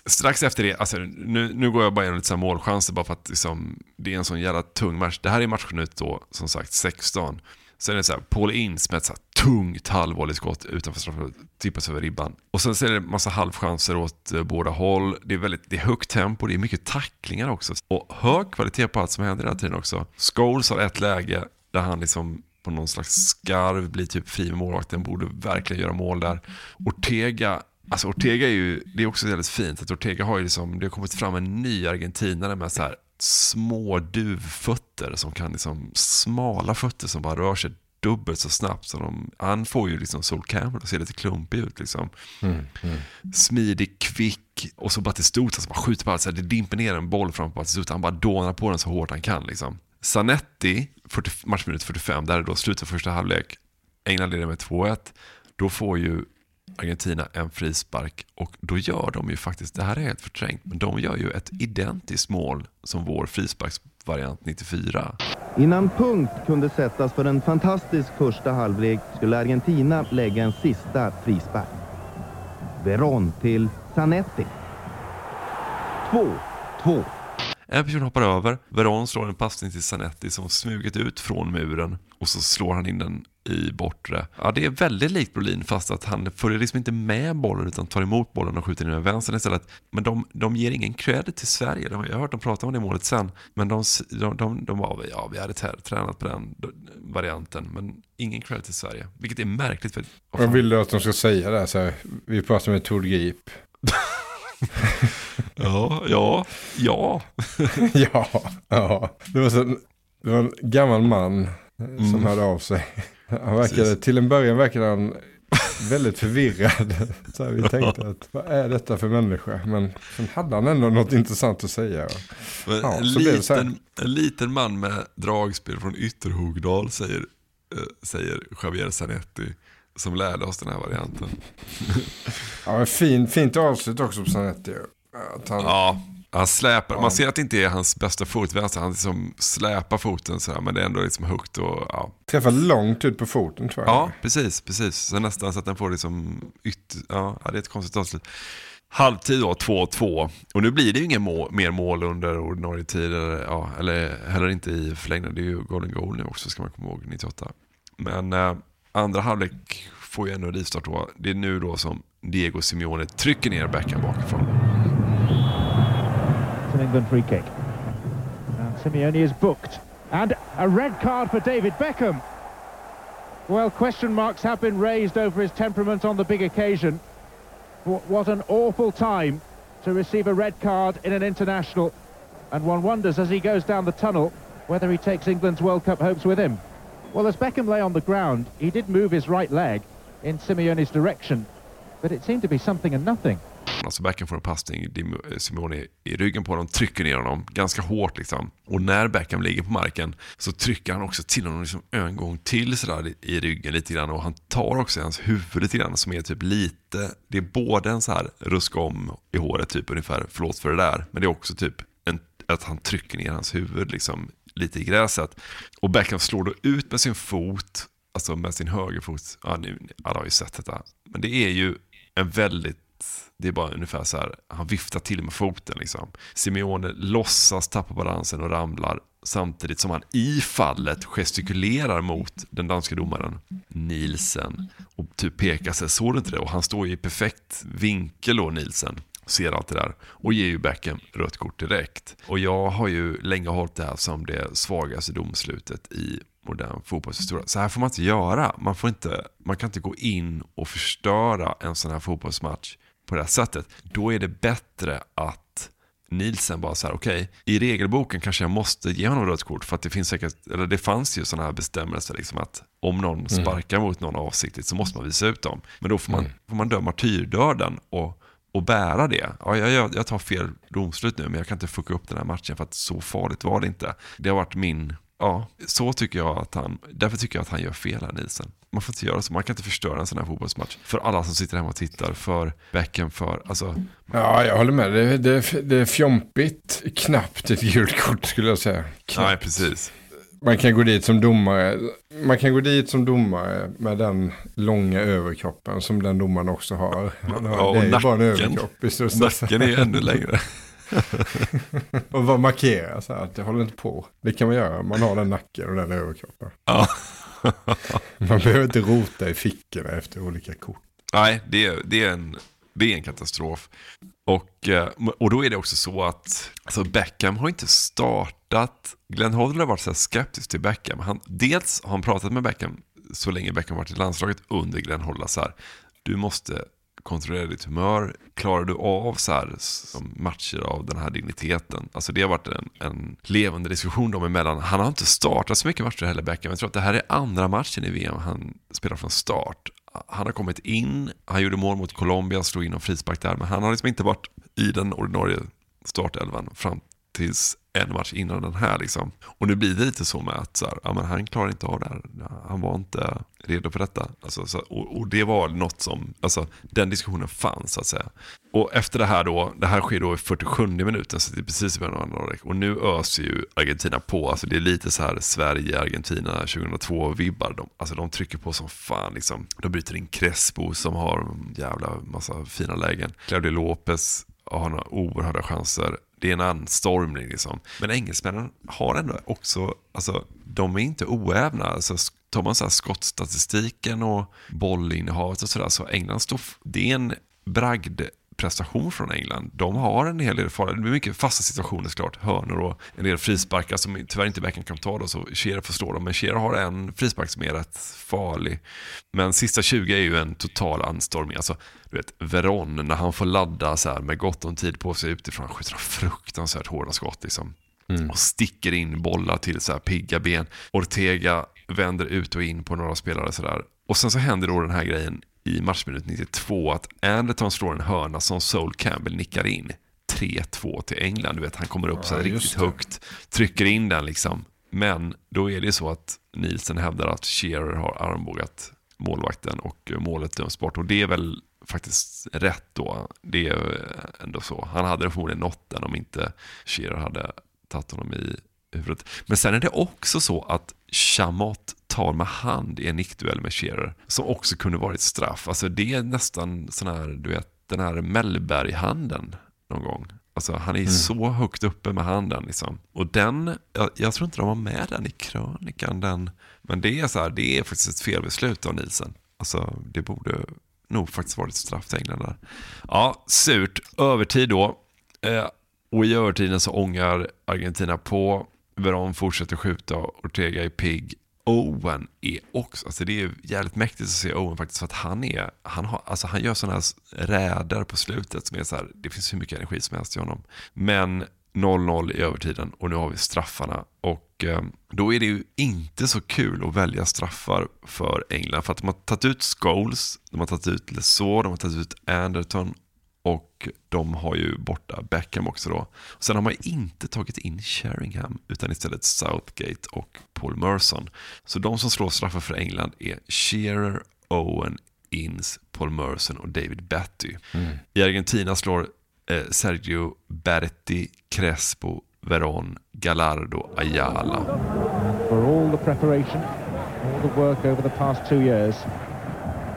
Strax efter det, alltså nu, nu går jag bara igenom lite så här målchanser bara för att liksom, det är en sån jävla tung match. Det här är matchen ut då, som sagt, 16. Sen är det så här, Paul Ince med ett så här tungt halvvolleyskott utanför straffområdet, tippas över ribban. Och sen så är det en massa halvchanser åt eh, båda håll. Det är, väldigt, det är högt tempo, det är mycket tacklingar också. Och hög kvalitet på allt som händer hela tiden också. Scholes har ett läge där han liksom på någon slags skarv blir typ fri med målvakten, borde verkligen göra mål där. Ortega Alltså Ortega är ju, det är också väldigt fint att Ortega har ju liksom, det har kommit fram en ny argentinare med så här små duvfötter som kan liksom, smala fötter som bara rör sig dubbelt så snabbt. Så de, han får ju liksom Sol Campbell att se lite klumpig ut liksom. Mm, mm. Smidig, kvick och så Batistuta som bara skjuter på allt. Så här, det dimper ner en boll framför Batistuta. Han bara dånar på den så hårt han kan liksom. Zanetti, 40, matchminut 45, där är då slutet av första halvlek. England leder med 2-1. Då får ju Argentina en frispark och då gör de ju faktiskt, det här är helt förträngt, men de gör ju ett identiskt mål som vår frisparksvariant 94. Innan punkt kunde sättas för en fantastisk första halvlek skulle Argentina lägga en sista frispark. Veron till Zanetti. 2-2. En person hoppar över, Veron slår en passning till Zanetti som smugit ut från muren och så slår han in den i bortre. Ja, det är väldigt likt Brolin fast att han följer liksom inte med bollen utan tar emot bollen och skjuter in den med vänstern istället. Men de, de ger ingen credit till Sverige. De, jag har hört dem prata om det målet sen. Men de, de, de, de var, ja, vi hade trä- tränat på den varianten men ingen credit till Sverige. Vilket är märkligt för vad Vad vill du att de ska säga där? Så här, vi pratar med Tord Grip. Ja, ja, ja. ja, ja. Det var, så, det var en gammal man som Mm. hörde av sig. Han verkade, till en början verkade han väldigt förvirrad. Så här, vi tänkte att vad är detta för människa? Men sen hade han ändå något intressant att säga. Men Ja, en, liten, en liten man med dragspel från Ytterhogdal säger, eh, säger Javier Zanetti som lärde oss den här varianten. Ja, men fin, fint avslut också på Zanetti. Att han, Ja, han släpar. Ja. Man ser att det inte är hans bästa fot, vänster. Han liksom släpar foten så här, men det är ändå liksom högt och ja. Träffar långt ut på foten tror jag. Ja, precis, precis. Så nästan så att den får liksom yt... Ja, det är ett konstigt avslut. Halvtid då, 2-2. Och nu blir det ju ingen mål, mer mål under ordinarie tid. Eller, ja, eller heller inte i förlängningen. Det är ju golden goal nu också, ska man komma ihåg, 98. Men eh, andra halvlek får ju ändå rivstart då. Det är nu då som Diego Simeone trycker ner Beckham bakifrån. An England free kick. And Simeone is booked. And a red card for David Beckham. Well, question marks have been raised over his temperament on the big occasion. What an awful time to receive a red card in an international. And one wonders as he goes down the tunnel whether he takes England's World Cup hopes with him. Well, as Beckham lay on the ground, he did move his right leg in Simeone's direction, but it seemed to be something and nothing. Alltså backen får en passning, eh, Simone i ryggen på honom, trycker ner honom ganska hårt liksom. Och när backen ligger på marken så trycker han också till honom liksom en gång till sådär i- ryggen lite grann. Och han tar också i hans huvud lite grann som är typ lite, det är både en så här ruska om i håret typ ungefär, förlåt för det där. Men det är också typ en, att han trycker ner hans huvud liksom lite i gräset. Och Beckham slår då ut med sin fot, alltså med sin högerfot. Ja, nu, alla har ju sett detta. Men det är ju en väldigt det är bara ungefär så här, han viftar till med foten liksom. Simeone låtsas tappa balansen och ramlar samtidigt som han i fallet gestikulerar mot den danska domaren Nielsen och typ pekar sig, såg du inte det? Och han står ju i perfekt vinkel då, Nielsen ser allt det där och ger ju Beckham rött kort direkt. Och jag har ju länge hållit det här som det svagaste domslutet i modern fotbollshistoria. Så här får man inte göra. Man, får inte, man kan inte gå in och förstöra en sån här fotbollsmatch på det här sättet. Då är det bättre att Nielsen bara så här, okej, i regelboken kanske jag måste ge honom rött kort för att det finns säkert, eller det fanns ju sådana här bestämmelser liksom att om någon sparkar mot någon avsiktligt så måste man visa ut dem. Men då får man, får man dö martyrdöden och, och bära det. Ja, jag, jag, jag tar fel domslut nu men jag kan inte fucka upp den här matchen för att så farligt var det inte. Det har varit min, ja, så tycker jag att han, därför tycker jag att han gör fel här Nielsen. Man får inte göra så, man kan inte förstöra en sån här fotbollsmatch. För alla som sitter hemma och tittar, för Beckham, för, alltså Ja, jag håller med. Det, det, det är fjompigt. Knappt ett gult kort skulle jag säga. Knappt. Nej, precis. Man kan gå dit som domare. Man kan gå dit som domare med den långa överkroppen som den domaren också har. Har Ja, och det är ju bara en nacken. överkropp i. Nacken är ännu längre. och bara markera så här att det håller inte på. Det kan man göra. Man har den nacken och den överkroppen. Ja. man behöver inte rota i fickorna efter olika kort. Nej, det är, det är, en, det är en katastrof. Och, eh, och då är det också så att alltså Beckham har inte startat. Glenn Hoddle har varit så här skeptisk till Beckham. Han, dels har han pratat med Beckham så länge Beckham varit i landslaget under Glenn Hoddle. Du måste kontrollera ditt humör. Klarar du av så här, matcher av den här digniteten? Alltså det har varit en, en levande diskussion dem emellan. Han har inte startat så mycket matcher heller, Beckham. Jag tror att det här är andra matchen i VM han spelar från start. Han har kommit in, han gjorde mål mot Colombia, slog in en frispark där, men han har liksom inte varit i den ordinarie startelvan fram tills en match innan den här. Liksom. Och nu blir det lite så med att så här, ja, men han klarar inte av det här. Han var inte redo för detta. Alltså, så, och, och det var något som, alltså den diskussionen fanns så att säga. Och efter det här då, det här sker då i 47 minuten, så det är precis i början av andra. Och nu öser ju Argentina på, alltså det är lite så här Sverige-Argentina 2002-vibbar. De, alltså de trycker på som fan liksom. De bryter in Crespo som har en jävla massa fina lägen. Claudio Lopez har några oerhörda chanser. Det är en anstormning liksom. Men engelsmännen har ändå också, alltså de är inte oävna. Alltså, tar man så här skottstatistiken och bollinnehavet och sådär så England står, det är en bragd prestation från England. De har en hel del farliga, det blir mycket fasta situationer såklart, hörnor och en del frisparkar som tyvärr inte Beckham kan ta då, så Shearer får slå dem. Men Shearer har en frispark som är rätt farlig. Men sista 20 är ju en total anstormning. Alltså, du vet, Veron, när han får ladda så här med gott om tid på sig utifrån, han skjuter fruktansvärt hårda skott liksom. Och sticker in bollar till så här pigga ben. Ortega vänder ut och in på några spelare sådär. Och sen så händer då den här grejen i matchminut 92 att Anderton slår en hörna som Sol Campbell nickar in. 3-2 till England. Du vet, han kommer upp så här Ja, riktigt det. högt, trycker in den liksom. Men då är det så att Nielsen hävdar att Shearer har armbågat målvakten och målet döms bort. Och det är väl faktiskt rätt då. Det är ändå så. Han hade förmodligen nått den om inte Shearer hade tagit honom i huvudet. Men sen är det också så att Chamot tar med hand i en nickduell med Shearer. Som också kunde varit straff. Alltså det är nästan sån här, du vet, den här Mellberg-handen någon gång. Alltså han är så högt uppe med handen liksom. Och den, jag, jag tror inte de var med den i krönikan. Den, men det är så här, det är faktiskt ett felbeslut av Nielsen. Alltså det borde nog faktiskt varit straff till England där. Ja, surt. Övertid då. Eh, och i övertiden så ångar Argentina på. Veron fortsätter skjuta, Ortega är pigg. Owen är också, alltså det är jävligt mäktigt att se Owen faktiskt för att han är, han, har, alltså han gör sådana här räder på slutet som är så här, det finns hur mycket energi som helst i honom. Men 0-0 i övertiden och nu har vi straffarna och eh, då är det ju inte så kul att välja straffar för England för att de har tagit ut Scholes, de har tagit ut Lesaux, de har tagit ut Anderton och de har ju borta Beckham också då. Sen har man inte tagit in Sheringham utan istället Southgate och Paul Merson. Så de som slår straffar för England är Shearer, Owen, Inns, Paul Merson och David Batty. Mm. I Argentina slår Sergio Berti, Crespo, Veron, Gallardo, Ayala. For all the preparation, all the work over the past two years,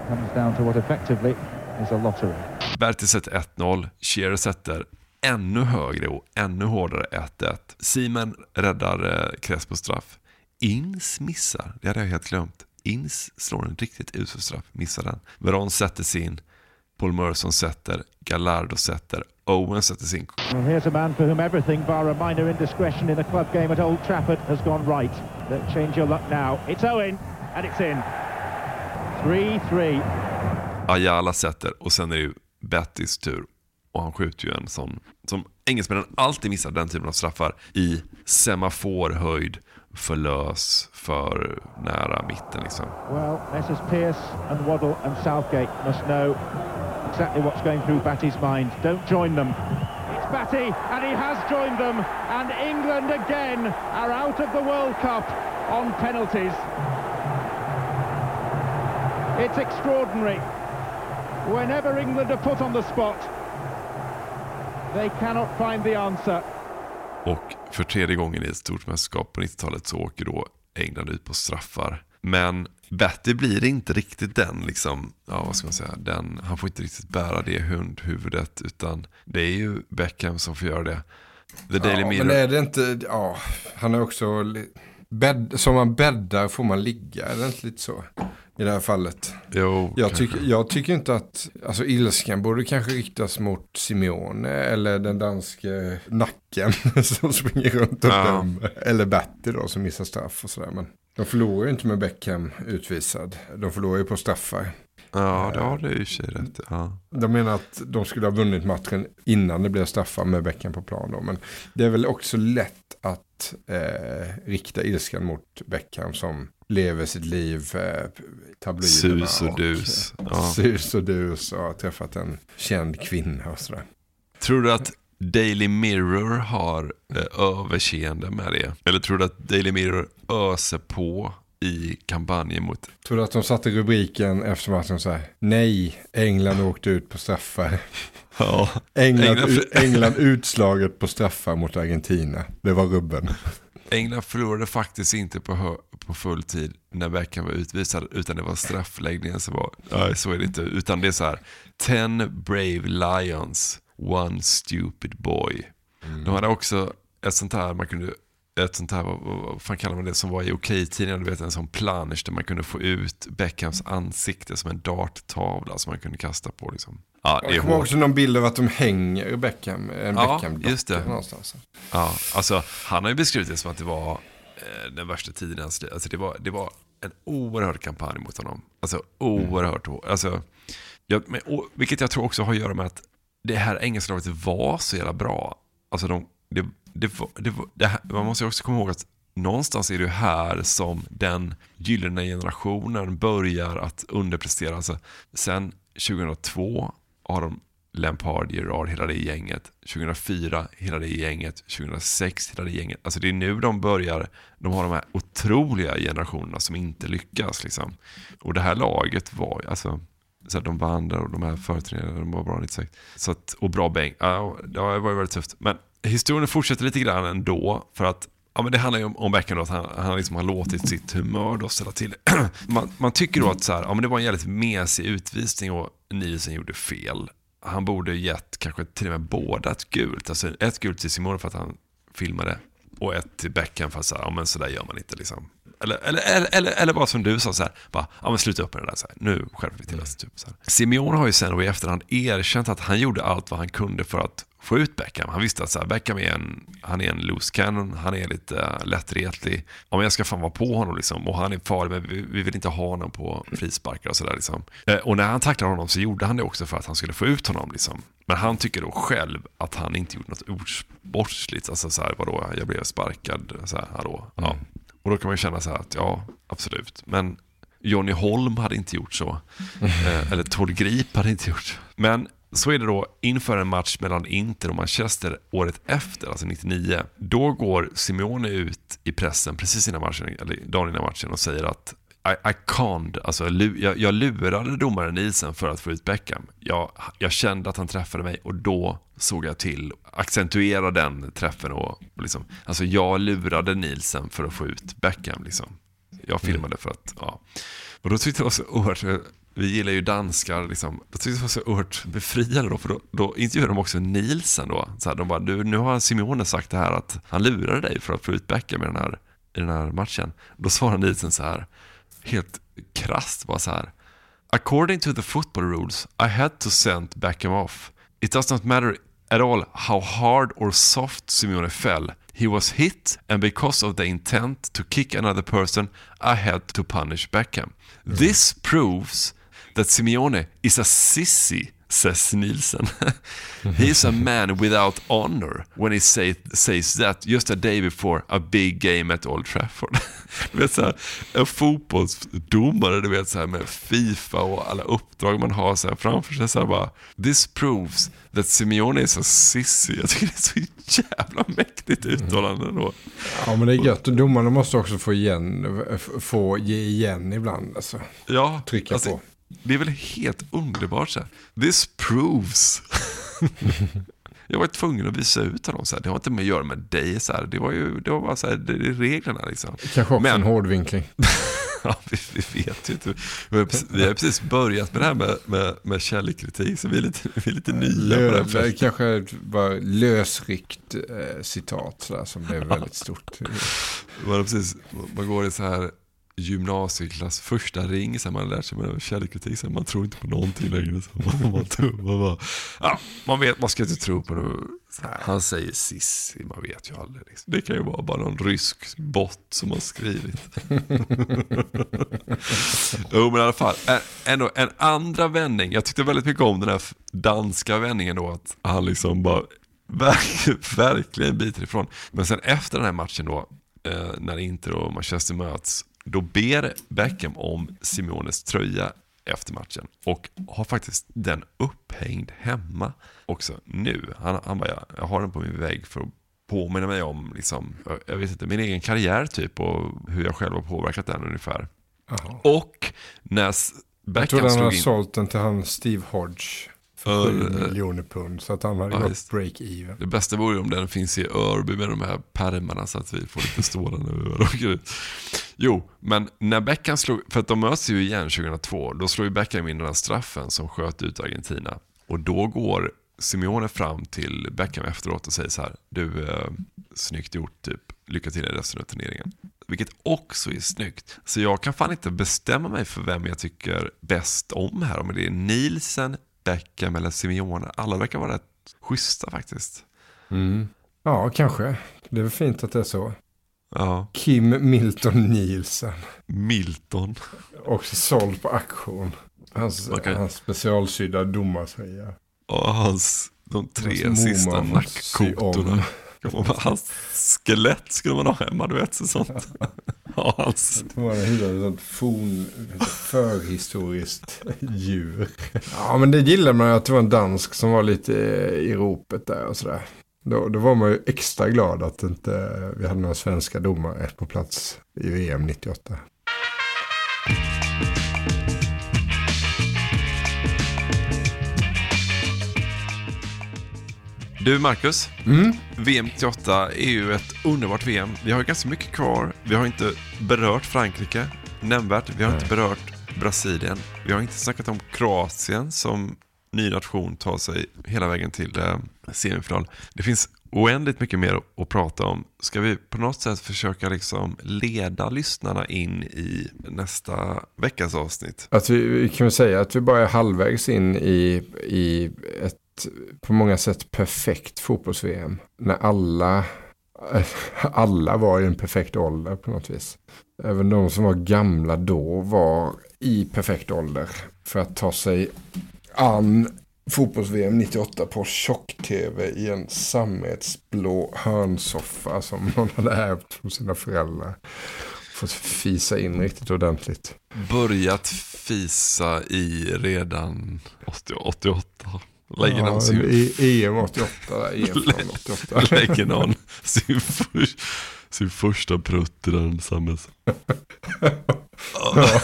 comes down to what effectively is a lottery. Berti sätter 1-0, Shearer sätter ännu högre och ännu hårdare 1-1. Simon räddar eh, Crespo straff. Ins missar, det hade jag helt glömt. Ins slår en riktigt usel straff, missar den. Veron sätter sin, Paul Merson sätter, Gallardo sätter, Owen sätter sin. Well, here's a man for whom everything, bar a minor indiscretion in a club game at Old Trafford, has gone right. Don't change your luck now. It's Owen, and it's in. 3-3. Ayala sätter och sen är det ju Bettys tur. Och han skjuter ju en sån, som engelsmännen alltid missar den typen av straffar i semaforhöjd, för lös, för nära mitten liksom. Well, Messrs Pearce and Waddle and Southgate must know exactly what's going through Batty's mind. Don't join them. It's Batty, and he has joined them. And England again are out of the World Cup on penalties. It's extraordinary. Whenever England are put on the spot, they cannot find the answer. Och för tredje gången i ett stort mästerskap på 90-talet så åker då England ut på straffar. Men Batty blir inte riktigt den, liksom, ja vad ska man säga, den, han får inte riktigt bära det hundhuvudet utan det är ju Beckham som får göra det. The Daily ja, Mirror. Men är det inte, ja, han är också, bädd, som man bäddar får man ligga, är det inte lite så? I det här fallet. Jo, jag, tycker, jag tycker inte att, alltså ilskan borde kanske riktas mot Simeone eller den danske nacken som springer runt och Ja. dömer. Eller Bertil då som missar straff och sådär. Men de förlorar ju inte med Beckham utvisad. De förlorar ju på straffar. Ja, det har du i sig rätt ja. De menar att de skulle ha vunnit matchen innan det blev straffar med Beckham på plan. Då. Men det är väl också lätt att eh, rikta ilskan mot Beckham som lever sitt liv eh, tabloiderna. Sus och dus. Och, Ja. Sus och dus och har träffat en känd kvinna och sådär. Tror du att Daily Mirror har eh, överseende med det? Eller tror du att Daily Mirror öser på i kampanjen mot... Tror du att de satte rubriken efter matchen så här. Nej, England åkte ut på straffar. Ja. England, England- ut- England utslaget på straffar mot Argentina. Det var rubben. England förlorade faktiskt inte på, på full tid när Beckham var utvisad, utan det var straffläggningen som var... Nej, så är det inte. Utan det är så här, ten brave lions, one stupid boy. De hade också ett sånt här, man kunde ett sånt här, vad, fan kallar man det, som var i Okej-tidningen, du vet en sån plansch där man kunde få ut Beckhams ansikte som en darttavla som man kunde kasta på liksom. Ja, det är Jag kommer också någon bild av att de hänger Beckham, en Ja, Beckham just det. någonstans. Ja, alltså han har ju beskrivit det som att det var eh, den värsta tiden i hans liv. Alltså det var, det var en oerhörd kampanj mot honom. Alltså oerhört hård. Alltså, jag, men, och, vilket jag tror också har att göra med att det här engelska laget var så jävla bra. Alltså de, det, det, det, det här, man måste också komma ihåg att någonstans är det här som den gyllene generationen börjar att underprestera. Alltså, sen 2002 har de Lampard, Gerard, hela det gänget. 2004, hela det gänget. 2006, hela det gänget. Alltså det är nu de börjar, de har de här otroliga generationerna som inte lyckas. Liksom. Och det här laget var, alltså, så de vann där och de här företrädarna, de var bra 96. Så att, och bra bäng. Ja, det var ju väldigt tufft. Men historien fortsätter lite grann ändå, för att Ja, men det handlar ju om, om Beckham då, att han, han liksom har låtit sitt humör då ställa till man, man tycker då att så här, ja, men det var en jävligt mesig utvisning och Nielsen gjorde fel. Han borde gett kanske till och med båda ett gult. Alltså ett gult till Simone för att han filmade och ett till Beckham för att säga, ja men sådär gör man inte liksom. Eller, eller, eller, eller, eller bara som du sa, så här, bara, ja men sluta upp med det där, så här, nu skärper vi till oss. Typ, så här. Simeone har ju sen och i efterhand erkänt att han gjorde allt vad han kunde för att få ut Beckham. Han visste att så här, Beckham är en, han är en loose cannon, han är lite uh, lättretlig. Om jag ska fan vara på honom liksom, och han är farlig, men vi, vi vill inte ha honom på frisparkar och sådär. Liksom. Eh, och när han tacklade honom så gjorde han det också för att han skulle få ut honom. Liksom. Men han tycker då själv att han inte gjort något osportsligt. Alltså så här, vadå, jag blev sparkad, så här, hallå. Ja. Och då kan man ju känna så här att ja, absolut. Men Johnny Holm hade inte gjort så. Eh, eller Tord Grip hade inte gjort så. Men så är det då inför en match mellan Inter och Manchester året efter, alltså 99. Då går Simeone ut i pressen precis innan matchen, eller dagen innan matchen och säger att I, I can't, alltså jag, jag lurade domaren Nielsen för att få ut Beckham. Jag, jag kände att han träffade mig och då såg jag till, accentuera den träffen och, och liksom, alltså jag lurade Nielsen för att få ut Beckham liksom. Jag filmade för att, ja. Och då tyckte jag det var så oerhört vi gillar ju danskar, liksom. jag tyckte det var så oerhört befriande då, för då, då intervjuade de också Nielsen då. Så här, de bara, du, nu har Simeone sagt det här att han lurade dig för att få ut Beckham i den här, i den här matchen. Då svarar Nielsen så här, helt krasst bara så här. According to the football rules, I had to send Beckham off. It does not matter at all how hard or soft Simeone fell. He was hit and because of the intent to kick another person, I had to punish Beckham. This proves that Simeone is a sissy, says Nielsen. he is a man without honor when he say, says that just a day before a big game at Old Trafford. du vet så här, en fotbollsdomare du vet så här, med Fifa och alla uppdrag man har så här, framför sig. Så här, bara, This proves that Simeone is a sissy. Jag tycker det är så jävla mäktigt uttalande då. Ja men det är gött. Domarna måste också få, igen, få ge igen ibland. Alltså. Ja, Trycka alltså, på. Det är väl helt underbart så här. This proves. jag var tvungen att visa ut honom så här. Det har inte med att göra med dig så här. Det var ju det var bara så här, det är reglerna liksom. Kanske också Men- en hårdvinkling. ja, vi, vi vet ju inte. Vi har precis- Vi har precis börjat med det här med, med, med källkritik, så vi är lite, vi är lite nya på det här Lö, fältet. kanske bara lösryckt eh, citat sådär, som blev väldigt stort. Man, precis, man går i så här gymnasieklass, första ring, så man har lärt sig med källkritik, så man tror inte på någonting längre. Så man, man, tror, man, bara, ja, man vet, man ska inte tro på det. Så här, Han säger Sissi, man vet ju aldrig. Liksom. Det kan ju vara bara någon rysk bot som har skrivit. jo men i alla fall, ändå, en andra vändning. Jag tyckte väldigt mycket om den här danska vändningen då, att han liksom bara verk, verkligen biter ifrån. Men sen efter den här matchen då, eh, när Inter och Manchester möts, då ber Beckham om Simones tröja efter matchen och har faktiskt den upphängd hemma också nu. Han, han bara, "Jag- jag har den på min vägg för att påminna mig om, liksom, jag- jag vet inte, min egen karriär typ och hur jag själv har påverkat den ungefär. Jaha. Och när s- Jag Beckham trodde han slog hade in... sålt den till han Steve Hodge. För För, 7 eh, miljoner pund. Så att han hade ja, gått break-even. Det bästa vore ju om den finns i Örby med de här pärmarna så att vi får lite vi åker ut. Jo, men när Beckham slog, för att de möts ju igen 2002, då slår ju Beckham in den här straffen som sköt ut Argentina. Och då går Simeone fram till Beckham efteråt och säger så här, du, eh, snyggt gjort, typ, lycka till i resten av turneringen. Vilket också är snyggt. Så jag kan fan inte bestämma mig för vem jag tycker bäst om här. Om det är Nielsen, Beckham eller Simeone. Alla verkar vara rätt schyssta faktiskt. Mm. Ja, kanske. Det är väl fint att det är så. Ja. Kim Milton Nielsen. Milton. Också såld på auktion. Hans, kan- hans specialsydda domartröja. Och hans, de tre Hans sista nackkotorna. Hans skelett skulle man ha hemma, du vet. Så sånt. Ja, hans. Det var ett sånt forn, förhistoriskt djur. Ja, men det gillade man att det var en dansk som var lite i ropet där och sådär. Då, då var man ju extra glad att inte vi hade några svenska domare på plats i VM 98. Du Marcus, Mm. VM 98 är ju ett underbart VM. Vi har ganska mycket kvar. Vi har inte berört Frankrike nämnvärt. Vi har inte berört Brasilien. Vi har inte snackat om Kroatien som ny nation tar sig hela vägen till eh, semifinal. Det finns oändligt mycket mer att prata om. Ska vi på något sätt försöka liksom leda lyssnarna in i nästa veckas avsnitt? Att vi, vi kan väl säga att vi bara är halvvägs in i, i ett på många sätt perfekt fotbolls-VM. När alla, alla var i en perfekt ålder på något vis. Även de som var gamla då var i perfekt ålder. För att ta sig an fotbolls-VM 98 på tjock-tv i en sammetsblå hörnsoffa som någon hade ärvt från sina föräldrar. Fått fisa in riktigt ordentligt. Börjat fisa i redan 88. Lägger Ja, någon sin, EM 88, EM från 88. Lägger någon sin, för, sin första prutt i den samhälls... Ja.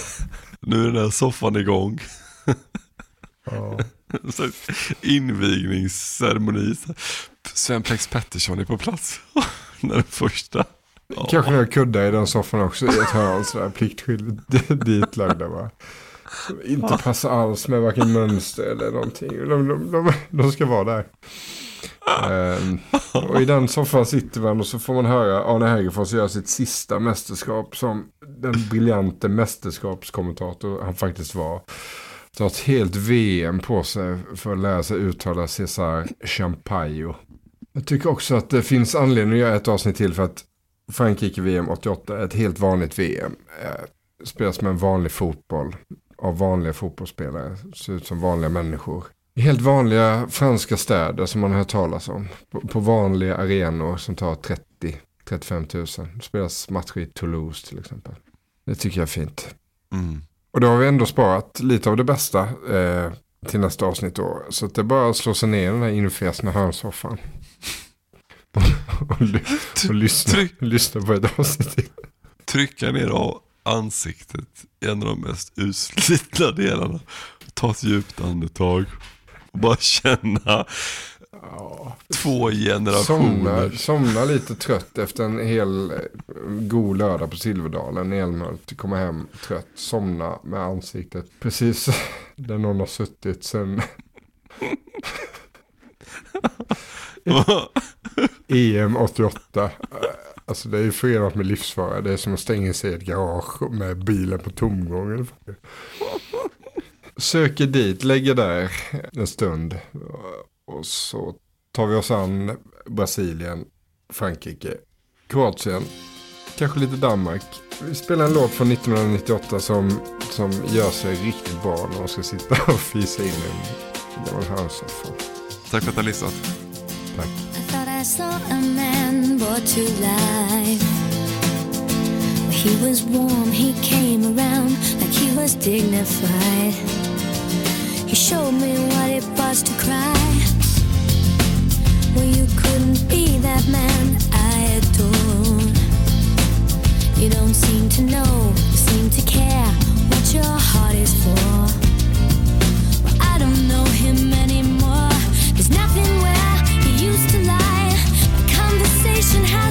Nu är den här soffan igång. Ja. Invigningsceremoni. Sven Plex Pettersson är på plats. När den första. Kanske några kuddar i den soffan också i ett hörn sådär pliktskyldigt ditlagda va. Inte passar alls med varken mönster eller någonting. De, de, de, de ska vara där. Ehm, och i den soffan sitter man och så får man höra Arne Hägerfors göra sitt sista mästerskap som den briljante mästerskapskommentator han faktiskt var. Ta ett helt VM på sig för att lära sig uttala Cesar Champaio. Jag tycker också att det finns anledning att göra ett avsnitt till för att Frankrike VM 88 är ett helt vanligt VM. Eh, Spelas med en vanlig fotboll av vanliga fotbollsspelare. Ser ut som vanliga människor. I helt vanliga franska städer som man har hört talas om. På, på vanliga arenor som tar 30-35 000. Det spelas matcher i Toulouse till exempel. Det tycker jag är fint. Mm. Och då har vi ändå sparat lite av det bästa eh, till nästa avsnitt då. Så det är bara att slå sig ner i den här infräsna hörnsoffan. och, och, ly- och lyssna, lyssna på ett avsnitt till. Trycka ner av ansiktet i en av de mest utslitna delarna. Ta ett djupt andetag. Och bara känna två generationer. Somna, somna lite trött efter en hel eh, god lördag på Silverdalen i Älmhult. Komma hem trött, somna med ansiktet precis där någon har suttit sen EM 88. Alltså det är ju förenat med livsfara. Det är som att stänga sig i ett garage med bilen på tomgång. Söker dit, lägger där en stund. Och så tar vi oss an Brasilien, Frankrike, Kroatien, kanske lite Danmark. Vi spelar en låt från 1998 som, som gör sig riktigt bra när man ska sitta och fisa in en gammal hörnsoffa. Tack för att du har lyssnat. Tack. brought to life. He was warm, he came around like he was dignified. He showed me what it was to cry. Well, you couldn't be that man I adore. You don't seem to know, seem to care what your heart is for. Well, I don't know him. Listen how